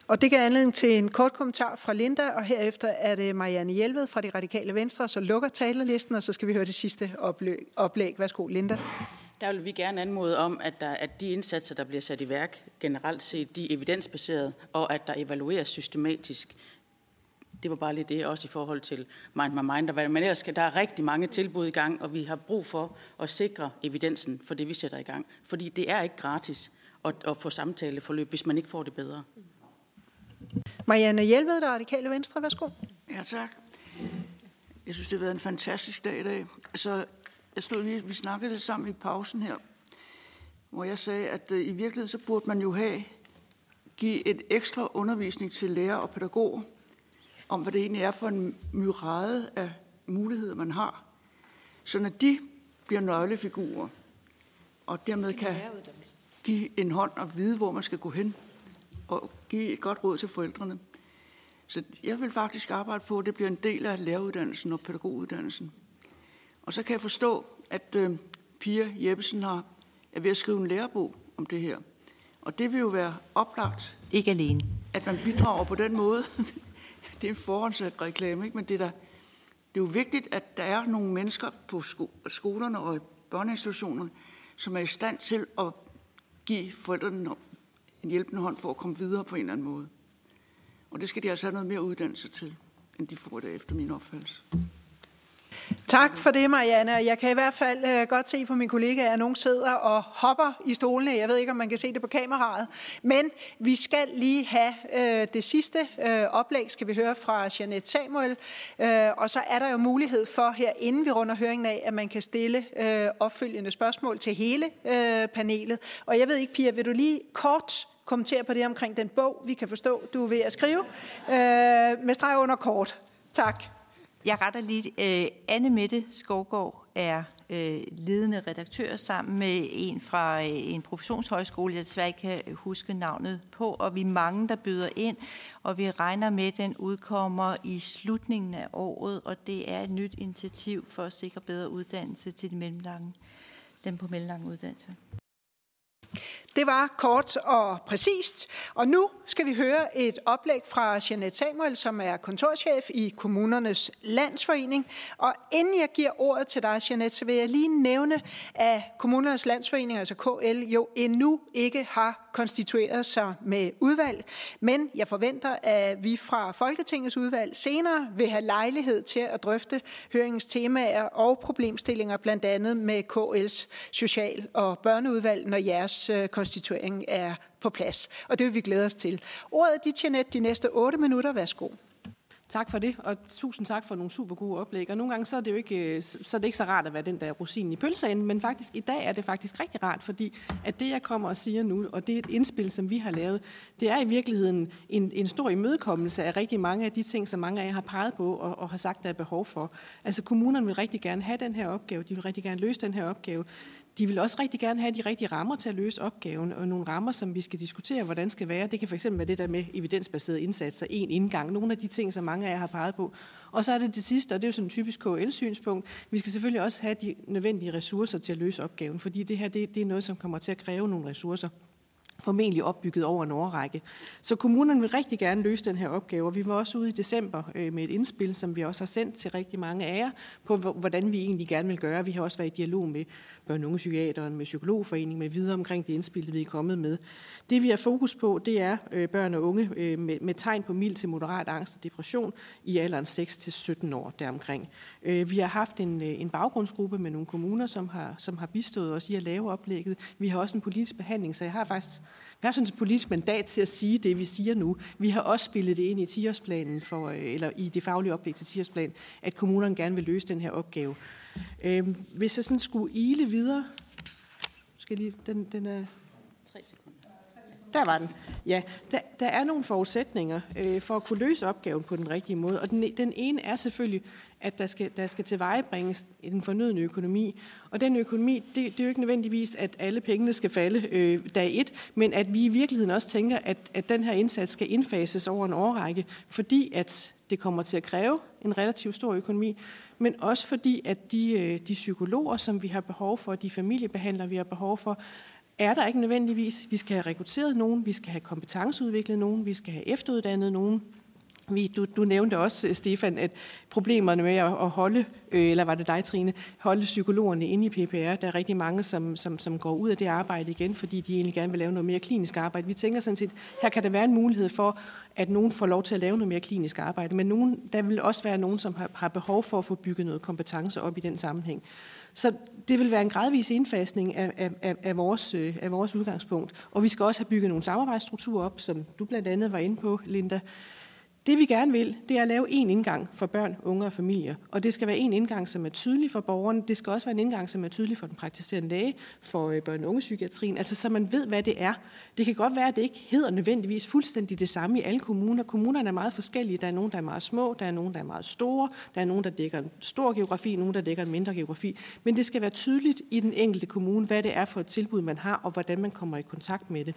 Og det gav anledning til en kort kommentar fra Linda, og herefter er det Marianne Hjelved fra de radikale venstre, så lukker talerlisten, og så skal vi høre det sidste oplæg. oplæg. Værsgo, Linda. Der vil vi gerne anmode om, at, der, at de indsatser, der bliver sat i værk, generelt set, de er evidensbaserede, og at der evalueres systematisk. Det var bare lige det, også i forhold til Mind My Mind. Der, men ellers skal, der er rigtig mange tilbud i gang, og vi har brug for at sikre evidensen for det, vi sætter i gang. Fordi det er ikke gratis at, at få samtaleforløb, hvis man ikke får det bedre. Marianne Hjelved, der radikale venstre. Værsgo. Ja, tak. Jeg synes, det har været en fantastisk dag i dag. Altså, jeg stod lige, vi snakkede lidt sammen i pausen her, hvor jeg sagde, at øh, i virkeligheden så burde man jo have give et ekstra undervisning til lærer og pædagoger om, hvad det egentlig er for en myrade af muligheder, man har, så når de bliver nøglefigurer, og dermed kan give en hånd og vide, hvor man skal gå hen, og give et godt råd til forældrene. Så jeg vil faktisk arbejde på, at det bliver en del af læreruddannelsen og pædagoguddannelsen. Og så kan jeg forstå, at øh, Pia Jeppesen har, er ved at skrive en lærebog om det her. Og det vil jo være oplagt. Ikke alene. At man bidrager på den måde. [laughs] det er en forhåndssat reklame, ikke? men det er, der, det er jo vigtigt, at der er nogle mennesker på sko- skolerne og børneinstitutionerne, som er i stand til at give forældrene en hjælpende hånd for at komme videre på en eller anden måde. Og det skal de altså have noget mere uddannelse til, end de får det efter min opfattelse. Tak for det, Marianne. Jeg kan i hvert fald øh, godt se på min kollega, at nogen sidder og hopper i stolene. Jeg ved ikke, om man kan se det på kameraet. Men vi skal lige have øh, det sidste øh, oplæg, skal vi høre fra Jeanette Samuel. Uh, og så er der jo mulighed for her, inden vi runder høringen af, at man kan stille opfølgende spørgsmål til hele panelet. Og jeg ved ikke, Pia, vil du lige kort kommentere på det omkring den bog, vi kan forstå, du er ved at skrive, uh, med streg under kort. Tak. Jeg retter lige. Øh, Anne Mette Skovgaard er øh, ledende redaktør sammen med en fra øh, en professionshøjskole, jeg desværre ikke kan huske navnet på, og vi er mange, der byder ind, og vi regner med, at den udkommer i slutningen af året, og det er et nyt initiativ for at sikre bedre uddannelse til de mellemlange, dem på mellemlange uddannelse. Det var kort og præcist. Og nu skal vi høre et oplæg fra Jeanette Samuel, som er kontorchef i Kommunernes Landsforening. Og inden jeg giver ordet til dig, Jeanette, så vil jeg lige nævne, at Kommunernes Landsforening, altså KL, jo endnu ikke har konstitueret sig med udvalg. Men jeg forventer, at vi fra Folketingets udvalg senere vil have lejlighed til at drøfte høringens temaer og problemstillinger, blandt andet med KL's social- og børneudvalg, når jeres konstituering er på plads. Og det vil vi glæde os til. Ordet er dit, Jeanette, de næste 8 minutter. Værsgo. Tak for det, og tusind tak for nogle super gode oplæg. Og nogle gange så er det jo ikke så, er det ikke så rart at være den der rosin i pølseenden, men faktisk i dag er det faktisk rigtig rart, fordi at det, jeg kommer og siger nu, og det er et indspil, som vi har lavet, det er i virkeligheden en, en stor imødekommelse af rigtig mange af de ting, som mange af jer har peget på og, og har sagt, der er behov for. Altså kommunerne vil rigtig gerne have den her opgave, de vil rigtig gerne løse den her opgave. De vil også rigtig gerne have de rigtige rammer til at løse opgaven, og nogle rammer, som vi skal diskutere, hvordan skal være. Det kan fx være det der med evidensbaserede indsatser, en indgang, nogle af de ting, som mange af jer har peget på. Og så er det det sidste, og det er jo sådan et typisk KL-synspunkt. Vi skal selvfølgelig også have de nødvendige ressourcer til at løse opgaven, fordi det her det, det er noget, som kommer til at kræve nogle ressourcer formentlig opbygget over en årrække. Så kommunerne vil rigtig gerne løse den her opgave, og vi var også ude i december øh, med et indspil, som vi også har sendt til rigtig mange af jer, på hvordan vi egentlig gerne vil gøre. Vi har også været i dialog med børn- og psykiateren, med psykologforeningen, med videre omkring det indspil, vi er kommet med. Det vi har fokus på, det er øh, børn og unge øh, med, med tegn på mild til moderat angst og depression i alderen 6-17 år deromkring. Øh, vi har haft en, øh, en baggrundsgruppe med nogle kommuner, som har, som har bistået os i at lave oplægget. Vi har også en politisk behandling, så jeg har faktisk vi har sådan et politisk mandat til at sige det, vi siger nu. Vi har også spillet det ind i 10-årsplanen, for, øh, eller i det faglige oplæg til 10 at kommunerne gerne vil løse den her opgave. Øh, hvis jeg sådan skulle ile videre, skal lige, den, den er... Tre sekunder. Der var den. Ja, der, der er nogle forudsætninger øh, for at kunne løse opgaven på den rigtige måde. Og den, den ene er selvfølgelig, at der skal, der skal tilvejebringes en fornødende økonomi. Og den økonomi, det, det er jo ikke nødvendigvis, at alle pengene skal falde øh, dag et, men at vi i virkeligheden også tænker, at, at den her indsats skal indfases over en årrække, fordi at det kommer til at kræve en relativt stor økonomi, men også fordi, at de, øh, de psykologer, som vi har behov for, de familiebehandlere, vi har behov for, er der ikke nødvendigvis. Vi skal have rekrutteret nogen, vi skal have kompetenceudviklet nogen, vi skal have efteruddannet nogen. Vi, du, du nævnte også, øh, Stefan, at problemerne med at, at holde, øh, eller var det dig, Trine, holde psykologerne inde i PPR, der er rigtig mange, som, som, som går ud af det arbejde igen, fordi de egentlig gerne vil lave noget mere klinisk arbejde. Vi tænker sådan set, her kan der være en mulighed for, at nogen får lov til at lave noget mere klinisk arbejde, men nogen, der vil også være nogen, som har, har behov for at få bygget noget kompetence op i den sammenhæng. Så det vil være en gradvis indfasning af, af, af, vores, øh, af vores udgangspunkt. Og vi skal også have bygget nogle samarbejdsstrukturer op, som du blandt andet var inde på, Linda, det vi gerne vil, det er at lave en indgang for børn, unge og familier. Og det skal være en indgang, som er tydelig for borgerne. Det skal også være en indgang, som er tydelig for den praktiserende læge, for øh, børn- og ungepsykiatrien. Altså så man ved, hvad det er. Det kan godt være, at det ikke hedder nødvendigvis fuldstændig det samme i alle kommuner. Kommunerne er meget forskellige. Der er nogen, der er meget små, der er nogen, der er meget store, der er nogen, der dækker en stor geografi, nogen, der dækker en mindre geografi. Men det skal være tydeligt i den enkelte kommune, hvad det er for et tilbud, man har, og hvordan man kommer i kontakt med det.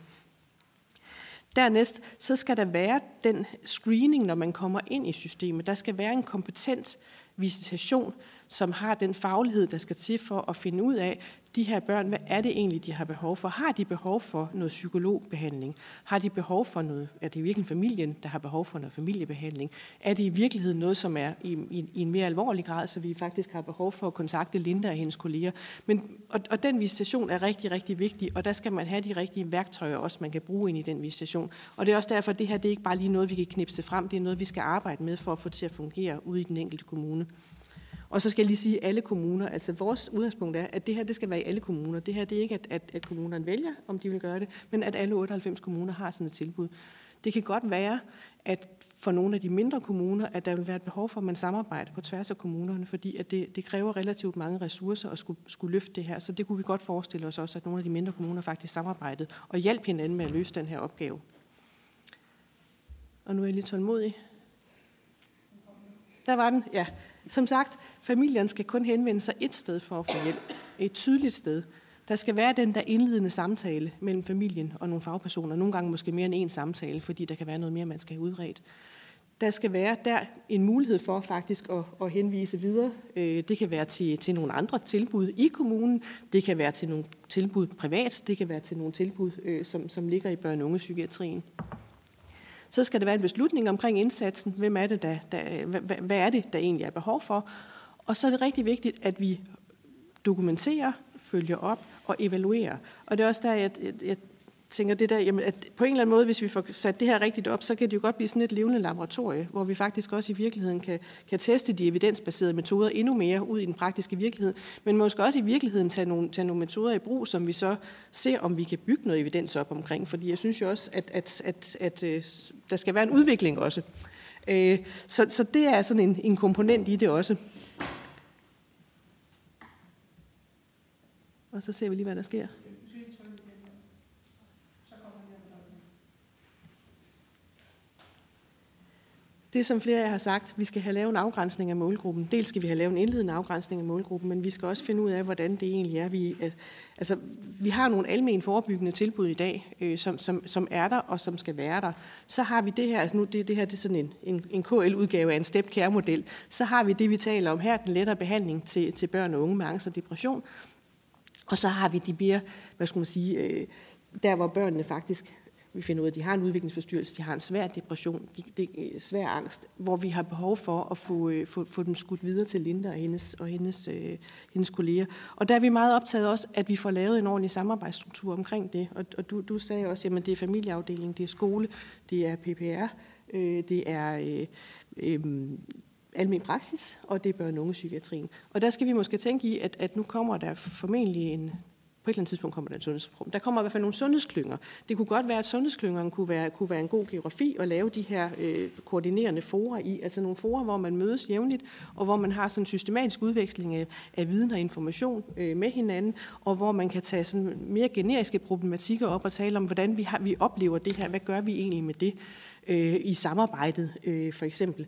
Dernæst, så skal der være den screening, når man kommer ind i systemet. Der skal være en kompetent visitation, som har den faglighed, der skal til for at finde ud af, de her børn, hvad er det egentlig, de har behov for? Har de behov for noget psykologbehandling? Har de behov for noget, er det virkelig familien, der har behov for noget familiebehandling? Er det i virkeligheden noget, som er i, i, i en mere alvorlig grad, så vi faktisk har behov for at kontakte Linda og hendes kolleger? Men, og, og den visitation er rigtig, rigtig vigtig, og der skal man have de rigtige værktøjer også, man kan bruge ind i den visitation. Og det er også derfor, at det her det er ikke bare lige noget, vi kan knipse frem, det er noget, vi skal arbejde med for at få til at fungere ude i den enkelte kommune. Og så skal jeg lige sige, at alle kommuner, altså vores udgangspunkt er, at det her det skal være i alle kommuner. Det her det er ikke, at, at, at kommunerne vælger, om de vil gøre det, men at alle 98 kommuner har sådan et tilbud. Det kan godt være, at for nogle af de mindre kommuner, at der vil være et behov for, at man samarbejder på tværs af kommunerne, fordi at det, det kræver relativt mange ressourcer at skulle, skulle løfte det her. Så det kunne vi godt forestille os også, at nogle af de mindre kommuner faktisk samarbejdede og hjalp hinanden med at løse den her opgave. Og nu er jeg lidt tålmodig. Der var den, ja. Som sagt, familien skal kun henvende sig et sted for at få hjælp. Et tydeligt sted. Der skal være den der indledende samtale mellem familien og nogle fagpersoner. Nogle gange måske mere end en samtale, fordi der kan være noget mere, man skal have udredt. Der skal være der en mulighed for faktisk at, at henvise videre. Øh, det kan være til, til nogle andre tilbud i kommunen. Det kan være til nogle tilbud privat. Det kan være til nogle tilbud, øh, som, som ligger i børne- og ungepsykiatrien. psykiatrien. Så skal der være en beslutning omkring indsatsen. Hvem er det, der, der, hvad, er det, der egentlig er behov for? Og så er det rigtig vigtigt, at vi dokumenterer, følger op og evaluerer. Og det er også der, jeg, jeg, jeg tænker det der, jamen, at på en eller anden måde, hvis vi får sat det her rigtigt op, så kan det jo godt blive sådan et levende laboratorie, hvor vi faktisk også i virkeligheden kan, kan teste de evidensbaserede metoder endnu mere ud i den praktiske virkelighed, men måske også i virkeligheden tage nogle, tage nogle metoder i brug, som vi så ser, om vi kan bygge noget evidens op omkring. Fordi jeg synes jo også, at, at, at, at, at der skal være en udvikling også. Øh, så, så det er sådan en, en komponent i det også. Og så ser vi lige, hvad der sker. Det, som flere af jer har sagt, vi skal have lavet en afgrænsning af målgruppen. Dels skal vi have lavet en indledende afgrænsning af målgruppen, men vi skal også finde ud af, hvordan det egentlig er. Vi, altså, vi har nogle almen forebyggende tilbud i dag, øh, som, som, som er der og som skal være der. Så har vi det her, altså nu det, det her det er sådan en, en, en KL-udgave af en step care model Så har vi det, vi taler om her, den lettere behandling til, til børn og unge med angst og depression. Og så har vi de mere, hvad skal man sige, øh, der hvor børnene faktisk vi finder ud af, at de har en udviklingsforstyrrelse, de har en svær depression, de, de, øh, svær angst, hvor vi har behov for at få, øh, få, få dem skudt videre til Linda og hendes, og hendes, øh, hendes kolleger. Og der er vi meget optaget også, at vi får lavet en ordentlig samarbejdsstruktur omkring det. Og, og du, du sagde også, at det er familieafdeling, det er skole, det er PPR, øh, det er øh, øh, almen praksis, og det er børn- og psykiatrien. Og der skal vi måske tænke i, at, at nu kommer der formentlig en på et eller andet tidspunkt kommer der en sundhedsreform. Der kommer i hvert fald nogle sundhedsklynger. Det kunne godt være, at sundhedsklyngerne kunne være, kunne være en god geografi at lave de her øh, koordinerende forer i, altså nogle forer, hvor man mødes jævnligt, og hvor man har sådan en systematisk udveksling af, af viden og information øh, med hinanden, og hvor man kan tage sådan mere generiske problematikker op og tale om, hvordan vi, har, vi oplever det her, hvad gør vi egentlig med det øh, i samarbejdet øh, for eksempel.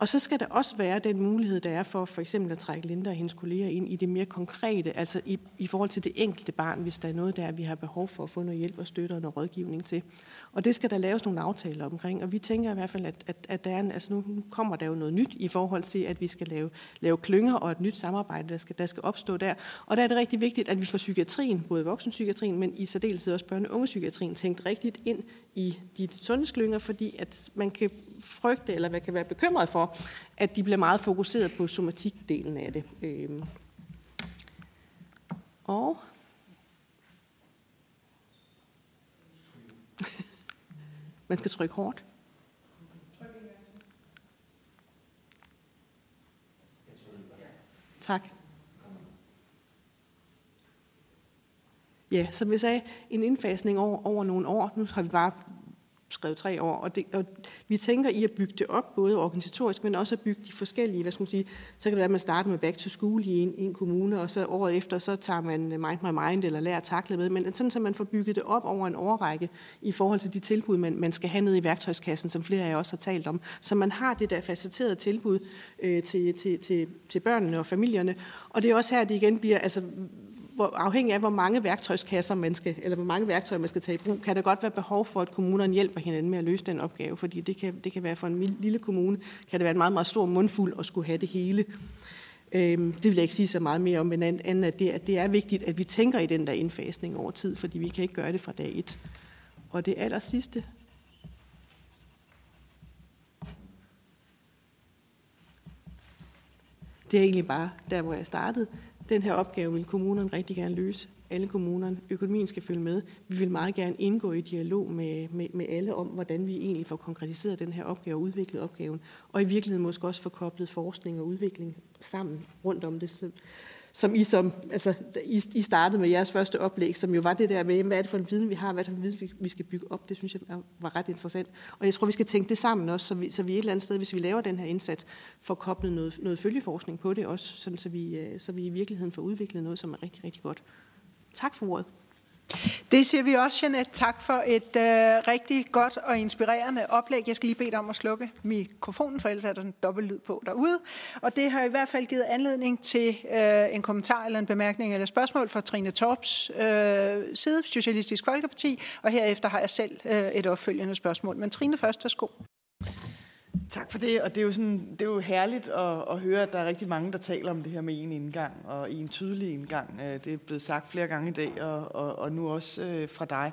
Og så skal der også være den mulighed, der er for for eksempel at trække Linda og hendes kolleger ind i det mere konkrete, altså i, i forhold til det enkelte barn, hvis der er noget der, vi har behov for at få noget hjælp og støtte og noget rådgivning til. Og det skal der laves nogle aftaler omkring, og vi tænker i hvert fald, at, at, at der er en, altså nu kommer der jo noget nyt i forhold til, at vi skal lave, lave klynger og et nyt samarbejde, der skal, der skal opstå der. Og der er det rigtig vigtigt, at vi får psykiatrien, både voksenpsykiatrien, men i særdeleshed også børne- og ungepsykiatrien, tænkt rigtigt ind i de sundhedsklynger, fordi at man kan frygte, eller man kan være bekymret for, at de bliver meget fokuseret på somatikdelen af det. Øh. Og [laughs] man skal trykke hårdt. Tak. Ja, som vi sagde, en indfasning over, over nogle år. Nu har vi bare skrevet tre år, og, det, og vi tænker i at bygge det op, både organisatorisk, men også at bygge de forskellige, hvad skal man sige, så kan det være, at man starter med back to school i en, en kommune, og så året efter, så tager man mind my mind, eller lærer at takle med, men sådan, så man får bygget det op over en årrække, i forhold til de tilbud, man, man skal have ned i værktøjskassen, som flere af jer også har talt om, så man har det der facetterede tilbud øh, til, til, til, til børnene og familierne, og det er også her, det igen bliver, altså hvor, afhængig af, hvor mange værktøjskasser man skal, eller hvor mange værktøjer man skal tage i brug, kan der godt være behov for, at kommunerne hjælper hinanden med at løse den opgave, fordi det kan, det kan være for en lille kommune, kan det være en meget, meget stor mundfuld at skulle have det hele. Øhm, det vil jeg ikke sige så meget mere om, men andet at det, at det er vigtigt, at vi tænker i den der indfasning over tid, fordi vi kan ikke gøre det fra dag et. Og det aller sidste, det er egentlig bare der, hvor jeg startede. Den her opgave vil kommunerne rigtig gerne løse. Alle kommunerne. Økonomien skal følge med. Vi vil meget gerne indgå i dialog med, med, med alle om, hvordan vi egentlig får konkretiseret den her opgave og udviklet opgaven. Og i virkeligheden måske også få koblet forskning og udvikling sammen rundt om det. Som I, som, altså, I, I startede med jeres første oplæg, som jo var det der med, hvad er det for en viden, vi har, hvad er det for en viden, vi skal bygge op. Det synes jeg var ret interessant. Og jeg tror, vi skal tænke det sammen også, så vi, så vi et eller andet sted, hvis vi laver den her indsats, får koblet noget, noget følgeforskning på det også, sådan, så, vi, øh, så vi i virkeligheden får udviklet noget, som er rigtig, rigtig godt. Tak for ordet. Det siger vi også, Jeanette. Tak for et øh, rigtig godt og inspirerende oplæg. Jeg skal lige bede dig om at slukke mikrofonen, for ellers er der sådan en dobbelt lyd på derude. Og det har i hvert fald givet anledning til øh, en kommentar eller en bemærkning eller spørgsmål fra Trine Torps øh, side, Socialistisk Folkeparti, og herefter har jeg selv øh, et opfølgende spørgsmål. Men Trine først, værsgo. Tak for det, og det er jo, sådan, det er jo herligt at, at høre, at der er rigtig mange, der taler om det her med en indgang og en tydelig indgang. Øh, det er blevet sagt flere gange i dag, og, og, og nu også øh, fra dig.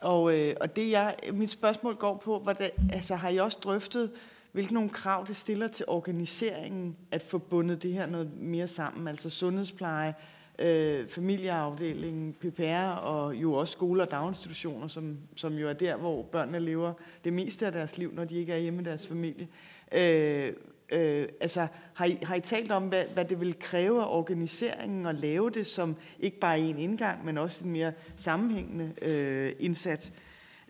Og, øh, og det jeg, mit spørgsmål går på, hvordan, altså, har I også drøftet, hvilke nogle krav det stiller til organiseringen at få bundet det her noget mere sammen, altså sundhedspleje, øh, familieafdelingen, PPR og jo også skoler og daginstitutioner, som, som jo er der, hvor børnene lever det meste af deres liv, når de ikke er hjemme med deres familie. Øh, øh, altså, har I, har I talt om, hvad, hvad det vil kræve af organiseringen at lave det som ikke bare en indgang, men også en mere sammenhængende øh, indsats?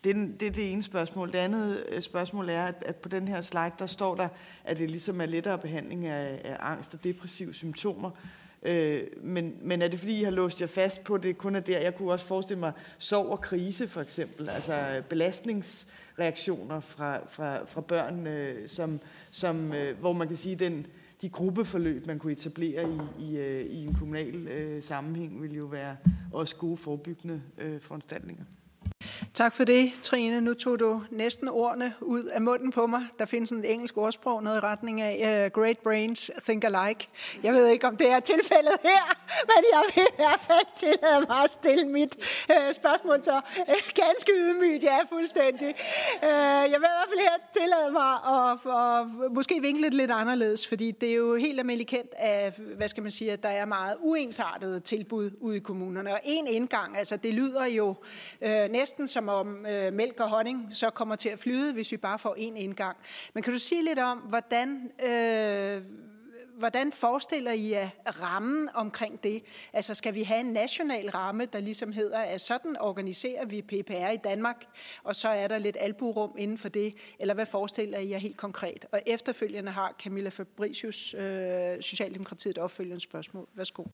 Det er, det er det ene spørgsmål. Det andet øh, spørgsmål er, at, at på den her slide, der står der, at det ligesom er lettere behandling af, af angst og depressive symptomer. Øh, men, men er det fordi, I har låst jer fast på, det kun er der? Jeg kunne også forestille mig sorg og krise for eksempel, altså øh, belastningsreaktioner fra, fra, fra børn, øh, som, som, øh, hvor man kan sige, den, de gruppeforløb, man kunne etablere i, i, øh, i en kommunal øh, sammenhæng, vil jo være også gode forebyggende øh, foranstaltninger. Tak for det, Trine. Nu tog du næsten ordene ud af munden på mig. Der findes en engelsk ordsprog, noget i retning af uh, great brains think alike. Jeg ved ikke, om det er tilfældet her, men jeg vil i hvert fald tillade mig at stille mit uh, spørgsmål så uh, ganske ydmygt. Ja, fuldstændig. Uh, jeg vil i hvert fald her tillade mig at, at måske vinkle det lidt anderledes, fordi det er jo helt almindeligt kendt af, hvad skal man sige, at der er meget uensartede tilbud ude i kommunerne. Og en indgang, altså det lyder jo uh, næsten som om øh, mælk og honning så kommer til at flyde, hvis vi bare får en indgang. Men kan du sige lidt om, hvordan, øh, hvordan forestiller I jer rammen omkring det? Altså skal vi have en national ramme, der ligesom hedder, at sådan organiserer vi PPR i Danmark, og så er der lidt alburum inden for det, eller hvad forestiller I jer helt konkret? Og efterfølgende har Camilla Fabricius, øh, Socialdemokratiet, et opfølgende spørgsmål. Værsgo.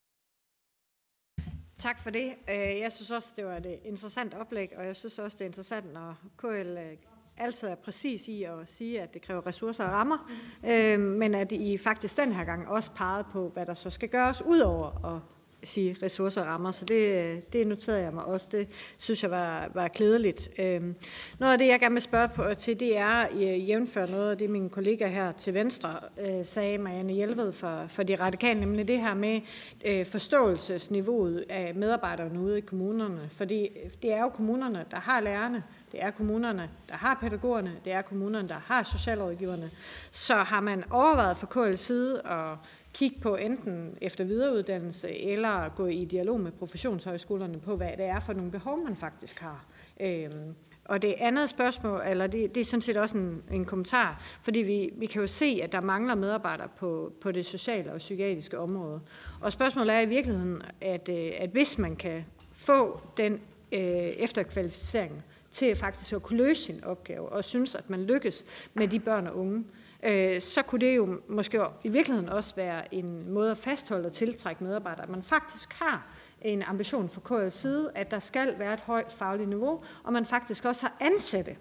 Tak for det. Øh, jeg synes også, det var et interessant oplæg, og jeg synes også, det er interessant, når KL øh, altid er præcis i at sige, at det kræver ressourcer og rammer, øh, men at I faktisk den her gang også pegede på, hvad der så skal gøres ud over at sige ressourcer og rammer, så det, øh, det noterede jeg mig også. Det synes jeg var, var klædeligt. Øhm, noget af det, jeg gerne vil spørge på, øh, til, det er øh, jævnfør noget af det, mine kollegaer her til venstre øh, sagde, Marianne Hjelved for, for de radikale, nemlig det her med øh, forståelsesniveauet af medarbejderne ude i kommunerne. Fordi det er jo kommunerne, der har lærerne, det er kommunerne, der har pædagogerne, det er kommunerne, der har socialrådgiverne. Så har man overvejet fra KL's side at kigge på enten efter videreuddannelse eller gå i dialog med professionshøjskolerne på, hvad det er for nogle behov, man faktisk har. Øhm, og det andet spørgsmål, eller det, det er sådan set også en, en kommentar, fordi vi, vi kan jo se, at der mangler medarbejdere på, på det sociale og psykiatriske område. Og spørgsmålet er i virkeligheden, at, øh, at hvis man kan få den øh, efterkvalificering til faktisk at kunne løse sin opgave, og synes, at man lykkes med de børn og unge, øh, øh, så kunne det jo måske i virkeligheden også være en måde at fastholde og tiltrække medarbejdere, at man faktisk har en ambition fra KL's side, at der skal være et højt fagligt niveau, og man faktisk også har ansatte,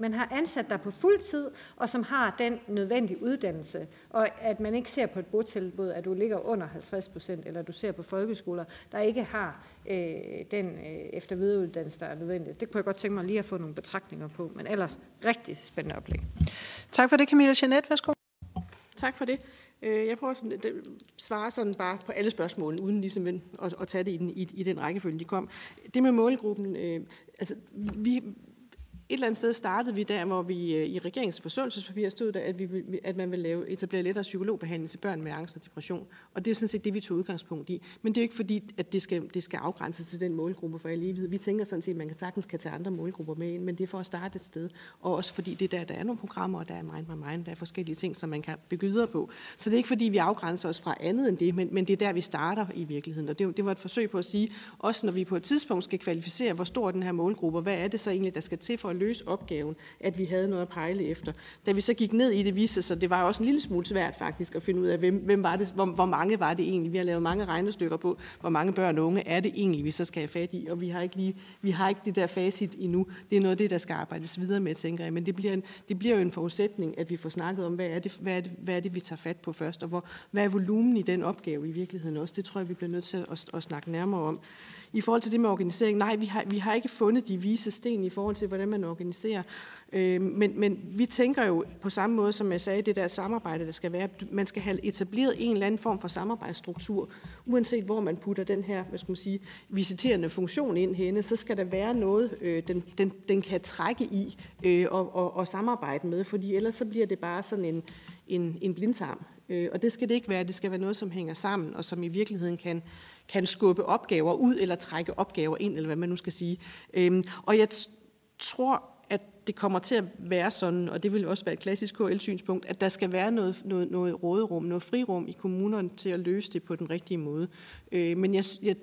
man har ansat dig på fuld tid, og som har den nødvendige uddannelse, og at man ikke ser på et botilbud, at du ligger under 50 procent, eller du ser på folkeskoler, der ikke har øh, den øh, efter videreuddannelse, der er nødvendig. Det kunne jeg godt tænke mig lige at få nogle betragtninger på, men ellers rigtig spændende oplæg. Tak for det, Camilla Jeanette. Værsgo. Tak for det. Øh, jeg prøver sådan, at svare sådan bare på alle spørgsmål, uden ligesom at, at tage det i den, i, i den rækkefølge, de kom. Det med målgruppen, øh, altså vi, et eller andet sted startede vi der, hvor vi øh, i regeringens forsøgelsespapir stod der, at, vi, at man vil lave, etablere lettere psykologbehandling til børn med angst og depression. Og det er sådan set det, vi tog udgangspunkt i. Men det er ikke fordi, at det skal, det skal afgrænses til den målgruppe for alle. Vi tænker sådan set, at man kan sagtens kan tage andre målgrupper med ind, men det er for at starte et sted. Og også fordi det er der, der er nogle programmer, og der er Mind My Mind, der er forskellige ting, som man kan bygge videre på. Så det er ikke fordi, vi afgrænser os fra andet end det, men, men det er der, vi starter i virkeligheden. Og det, det var et forsøg på at sige, også når vi på et tidspunkt skal kvalificere, hvor stor den her målgruppe, hvad er det så egentlig, der skal til for at løse opgaven, at vi havde noget at pejle efter. Da vi så gik ned i det, viste sig, det var også en lille smule svært faktisk at finde ud af, hvem, hvem var det, hvor, hvor mange var det egentlig. Vi har lavet mange regnestykker på, hvor mange børn og unge er det egentlig, vi så skal have fat i, og vi har ikke, lige, vi har ikke det der facit endnu. Det er noget af det, der skal arbejdes videre med, tænker jeg. Men det bliver, en, det bliver jo en forudsætning, at vi får snakket om, hvad er det, hvad er det, hvad er det vi tager fat på først, og hvor, hvad er volumen i den opgave i virkeligheden også. Det tror jeg, vi bliver nødt til at, at, at snakke nærmere om. I forhold til det med organisering, nej, vi har, vi har ikke fundet de vise sten i forhold til, hvordan man organiserer. Øh, men, men vi tænker jo på samme måde, som jeg sagde, det der samarbejde, der skal være. Man skal have etableret en eller anden form for samarbejdsstruktur, uanset hvor man putter den her, hvad skal man sige, visiterende funktion ind henne, så skal der være noget, øh, den, den, den kan trække i øh, og, og, og samarbejde med, fordi ellers så bliver det bare sådan en, en, en blindtarm. Øh, og det skal det ikke være. Det skal være noget, som hænger sammen, og som i virkeligheden kan, kan skubbe opgaver ud, eller trække opgaver ind, eller hvad man nu skal sige. Øhm, og jeg tror, at det kommer til at være sådan, og det vil også være et klassisk KL-synspunkt, at der skal være noget, noget, noget råderum, noget frirum i kommunerne til at løse det på den rigtige måde. Øh, men jeg, jeg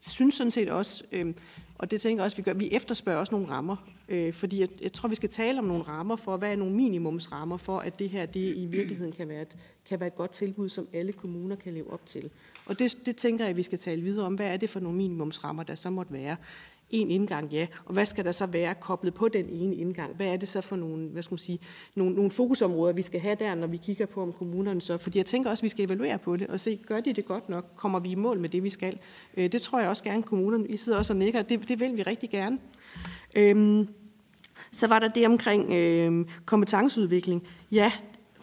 synes sådan set også, øh, og det tænker jeg også, vi gør, vi efterspørger også nogle rammer, øh, fordi jeg, jeg tror, vi skal tale om nogle rammer for, hvad er nogle minimumsrammer for, at det her det i virkeligheden kan være, et, kan være et godt tilbud, som alle kommuner kan leve op til. Og det, det tænker jeg, at vi skal tale videre om. Hvad er det for nogle minimumsrammer, der så måtte være? en indgang, ja. Og hvad skal der så være koblet på den ene indgang? Hvad er det så for nogle, hvad skal man sige, nogle, nogle fokusområder, vi skal have der, når vi kigger på, om kommunerne så... Fordi jeg tænker også, at vi skal evaluere på det og se, gør de det godt nok? Kommer vi i mål med det, vi skal? Øh, det tror jeg også gerne, kommunerne... I sidder også og nikker. Det, det vil vi rigtig gerne. Øhm, så var der det omkring øh, kompetenceudvikling. Ja,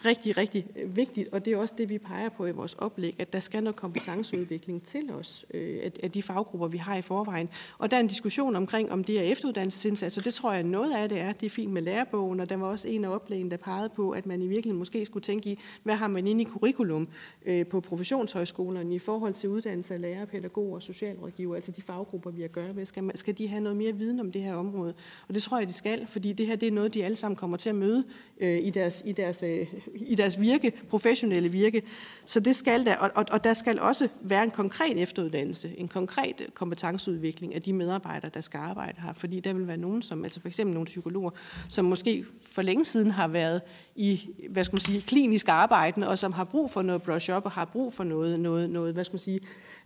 rigtig, rigtig øh, vigtigt, og det er også det, vi peger på i vores oplæg, at der skal noget kompetenceudvikling til os øh, af de faggrupper, vi har i forvejen. Og der er en diskussion omkring, om det er efteruddannelsesindsatser. Det tror jeg, noget af det er. Det er fint med lærebogen, og der var også en af oplægene, der pegede på, at man i virkeligheden måske skulle tænke i, hvad har man inde i curriculum øh, på professionshøjskolerne i forhold til uddannelse af lærere, pædagoger og socialrådgiver, altså de faggrupper, vi har at gøre med. Skal, man, skal de have noget mere viden om det her område? Og det tror jeg, de skal, fordi det her det er noget, de alle sammen kommer til at møde øh, i deres, i deres øh, i deres virke, professionelle virke. Så det skal der, og, og, og der skal også være en konkret efteruddannelse, en konkret kompetenceudvikling af de medarbejdere, der skal arbejde her. Fordi der vil være nogen, som, altså for eksempel nogle psykologer, som måske for længe siden har været i, hvad skal man sige, klinisk arbejde, og som har brug for noget brush-up, og har brug for noget, noget, noget hvad skal man sige,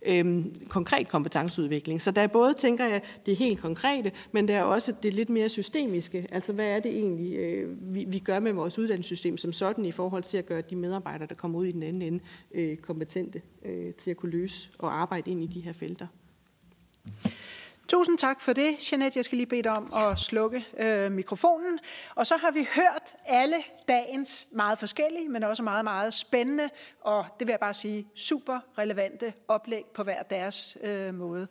øhm, konkret kompetenceudvikling. Så der er både, tænker jeg, det helt konkrete, men der er også det lidt mere systemiske. Altså, hvad er det egentlig, øh, vi, vi gør med vores uddannelsessystem som sådan, i forhold til at gøre de medarbejdere, der kommer ud i den anden ende, øh, kompetente øh, til at kunne løse og arbejde ind i de her felter. Tusind tak for det, Jeanette. Jeg skal lige bede dig om at slukke øh, mikrofonen. Og så har vi hørt alle dagens meget forskellige, men også meget, meget spændende, og det vil jeg bare sige, super relevante oplæg på hver deres øh, måde.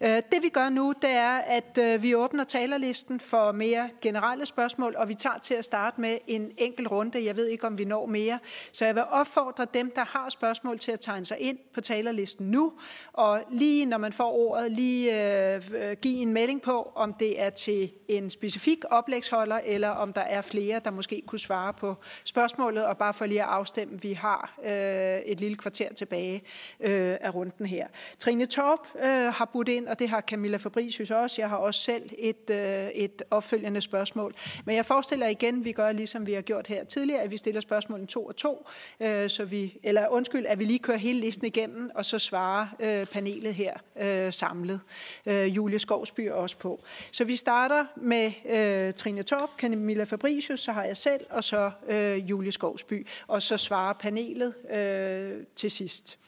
Øh, det vi gør nu, det er, at øh, vi åbner talerlisten for mere generelle spørgsmål, og vi tager til at starte med en enkelt runde. Jeg ved ikke, om vi når mere, så jeg vil opfordre dem, der har spørgsmål til at tegne sig ind på talerlisten nu, og lige når man får ordet, lige øh, Øh, give en melding på, om det er til en specifik oplægsholder, eller om der er flere, der måske kunne svare på spørgsmålet, og bare for lige at afstemme, vi har øh, et lille kvarter tilbage øh, af runden her. Trine Torp øh, har budt ind, og det har Camilla Fabricius også. Jeg har også selv et, øh, et opfølgende spørgsmål. Men jeg forestiller igen, vi gør ligesom vi har gjort her tidligere, at vi stiller spørgsmålene to og to, øh, så vi, eller undskyld, at vi lige kører hele listen igennem, og så svarer øh, panelet her øh, samlet. Øh, Julie Skovsby også på. Så vi starter med øh, Trine Torp, Camilla Fabricius, så har jeg selv, og så øh, Julie Skovsby, og så svarer panelet øh, til sidst.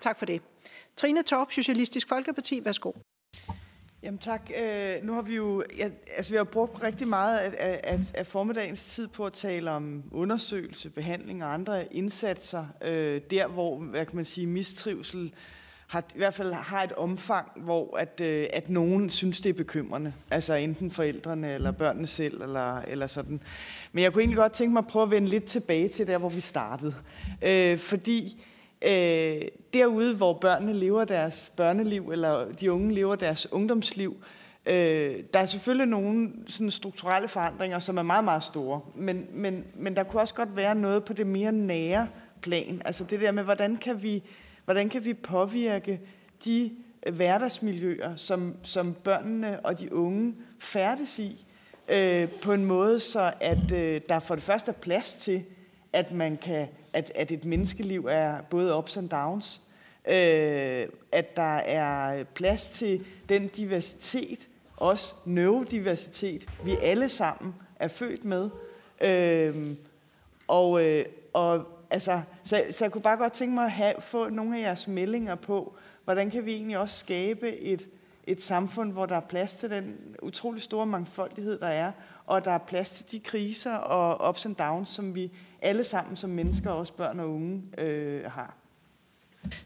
Tak for det. Trine Torp, Socialistisk Folkeparti, værsgo. Jamen tak. Øh, nu har vi jo ja, altså vi har brugt rigtig meget af, af, af formiddagens tid på at tale om undersøgelse, behandling og andre indsatser, øh, der hvor, hvad kan man sige, mistrivsel har, i hvert fald har et omfang, hvor at, øh, at nogen synes, det er bekymrende. Altså enten forældrene eller børnene selv, eller, eller sådan. Men jeg kunne egentlig godt tænke mig at prøve at vende lidt tilbage til der, hvor vi startede. Øh, fordi øh, derude, hvor børnene lever deres børneliv, eller de unge lever deres ungdomsliv, øh, der er selvfølgelig nogle sådan strukturelle forandringer, som er meget, meget store. Men, men, men der kunne også godt være noget på det mere nære plan. Altså det der med, hvordan kan vi Hvordan kan vi påvirke de øh, hverdagsmiljøer, som, som børnene og de unge færdes i, øh, på en måde, så at øh, der for det første er plads til, at man kan, at, at et menneskeliv er både ups and downs, øh, at der er plads til den diversitet, også neurodiversitet, vi alle sammen er født med, øh, og, øh, og altså, så, så jeg kunne bare godt tænke mig at have, få nogle af jeres meldinger på, hvordan kan vi egentlig også skabe et, et samfund, hvor der er plads til den utrolig store mangfoldighed, der er, og der er plads til de kriser og ups and downs, som vi alle sammen som mennesker, også børn og unge, øh, har.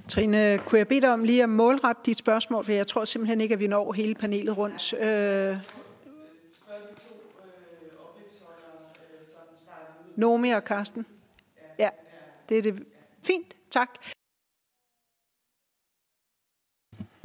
Trine, kunne jeg bede dig om lige at målrette dit spørgsmål, for jeg tror simpelthen ikke, at vi når hele panelet rundt. Øh... Nomi og Karsten. Det er det. Fint, tak.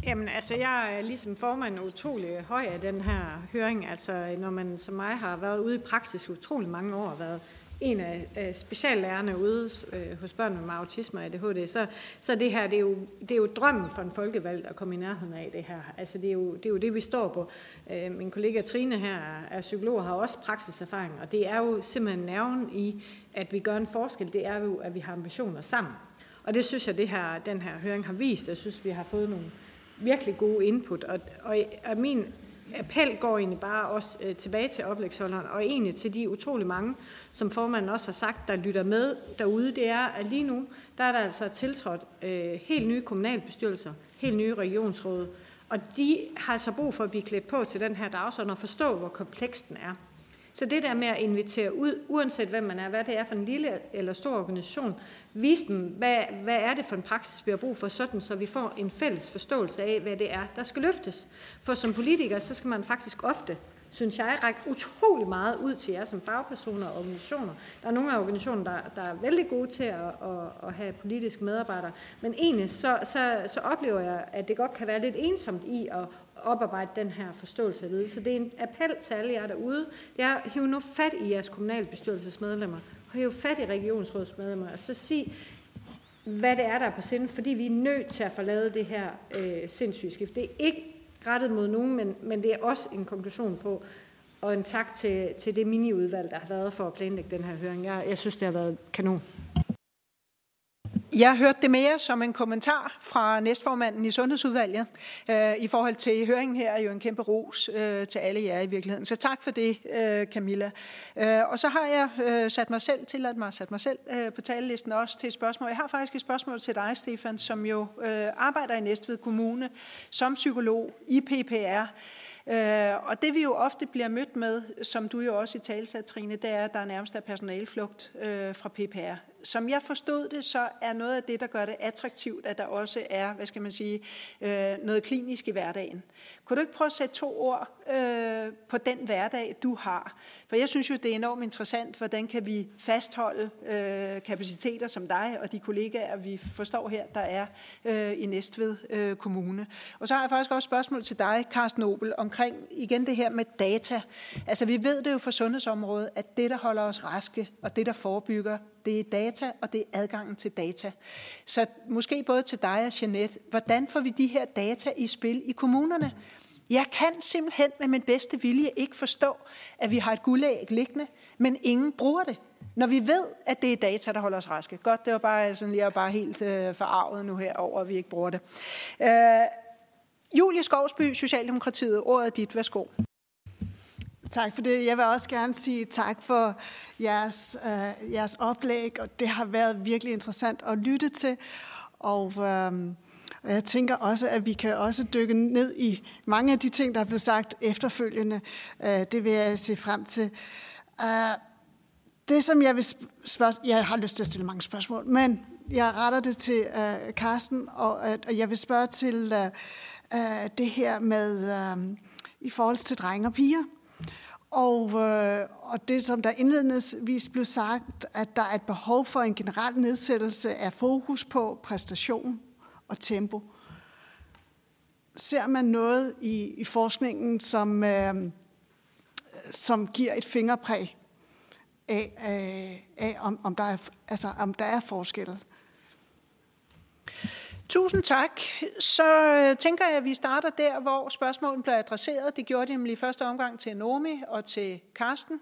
Jamen, altså, jeg er ligesom formand utrolig høj af den her høring. Altså, når man som mig har været ude i praksis utrolig mange år, været en af speciallærerne ude øh, hos børn med autisme og ADHD, så, så det her, det er, jo, det er jo drømmen for en folkevalgt at komme i nærheden af det her. Altså det er jo det, er jo det vi står på. Øh, min kollega Trine her er psykolog og har også praksiserfaring, og det er jo simpelthen nerven i, at vi gør en forskel, det er jo, at vi har ambitioner sammen. Og det synes jeg, det her, den her høring har vist. Jeg synes, vi har fået nogle virkelig gode input. Og, og, og min appel går egentlig bare også øh, tilbage til oplægsholderen, og egentlig til de utrolig mange, som formanden også har sagt, der lytter med derude, det er, at lige nu, der er der altså tiltrådt øh, helt nye kommunalbestyrelser, helt nye regionsråd, og de har altså brug for at blive klædt på til den her dagsorden og forstå, hvor kompleks den er. Så det der med at invitere ud, uanset hvem man er, hvad det er for en lille eller stor organisation, vise dem, hvad, hvad er det for en praksis, vi har brug for, sådan så vi får en fælles forståelse af, hvad det er, der skal løftes. For som politiker, så skal man faktisk ofte synes jeg, række utrolig meget ud til jer som fagpersoner og organisationer. Der er nogle af organisationerne, der, der er vældig gode til at, at, at have politiske medarbejdere, men egentlig så, så, så oplever jeg, at det godt kan være lidt ensomt i at oparbejde den her forståelse af ledelse. Så det er en appel til alle jer derude. Det er, hiv nu fat i jeres kommunalbestyrelsesmedlemmer, og hiv fat i regionsrådsmedlemmer, og så sig, hvad det er, der er på sinde, fordi vi er nødt til at få lavet det her øh, sindssyge skift. Det er ikke rettet mod nogen, men, men det er også en konklusion på, og en tak til, til det miniudvalg, der har været for at planlægge den her høring. Jeg, jeg synes, det har været kanon. Jeg hørte det mere som en kommentar fra næstformanden i Sundhedsudvalget. Øh, I forhold til høringen her er jo en kæmpe ros øh, til alle jer i virkeligheden. Så tak for det, øh, Camilla. Øh, og så har jeg øh, sat mig selv til at mig sat mig selv øh, på talelisten også til et spørgsmål. Jeg har faktisk et spørgsmål til dig, Stefan, som jo øh, arbejder i Næstved Kommune som psykolog i PPR. Øh, og det vi jo ofte bliver mødt med, som du jo også i talsat, Trine, det er, at der nærmest er personalflugt øh, fra PPR som jeg forstod det, så er noget af det, der gør det attraktivt, at der også er, hvad skal man sige, øh, noget klinisk i hverdagen. Kunne du ikke prøve at sætte to ord øh, på den hverdag, du har? For jeg synes jo, det er enormt interessant, hvordan kan vi fastholde øh, kapaciteter som dig og de kollegaer, vi forstår her, der er øh, i Næstved øh, Kommune. Og så har jeg faktisk også et spørgsmål til dig, Carsten Nobel, omkring igen det her med data. Altså vi ved det jo fra sundhedsområdet, at det, der holder os raske, og det, der forebygger, det er data, og det er adgangen til data. Så måske både til dig og Jeanette, hvordan får vi de her data i spil i kommunerne? Jeg kan simpelthen med min bedste vilje ikke forstå, at vi har et guldæg liggende, men ingen bruger det. Når vi ved, at det er data, der holder os raske. Godt, det var bare sådan, jeg er bare helt øh, forarvet nu her over, at vi ikke bruger det. Øh, Julie Skovsby, Socialdemokratiet, ordet er dit. Værsgo. Tak for det. Jeg vil også gerne sige tak for jeres, øh, jeres oplæg, og det har været virkelig interessant at lytte til. Og, øh, og jeg tænker også, at vi kan også dykke ned i mange af de ting, der er blevet sagt efterfølgende. Øh, det vil jeg se frem til. Øh, det, som jeg vil spørge... Jeg har lyst til at stille mange spørgsmål, men jeg retter det til øh, Karsten, og, jeg vil spørge til det her med... I forhold til drenge og piger. Og, øh, og det, som der indledningsvis blev sagt, at der er et behov for en generel nedsættelse af fokus på præstation og tempo. Ser man noget i, i forskningen, som, øh, som giver et fingerpræg af, af, af om, om, der er, altså, om der er forskelle? Tusind tak. Så øh, tænker jeg, at vi starter der, hvor spørgsmålet bliver adresseret. Det gjorde de nemlig i første omgang til Nomi og til Karsten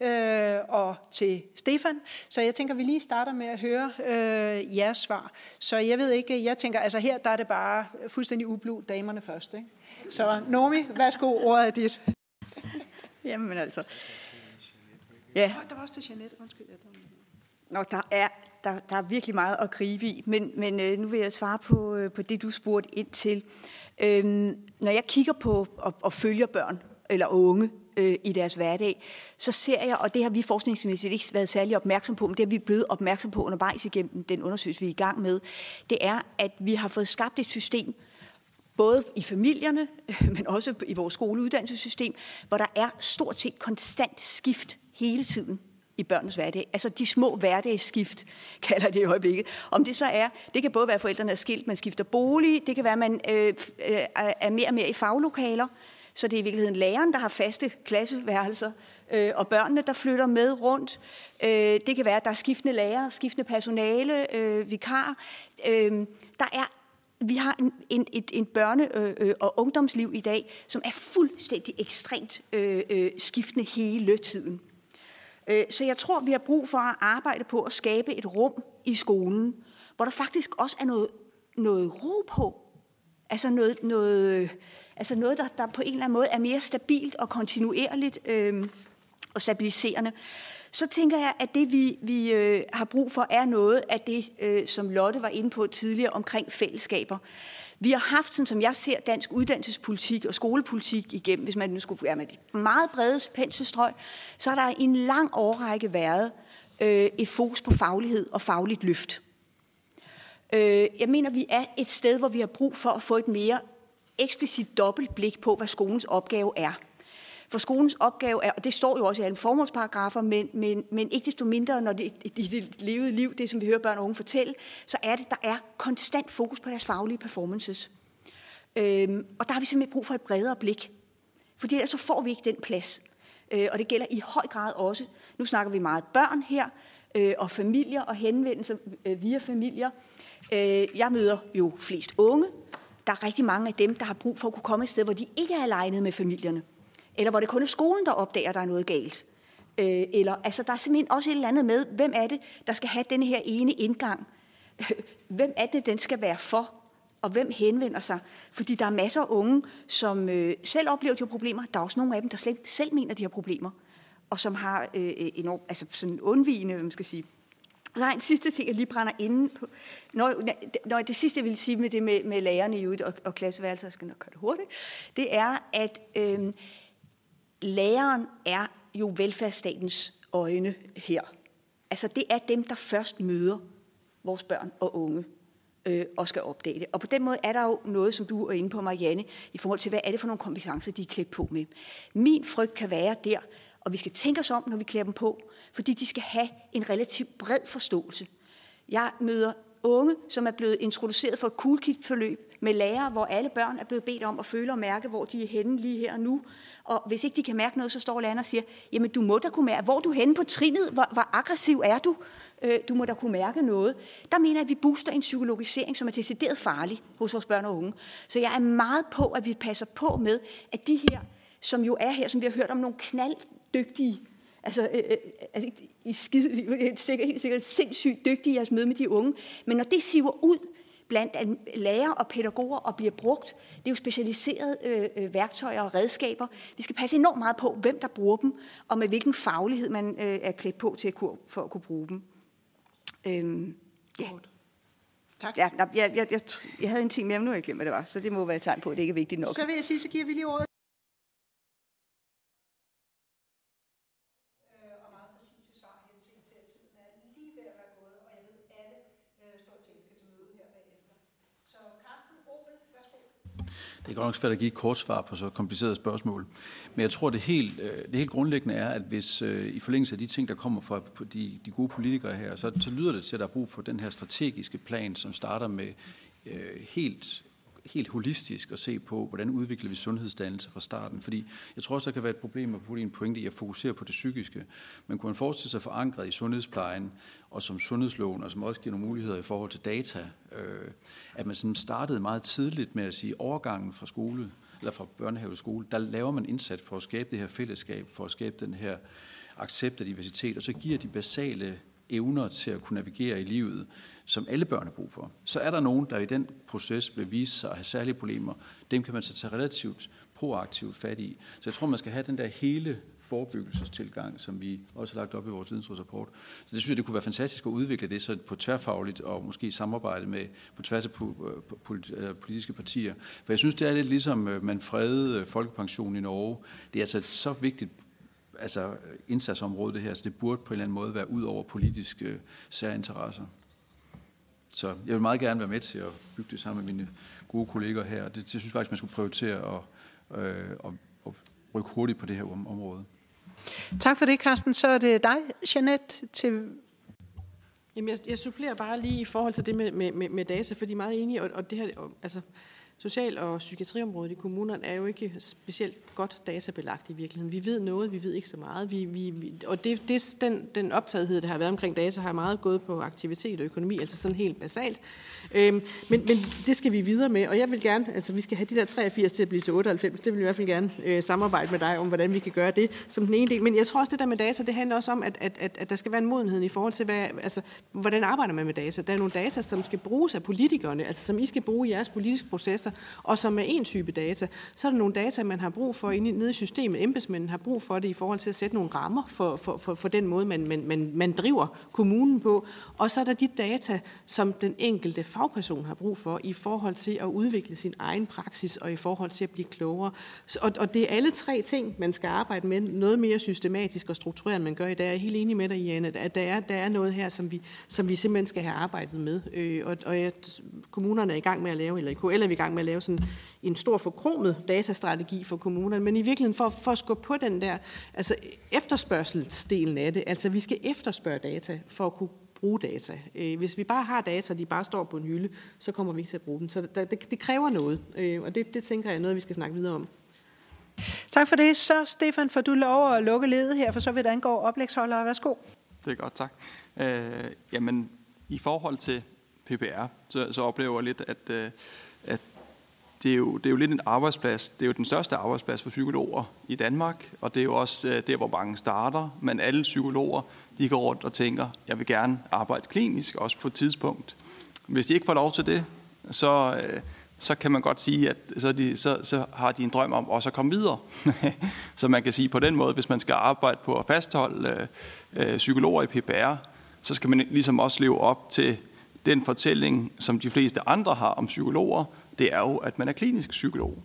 øh, og til Stefan. Så jeg tænker, at vi lige starter med at høre øh, jeres svar. Så jeg ved ikke, jeg tænker, altså her der er det bare fuldstændig ublu damerne først. Ikke? Så Nomi, værsgo, ordet er dit. [laughs] Jamen altså. Ja. der var også til Jeanette, undskyld. Nå, der er der, der er virkelig meget at gribe i, men, men øh, nu vil jeg svare på, øh, på det, du spurgte ind til. Øhm, når jeg kigger på og, og følger børn eller unge øh, i deres hverdag, så ser jeg, og det har vi forskningsmæssigt ikke været særlig opmærksom på, men det har vi blevet opmærksom på undervejs igennem den undersøgelse, vi er i gang med, det er, at vi har fået skabt et system, både i familierne, [laughs] men også i vores skoleuddannelsessystem, hvor der er stort set konstant skift hele tiden i børnenes hverdag. Altså de små hverdagsskift, [laughs] kalder det i øjeblikket. Om det så er, det kan både være, at forældrene er skilt, man skifter bolig, det kan være, at man øh, øh, er mere og mere i faglokaler, så det er i virkeligheden læreren, der har faste klasseværelser, øh, og børnene, der flytter med rundt. Øh, det kan være, at der er skiftende lærere, skiftende personale, øh, vikar. Øh, der er vi har en, en, et, en børne- øh, øh, og ungdomsliv i dag, som er fuldstændig ekstremt øh, øh, skiftende hele tiden. Øh, så jeg tror, vi har brug for at arbejde på at skabe et rum i skolen, hvor der faktisk også er noget, noget ro på. Altså noget, noget, øh, altså noget der, der på en eller anden måde er mere stabilt og kontinuerligt øh, og stabiliserende. Så tænker jeg, at det vi, vi øh, har brug for, er noget af det, øh, som Lotte var inde på tidligere omkring fællesskaber. Vi har haft, sådan som jeg ser dansk uddannelsespolitik og skolepolitik igennem, hvis man nu skulle være med de meget brede penselstrøg, så har der i en lang årrække været øh, et fokus på faglighed og fagligt løft. Øh, jeg mener, vi er et sted, hvor vi har brug for at få et mere eksplicit dobbeltblik på, hvad skolens opgave er. For skolens opgave er, og det står jo også i alle formålsparagrafer, men, men, men ikke desto mindre, når det i det levede liv, det som vi hører børn og unge fortælle, så er det, der er konstant fokus på deres faglige performances. Øhm, og der har vi simpelthen brug for et bredere blik. Fordi ellers så får vi ikke den plads. Øh, og det gælder i høj grad også, nu snakker vi meget børn her, øh, og familier og henvendelser øh, via familier. Øh, jeg møder jo flest unge. Der er rigtig mange af dem, der har brug for at kunne komme et sted, hvor de ikke er alene med familierne eller hvor det kun er skolen, der opdager, at der er noget galt. Øh, eller, altså, der er simpelthen også et eller andet med, hvem er det, der skal have den her ene indgang? [laughs] hvem er det, den skal være for? Og hvem henvender sig? Fordi der er masser af unge, som øh, selv oplever, de her problemer. Der er også nogle af dem, der slet ikke selv mener, de har problemer. Og som har øh, øh enormt, altså sådan undvigende, hvad man skal sige. Og så har en sidste ting, jeg lige brænder inde på. Når, når det sidste, jeg vil sige med det med, med lærerne i og, og klasseværelser, jeg skal nok gøre det hurtigt, det er, at øh, læreren er jo velfærdsstatens øjne her. Altså det er dem, der først møder vores børn og unge øh, og skal opdage det. Og på den måde er der jo noget, som du er inde på, Marianne, i forhold til, hvad er det for nogle kompetencer, de er klædt på med. Min frygt kan være der, og vi skal tænke os om, når vi klæder dem på, fordi de skal have en relativt bred forståelse. Jeg møder unge, som er blevet introduceret for et cool forløb med lærere, hvor alle børn er blevet bedt om at føle og mærke, hvor de er henne lige her og nu, og hvis ikke de kan mærke noget, så står læreren og siger, jamen du må da kunne mærke, hvor er du henne på trinet, hvor, hvor aggressiv er du? Øh, du må da kunne mærke noget. Der mener jeg, at vi booster en psykologisering, som er decideret farlig hos vores børn og unge. Så jeg er meget på, at vi passer på med, at de her, som jo er her, som vi har hørt om nogle knalddygtige Altså, øh, øh altså I skide, helt sikkert sindssygt dygtige i jeres møde med de unge. Men når det siver ud, blandt lærer og pædagoger og bliver brugt. Det er jo specialiserede øh, øh, værktøjer og redskaber. Vi skal passe enormt meget på, hvem der bruger dem, og med hvilken faglighed man øh, er klædt på til at kunne, for at kunne bruge dem. Øhm, ja. Tak. Ja, jeg, jeg, jeg, jeg havde en ting mere, men nu har jeg glemt, hvad det var, så det må være et tegn på, at det ikke er vigtigt nok. Så vil jeg sige, så giver vi lige ordet Det er godt nok svært at give et kort svar på så komplicerede spørgsmål. Men jeg tror, det helt, øh, det helt grundlæggende er, at hvis øh, i forlængelse af de ting, der kommer fra de, de gode politikere her, så, så lyder det til, at der er brug for den her strategiske plan, som starter med øh, helt helt holistisk at se på, hvordan udvikler vi sundhedsdannelse fra starten. Fordi jeg tror også, der kan være et problem at putte en pointe i at fokusere på det psykiske. Men kunne man forestille sig forankret i sundhedsplejen, og som sundhedsloven, og som også giver nogle muligheder i forhold til data, øh, at man sådan startede meget tidligt med at sige, overgangen fra skole, eller fra børnehave til skole, der laver man indsats for at skabe det her fællesskab, for at skabe den her accept af diversitet, og så giver de basale evner til at kunne navigere i livet, som alle børn har brug for. Så er der nogen, der i den proces vil vise sig at have særlige problemer. Dem kan man så tage relativt proaktivt fat i. Så jeg tror, man skal have den der hele forebyggelsestilgang, som vi også har lagt op i vores vidensrådsrapport. Så det synes jeg, det kunne være fantastisk at udvikle det så på tværfagligt og måske samarbejde med på tværs af øh, øh, politiske partier. For jeg synes, det er lidt ligesom øh, man fredede folkepensionen i Norge. Det er altså et så vigtigt altså indsatsområde det her, så det burde på en eller anden måde være ud over politiske særinteresser. Så jeg vil meget gerne være med til at bygge det sammen med mine gode kolleger her. Det, det synes jeg faktisk, man skulle prioritere at, øh, at, at rykke hurtigt på det her område. Tak for det, Carsten. Så er det dig, Jeanette, til Jamen, jeg, jeg supplerer bare lige i forhold til det med, med, med, med data, fordi jeg er meget enig, og, og det her, og, altså, social- og psykiatriområdet i kommunerne er jo ikke specielt godt databelagt i virkeligheden. Vi ved noget, vi ved ikke så meget. Vi, vi, vi, og det, det, den, den optagethed, der har været omkring data, har meget gået på aktivitet og økonomi, altså sådan helt basalt. Øhm, men, men det skal vi videre med, og jeg vil gerne, altså vi skal have de der 83 til at blive til 98, det vil jeg i hvert fald gerne øh, samarbejde med dig om, hvordan vi kan gøre det som den ene del. Men jeg tror også, det der med data, det handler også om, at, at, at, at der skal være en modenhed i forhold til, hvad, altså, hvordan arbejder man med data. Der er nogle data, som skal bruges af politikerne, altså som I skal bruge i jeres politiske data, og som er en type data. Så er der nogle data, man har brug for inde, nede i systemet. Embedsmændene har brug for det i forhold til at sætte nogle rammer for, for, for, for den måde, man, man, man, man driver kommunen på. Og så er der de data, som den enkelte fagperson har brug for i forhold til at udvikle sin egen praksis og i forhold til at blive klogere. Og, og det er alle tre ting, man skal arbejde med noget mere systematisk og struktureret, end man gør i dag. Jeg er helt enig med dig, Janne, at der er, der er noget her, som vi, som vi simpelthen skal have arbejdet med. Øh, og, og at kommunerne er i gang med at lave, eller KL er vi i gang med at lave sådan en stor forkromet datastrategi for kommunerne, men i virkeligheden for, for at skubbe på den der altså efterspørgselsdelen af det. Altså vi skal efterspørge data for at kunne bruge data. Øh, hvis vi bare har data, og de bare står på en hylde, så kommer vi ikke til at bruge dem. Så det, det kræver noget, øh, og det, det tænker jeg er noget, vi skal snakke videre om. Tak for det. Så Stefan, får du lov at lukke ledet her, for så vil der angår oplægsholder. Værsgo. Det er godt, tak. Øh, jamen, i forhold til PPR, så, så oplever jeg lidt, at, øh, at det, er jo, det er jo lidt en arbejdsplads. Det er jo den største arbejdsplads for psykologer i Danmark, og det er jo også øh, der, hvor mange starter. Men alle psykologer, de går rundt og tænker, jeg vil gerne arbejde klinisk, også på et tidspunkt. Hvis de ikke får lov til det, så, øh, så kan man godt sige, at så, de, så, så har de en drøm om også at komme videre. [laughs] så man kan sige på den måde, hvis man skal arbejde på at fastholde øh, øh, psykologer i PPR, så skal man ligesom også leve op til den fortælling, som de fleste andre har om psykologer, det er jo, at man er klinisk psykolog.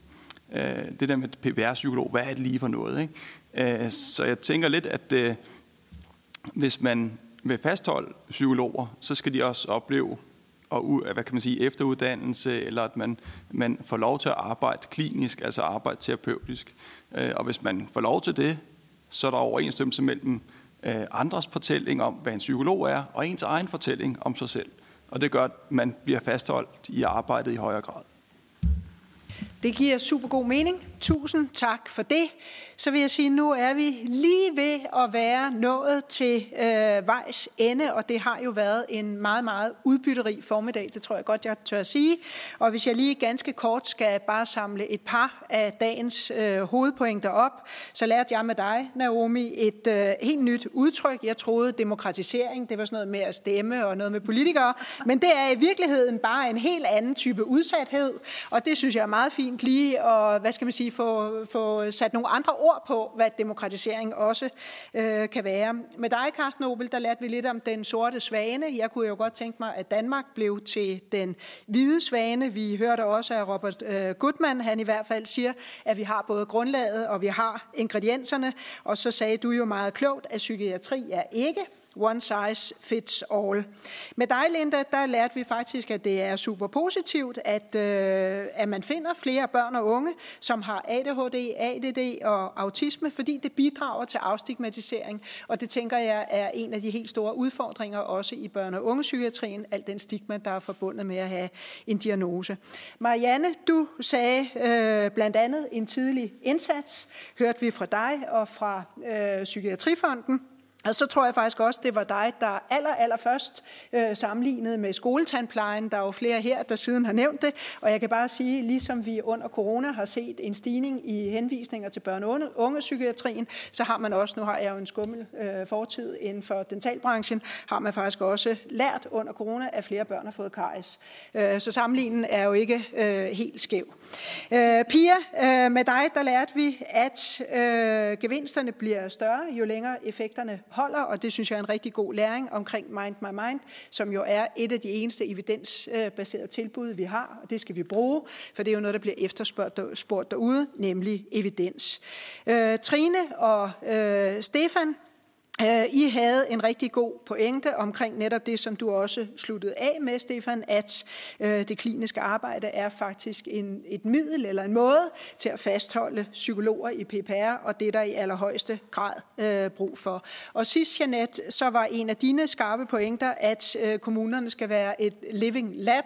Øh, det der med PPR-psykolog, hvad er det lige for noget? Ikke? Øh, så jeg tænker lidt, at øh, hvis man vil fastholde psykologer, så skal de også opleve og hvad kan man sige, efteruddannelse, eller at man, man får lov til at arbejde klinisk, altså arbejde terapeutisk. Øh, og hvis man får lov til det, så er der overensstemmelse mellem øh, andres fortælling om, hvad en psykolog er, og ens egen fortælling om sig selv. Og det gør, at man bliver fastholdt i arbejdet i højere grad. Det giver super god mening. Tusind tak for det. Så vil jeg sige, nu er vi lige ved at være nået til øh, vejs ende, og det har jo været en meget, meget udbytterig formiddag, det tror jeg godt, jeg tør at sige. Og hvis jeg lige ganske kort skal bare samle et par af dagens øh, hovedpointer op, så lærte jeg med dig, Naomi, et øh, helt nyt udtryk. Jeg troede, demokratisering, det var sådan noget med at stemme og noget med politikere, men det er i virkeligheden bare en helt anden type udsathed, og det synes jeg er meget fint lige at, hvad skal man sige, få, få sat nogle andre ord på, hvad demokratisering også øh, kan være. Med dig, Carsten Nobel, der lærte vi lidt om den sorte svane. Jeg kunne jo godt tænke mig, at Danmark blev til den hvide svane. Vi hørte også af Robert øh, Goodman, han i hvert fald siger, at vi har både grundlaget og vi har ingredienserne. Og så sagde du jo meget klogt, at psykiatri er ikke one size fits all. Med dig, Linda, der lærte vi faktisk, at det er super positivt, at, øh, at man finder flere børn og unge, som har ADHD, ADD og autisme, fordi det bidrager til afstigmatisering. Og det tænker jeg er en af de helt store udfordringer også i børne- og ungepsykiatrien, alt den stigma, der er forbundet med at have en diagnose. Marianne, du sagde øh, blandt andet en tidlig indsats, hørte vi fra dig og fra øh, Psykiatrifonden. Og så tror jeg faktisk også, det var dig, der aller, aller først øh, sammenlignede med skoletandplejen. Der er jo flere her, der siden har nævnt det. Og jeg kan bare sige, ligesom vi under corona har set en stigning i henvisninger til børne- og ungepsykiatrien, så har man også, nu har jeg jo en skummel øh, fortid inden for dentalbranchen, har man faktisk også lært under corona, at flere børn har fået karies. Øh, så sammenligningen er jo ikke øh, helt skæv. Øh, Pia, øh, med dig, der lærte vi, at øh, gevinsterne bliver større, jo længere effekterne holder, og det synes jeg er en rigtig god læring omkring Mind My Mind, som jo er et af de eneste evidensbaserede tilbud, vi har, og det skal vi bruge, for det er jo noget, der bliver efterspurgt derude, nemlig evidens. Øh, Trine og øh, Stefan, Øh, I havde en rigtig god pointe omkring netop det, som du også sluttede af med, Stefan, at øh, det kliniske arbejde er faktisk en, et middel eller en måde til at fastholde psykologer i PPR, og det er der i allerhøjeste grad øh, brug for. Og sidst, Jeanette, så var en af dine skarpe pointer, at øh, kommunerne skal være et living lab,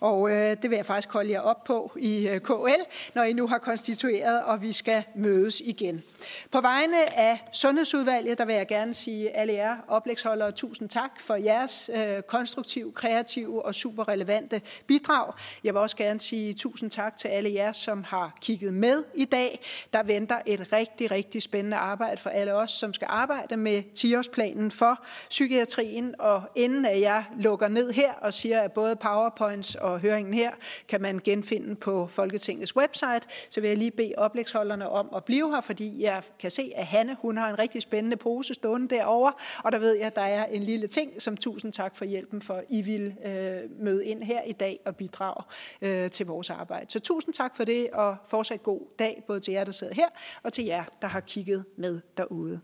og øh, det vil jeg faktisk holde jer op på i øh, KL, når I nu har konstitueret, og vi skal mødes igen. På vegne af Sundhedsudvalget, der vil jeg gerne sige alle jer oplægsholdere tusind tak for jeres øh, konstruktive, kreative og super relevante bidrag. Jeg vil også gerne sige tusind tak til alle jer, som har kigget med i dag. Der venter et rigtig, rigtig spændende arbejde for alle os, som skal arbejde med 10-årsplanen for psykiatrien. Og inden at jeg lukker ned her og siger, at både PowerPoints og høringen her kan man genfinde på Folketingets website, så vil jeg lige bede oplægsholderne om at blive her, fordi jeg kan se, at Hanne hun har en rigtig spændende pose stående derovre, og der ved jeg, at der er en lille ting, som tusind tak for hjælpen for, I vil øh, møde ind her i dag og bidrage øh, til vores arbejde. Så tusind tak for det, og fortsat god dag, både til jer, der sidder her, og til jer, der har kigget med derude.